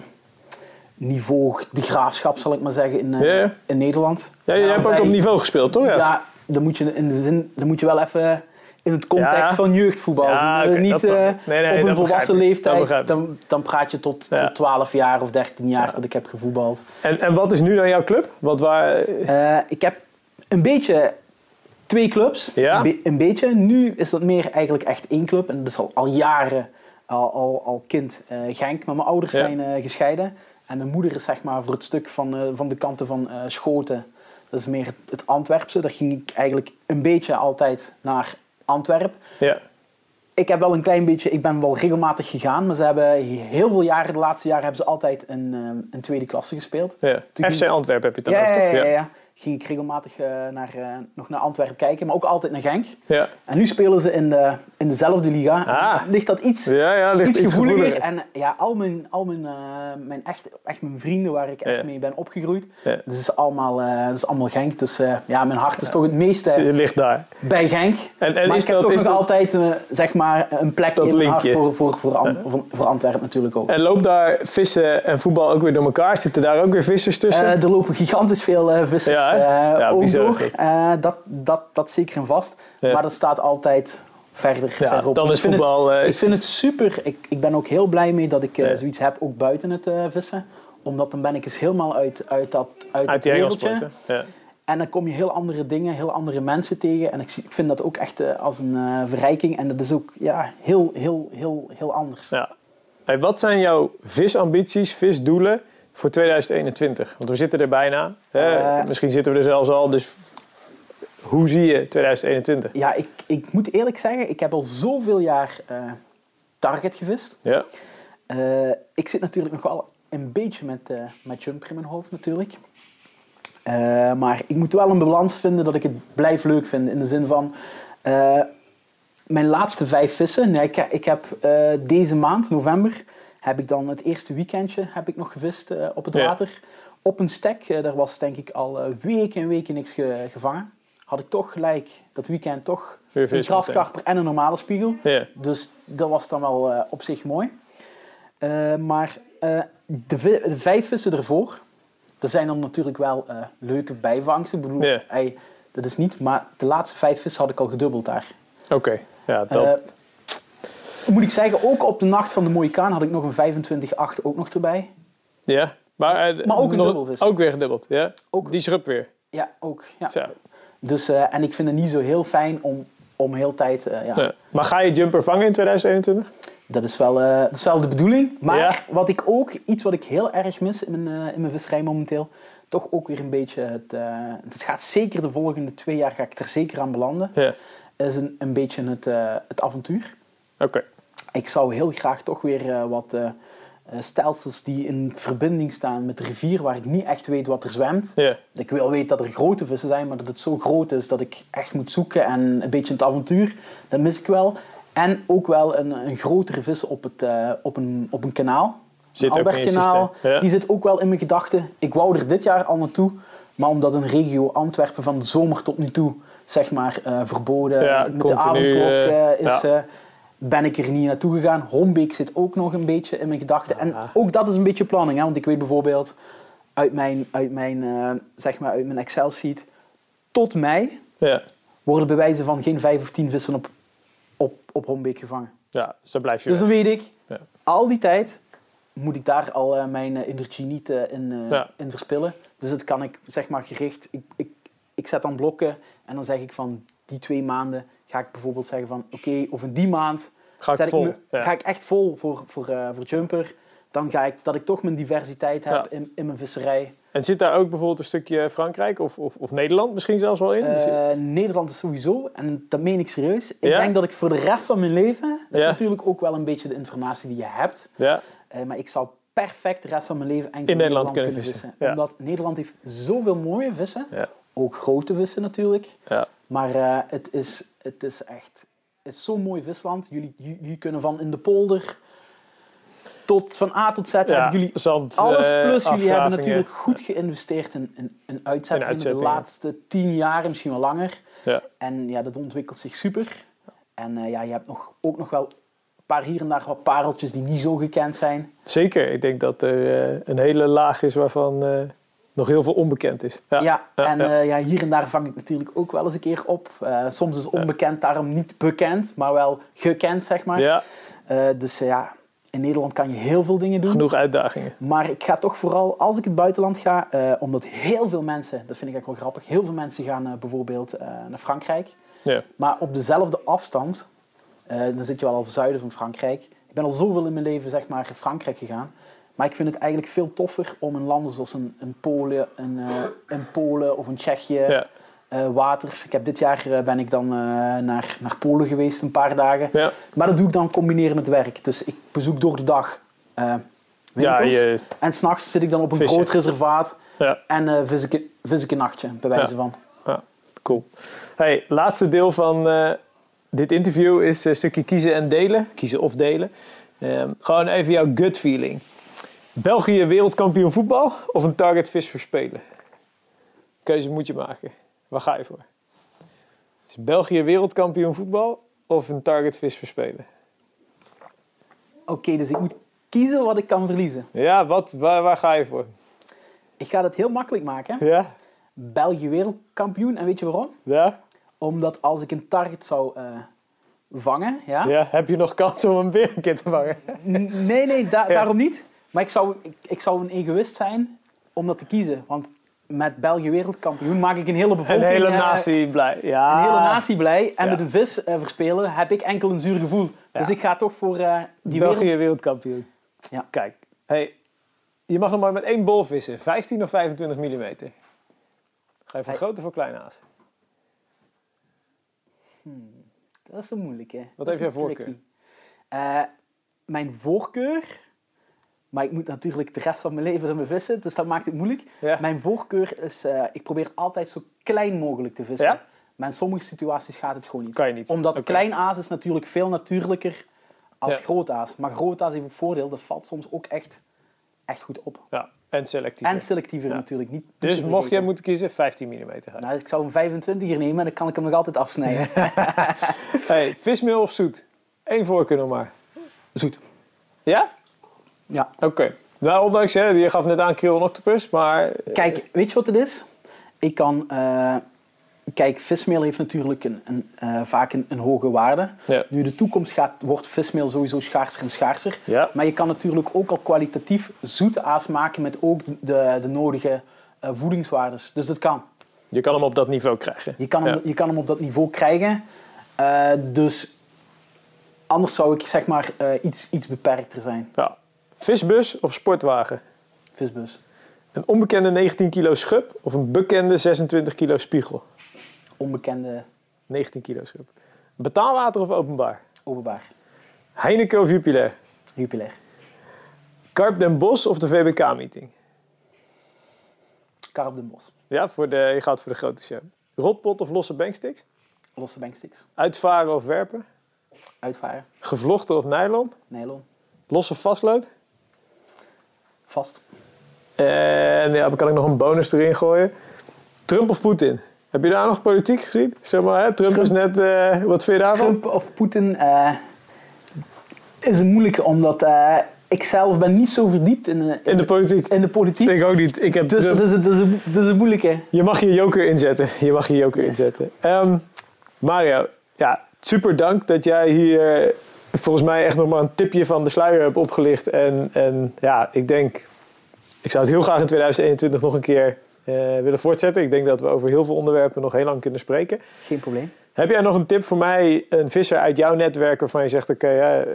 niveau de graafschap zal ik maar zeggen in, eh, Ja, in Nederland. Ja, je hebt ook op niveau gespeeld, toch? Ja. Ja, dan moet je in de zin, dan moet je wel even in het context van jeugdvoetbal Ja, zien. niet. Nee, nee, op een volwassen. Dat leeftijd. Dan, dan praat je tot, tot 12 jaar of 13 jaar dat ik heb gevoetbald. En, en wat is nu dan jouw club? Wat waar... Ik heb een beetje twee clubs. Ja? Be- een beetje. Nu is dat meer eigenlijk echt één club. En dat is al, al jaren, al, al, al kind eh, Genk. Maar mijn ouders Ja. zijn eh, gescheiden. En mijn moeder is zeg maar voor het stuk van, eh, van de kanten van Schoten. Dat is meer het, Antwerpse. Daar ging ik eigenlijk een beetje altijd naar Antwerpen. Ja. Ik heb wel een klein beetje, ik ben wel regelmatig gegaan, maar ze hebben heel veel jaren, de laatste jaren hebben ze altijd een, een tweede klasse gespeeld. ja. Toen FC Antwerpen heb je het dan Ja, over, ja, toch? ja, ja. Ging ik regelmatig eh, naar, eh, nog naar Antwerpen kijken, maar ook altijd naar Genk. Ja. En nu spelen ze in, de, in dezelfde liga. Ah. Ligt dat iets, Ja, ja, ligt iets iets gevoeliger. gevoeliger. En ja, al mijn, al mijn, eh, mijn echt, echt mijn vrienden waar ik echt mee ben opgegroeid, Ja. dat, is allemaal, dat is allemaal Genk. Dus ja, mijn hart is toch het meeste ligt daar. bij Genk. En, en maar is ik heb dat, toch is nog dat, altijd zeg maar een plek Dat in mijn hart voor, voor, voor, voor, Antwerpen natuurlijk ook. en loopt daar vissen en voetbal ook weer door elkaar? Zitten daar ook weer vissers tussen? Er lopen gigantisch veel vissers Ja, hè? eh, Ja, ook bizar door. is dat. Eh, dat, dat, dat zeker en vast. Ja. Maar dat staat altijd verder, ja, verderop. dan Ik is vind het- voetbal... eh, ik vind het super. Ik, ik ben ook heel blij mee dat ik Ja. zoiets heb, ook buiten het vissen. Omdat dan ben ik eens helemaal uit, uit dat uit, uit het die wereldje. Ja. En dan kom je heel andere dingen, heel andere mensen tegen. En ik, ik vind dat ook echt als een verrijking. En dat is ook ja, heel, heel, heel, heel anders. Ja. Hey, wat zijn jouw visambities, visdoelen voor 2021? Want we zitten er bijna. Hè? Eh. Misschien zitten we er zelfs al. Dus hoe zie je 2021? Ja, ik, ik moet eerlijk zeggen, ik heb al zoveel jaar eh, target gevist. Ja. Eh, ik zit natuurlijk nog wel een beetje met, met jumper in mijn hoofd natuurlijk. Maar ik moet wel een balans vinden dat ik het blijf leuk vinden. In de zin van, mijn laatste vijf vissen. Nee, ik, ik heb deze maand, november, heb ik dan het eerste weekendje heb ik nog gevist eh, op het Ja. water. Op een stek, eh, daar was denk ik al eh, weken en weken niks ge- gevangen. Had ik toch gelijk dat weekend toch een graskarper en een normale spiegel. Ja. Dus dat was dan wel op zich mooi. Maar de, de vijf vissen ervoor, er zijn dan natuurlijk wel leuke bijvangsten. Ik bedoel, Ja. dat is niet, maar de laatste vijf vissen had ik al gedubbeld daar. Oké. Ja, dat. Moet ik zeggen, ook op de nacht van de Mohikaan had ik nog een 25-8 ook nog erbij. ja. Maar, eh, maar ook een dubbelvis. Ook weer gedubbeld. Ja. Ook. Die schrup weer. Ja, ook. Ja. Zo. Dus, eh, en ik vind het niet zo heel fijn om, om heel tijd... eh, ja, Ja. Maar ga je jumper vangen in 2021? Dat is wel, dat is wel de bedoeling. Maar Ja. wat ik ook, iets wat ik heel erg mis in mijn, in mijn visserij momenteel, toch ook weer een beetje het. het gaat zeker de volgende twee jaar ga ik er zeker aan belanden. Ja. Is een, een beetje het, het avontuur. Oké. Ik zou heel graag toch weer eh, wat eh, eh, stelsels die in verbinding staan met de rivier, waar ik niet echt weet wat er zwemt. Ik wil weten dat er grote vissen zijn, maar dat het zo groot is dat ik echt moet zoeken en een beetje het avontuur, dat mis ik wel. En ook wel een, een grotere vis op, het, op, een, op een kanaal. Zit een Albertkanaal, ja. die zit ook wel in mijn gedachten. Ik wou er dit jaar al naartoe, maar omdat een regio Antwerpen van de zomer tot nu toe zeg maar, verboden Ja, met de avondklok is, ja. Ben ik er niet naartoe gegaan. Hombeek zit ook nog een beetje in mijn gedachten. En Ah. ook dat is een beetje planning, hè? want ik weet bijvoorbeeld uit mijn, uit mijn, eh, zeg maar uit mijn Excel-sheet tot mei Ja. worden bij wijze van geen vijf of tien vissen op, op, op Hombeek gevangen. ja, dus dan blijf je Dus weg. dan weet ik, Ja. al die tijd moet ik daar al eh, mijn eh, energie niet in, Ja. in verspillen. Dus dat kan ik zeg maar gericht. Ik, ik, ik zet dan blokken en dan zeg ik van die twee maanden ga ik bijvoorbeeld zeggen van oké, of in die maand Ga ik vol. me- ja. ga ik echt vol voor, voor, eh, voor jumper. Dan ga ik dat ik toch mijn diversiteit heb Ja. in, in mijn visserij. En zit daar ook bijvoorbeeld een stukje Frankrijk of, of, of Nederland misschien zelfs wel in? Eh, Nederland is sowieso, en dat meen ik serieus. Ik Ja? denk dat ik voor de rest van mijn leven, dat is natuurlijk ook wel een beetje de informatie die je hebt. ja, Eh, maar ik zou perfect de rest van mijn leven enkel In Nederland kunnen vissen. Omdat Nederland heeft zoveel mooie vissen. Ook grote vissen natuurlijk. Ja. Maar het, is, het is echt het is zo'n mooi visland. Jullie, jullie kunnen van in de polder tot van A tot Z hebben jullie zand, alles. eh, Plus jullie hebben natuurlijk goed geïnvesteerd in, in, in uitzettingen. De laatste tien jaar, misschien wel langer. Ja. En ja, dat ontwikkelt zich super. En eh, ja, je hebt nog, ook nog wel een paar hier en daar wat pareltjes die niet zo gekend zijn. Zeker, ik denk dat er eh, een hele laag is waarvan nog heel veel onbekend is. Ja, Ja, en ja. eh, ja, hier en daar vang ik natuurlijk ook wel eens een keer op. Eh, soms is onbekend daarom niet bekend, maar wel gekend, zeg maar. Ja, Eh, dus ja, in Nederland kan je heel veel dingen doen. genoeg uitdagingen. Maar ik ga toch vooral, als ik het buitenland ga, omdat heel veel mensen, dat vind ik echt wel grappig, heel veel mensen gaan bijvoorbeeld naar Frankrijk. Ja. Maar op dezelfde afstand, dan zit je wel al zuiden van Frankrijk. Ik ben al zoveel in mijn leven zeg maar, naar Frankrijk gegaan. Maar ik vind het eigenlijk veel toffer om in landen zoals een, een Polen, een, eh, een Polen of een Tsjechië, Ja. eh, waters. Ik heb dit jaar eh, ben ik dan naar, naar Polen geweest een paar dagen. Ja. Maar dat doe ik dan combineren met werk. Dus ik bezoek door de dag eh Ja, winkels. je, En s'nachts zit ik dan op een groot reservaat ja, en vis, ik, een- vis ik een nachtje, bij wijze van. ja, cool. Hey, laatste deel van dit interview is een stukje kiezen en delen. Kiezen of delen. Ehm, gewoon even jouw gut feeling. België wereldkampioen voetbal of een target vis verspelen? Keuze moet je maken. Waar ga je voor? Is België wereldkampioen voetbal of een target vis verspelen? Oké, dus ik moet kiezen wat ik kan verliezen. Ja, wat, waar, waar ga je voor? Ik ga dat heel makkelijk maken. Ja? België wereldkampioen. En weet je waarom? Ja? Omdat als ik een target zou eh, vangen, ja? Ja? Heb je nog kans om een keer te vangen? Nee, nee, da- Ja. daarom niet. Maar ik zou, ik, ik zou een egoïst zijn om dat te kiezen. Want met België wereldkampioen maak ik een hele Een bevolking... hele eh, natie blij. Ja. een hele natie blij. En Ja. met een vis eh, verspelen heb ik enkel een zuur gevoel. Dus ik ga toch voor eh, die België wereld... wereldkampioen. Ja. Kijk, hey, je mag nog maar met één bol vissen. 15 of 25 mm. Ga je voor Hey. grote of voor kleine aas? Dat is een moeilijke. Wat Dat heeft jouw een voorkeur? mijn voorkeur... Maar ik moet natuurlijk de rest van mijn leven ermee vissen, dus dat maakt het moeilijk. Ja. Mijn voorkeur is, eh, ik probeer altijd zo klein mogelijk te vissen. Ja? Maar in sommige situaties gaat het gewoon niet. Kan je niet. Omdat Oké. klein aas is natuurlijk veel natuurlijker als Ja. groot aas. Maar groot aas heeft ook voordeel, dat valt soms ook echt, echt goed op. Ja, en selectief. En selectiever natuurlijk. Niet dus mocht jij moeten kiezen, 15 mm. Nou, ik zou een 25 er nemen en dan kan ik hem nog altijd afsnijden. Hey, vismeel of zoet? Eén voorkeur nog maar. Zoet. Ja? Ja. Oké. Nou, ondanks, hè, je gaf net aan krill en octopus, maar... Kijk, weet je wat het is? Ik kan... eh, kijk, vismeel heeft natuurlijk een, een, eh, vaak een, een hoge waarde. Ja. Nu de toekomst gaat, wordt vismeel sowieso schaarser en schaarser. Ja. Maar je kan natuurlijk ook al kwalitatief zoete aas maken met ook de, de, de nodige eh, voedingswaardes. Dus dat kan. Je kan hem op dat niveau krijgen. Je kan hem, Ja. je kan hem op dat niveau krijgen. Eh, dus anders zou ik zeg maar eh, iets, iets beperkter zijn. Ja. Visbus of sportwagen? Visbus. Een onbekende 19 kilo schub of een bekende 26 kilo spiegel? Onbekende 19 kilo schub. Betaalwater of openbaar? openbaar. Heineken of Jupiler? Jupiler. Karp den Bos of de VBK-meeting? Karp den Bos. Ja, voor de, je gaat voor de grote show. Rotpot of losse banksticks? Losse banksticks. Uitvaren of werpen? Uitvaren. Gevlochten of nylon? Nylon. Losse vastlood? Vast. En ja, dan kan ik nog een bonus erin gooien. Trump of Poetin? Heb je daar nog politiek gezien? Zeg maar, hè? Trump, Trump. is net... eh, wat vind je daarvan? Trump of Poetin eh, is een moeilijke, omdat eh, ik zelf ben niet zo verdiept in, de- In de politiek? in de politiek. Ik ook niet. Ik heb Dus dat is, dat, is een, dat is een moeilijke. Je mag je joker inzetten. Je mag je joker inzetten. Ehm, Mario, ja, super dank dat jij hier volgens mij echt nog maar een tipje van de sluier hebt opgelicht. En, en ja, ik denk, ik zou het heel graag in 2021 nog een keer eh, willen voortzetten. Ik denk dat we over heel veel onderwerpen nog heel lang kunnen spreken. Geen probleem. Heb jij nog een tip voor mij, een visser uit jouw netwerk waarvan je zegt, oké, ja, eh,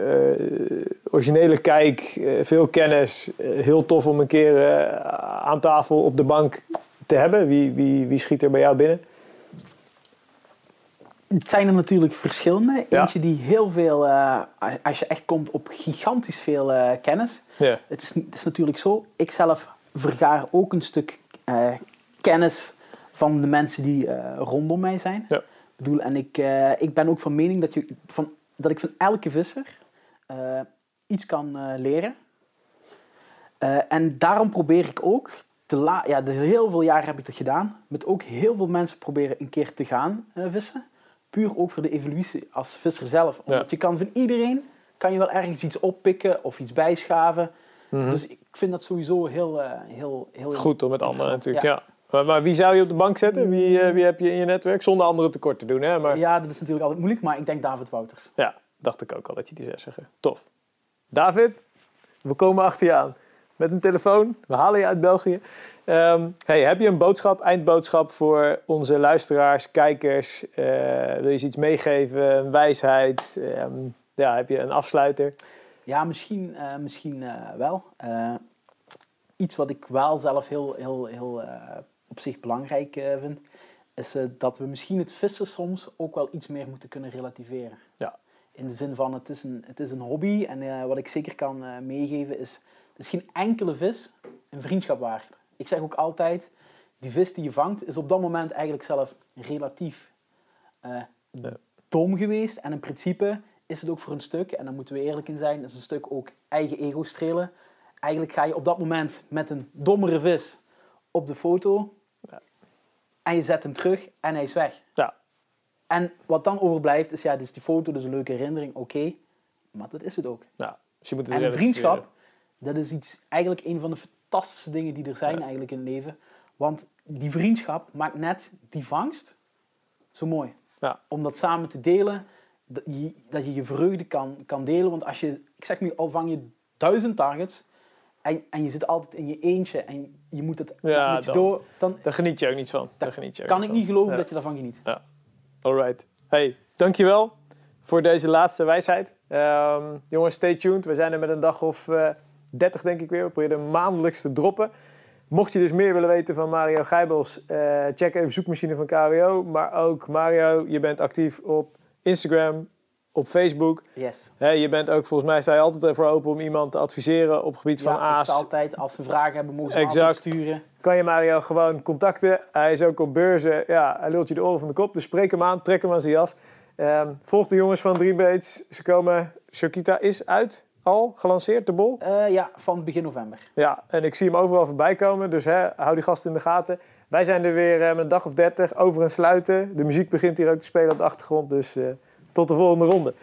originele kijk, eh, veel kennis, heel tof om een keer aan tafel op de bank te hebben. Wie, wie, wie schiet er bij jou binnen? Het zijn er natuurlijk verschillende. Ja. Eentje die heel veel, eh, als je echt komt op gigantisch veel eh, kennis. Ja. Het is, het is natuurlijk zo, ik zelf vergaar ook een stuk eh, kennis van de mensen die rondom mij zijn. Ja. Ik bedoel, en ik, ik ben ook van mening dat, je, van, dat ik van elke visser iets kan leren. En daarom probeer ik ook, te la ja, de, heel veel jaren heb ik dat gedaan, met ook heel veel mensen proberen een keer te gaan vissen. Puur ook voor de evolutie als visser zelf. Omdat je kan van iedereen, kan je wel ergens iets oppikken of iets bijschaven. Mhm. Dus ik vind dat sowieso heel, eh, heel, heel Goed om met anderen natuurlijk, ja. Maar, maar wie zou je op de bank zetten? Wie, eh, wie heb je in je netwerk? Zonder anderen tekort te doen, hè? Maar Ja, dat is natuurlijk altijd moeilijk, maar ik denk David Wouters. ja, dacht ik ook al dat je die zou zeggen. Tof. David, we komen achter je aan. Met een telefoon. We halen je uit België. Ehm, hey, heb je een boodschap, eindboodschap voor onze luisteraars, kijkers? Eh, wil je ze iets meegeven? Een wijsheid? Ehm, ja, heb je een afsluiter? Ja, misschien, eh, misschien eh, wel. Iets wat ik wel zelf heel, heel, heel op zich belangrijk vind, is dat we misschien het vissen soms ook wel iets meer moeten kunnen relativeren. Ja. In de zin van, het is een, het is een hobby en wat ik zeker kan meegeven is, is geen enkele vis een vriendschap waard. Ik zeg ook altijd, die vis die je vangt is op dat moment eigenlijk zelf relatief eh, Ja. dom geweest. En in principe is het ook voor een stuk, en daar moeten we eerlijk in zijn, is een stuk ook eigen ego strelen. Eigenlijk ga je op dat moment met een dommere vis op de foto Ja. en je zet hem terug en hij is weg. Ja. En wat dan overblijft is, ja, dit is die foto, dus een leuke herinnering, oké. maar dat is het ook. Dus je moet het En een vriendschap, dat is iets, eigenlijk een van de fantastische dingen die er zijn Ja. eigenlijk in het leven. Want die vriendschap maakt net die vangst zo mooi. Ja. Om dat samen te delen, dat je dat je, je vreugde kan, kan delen. Want als je, ik zeg nu, al vang je duizend targets en, en je zit altijd in je eentje en je moet het Ja, je dan- door, dan Daar geniet je ook niet van. Daar geniet je ook kan ik niet geloven Ja. dat je daarvan geniet. Alright. Hey, dankjewel voor deze laatste wijsheid. Ehm, jongens, stay tuned. We zijn er met een dag of eh 30 denk ik weer. We proberen maandelijks te droppen. Mocht je dus meer willen weten van Mario Gijbels, eh, check even zoekmachine van KWO. Maar ook Mario, je bent actief op Instagram, op Facebook. Yes. Je bent ook, volgens mij sta je altijd ervoor open om iemand te adviseren op gebied van ja, aas. sta altijd, als ze vragen hebben, mogen ze Exact. sturen. kan je Mario gewoon contacten. Hij is ook op beurzen. Ja, hij lult je de oren van de kop. Dus spreek hem aan, trek hem aan zijn jas. Ehm, volg de jongens van Dream Baits. Ze komen... Shokita is uit, al gelanceerd, de bol. Eh, ja, van begin november. Ja, en ik zie hem overal voorbij komen. Dus hè, hou die gasten in de gaten. Wij zijn er weer eh, met een dag of dertig over en sluiten. De muziek begint hier ook te spelen op de achtergrond. Dus eh, tot de volgende ronde.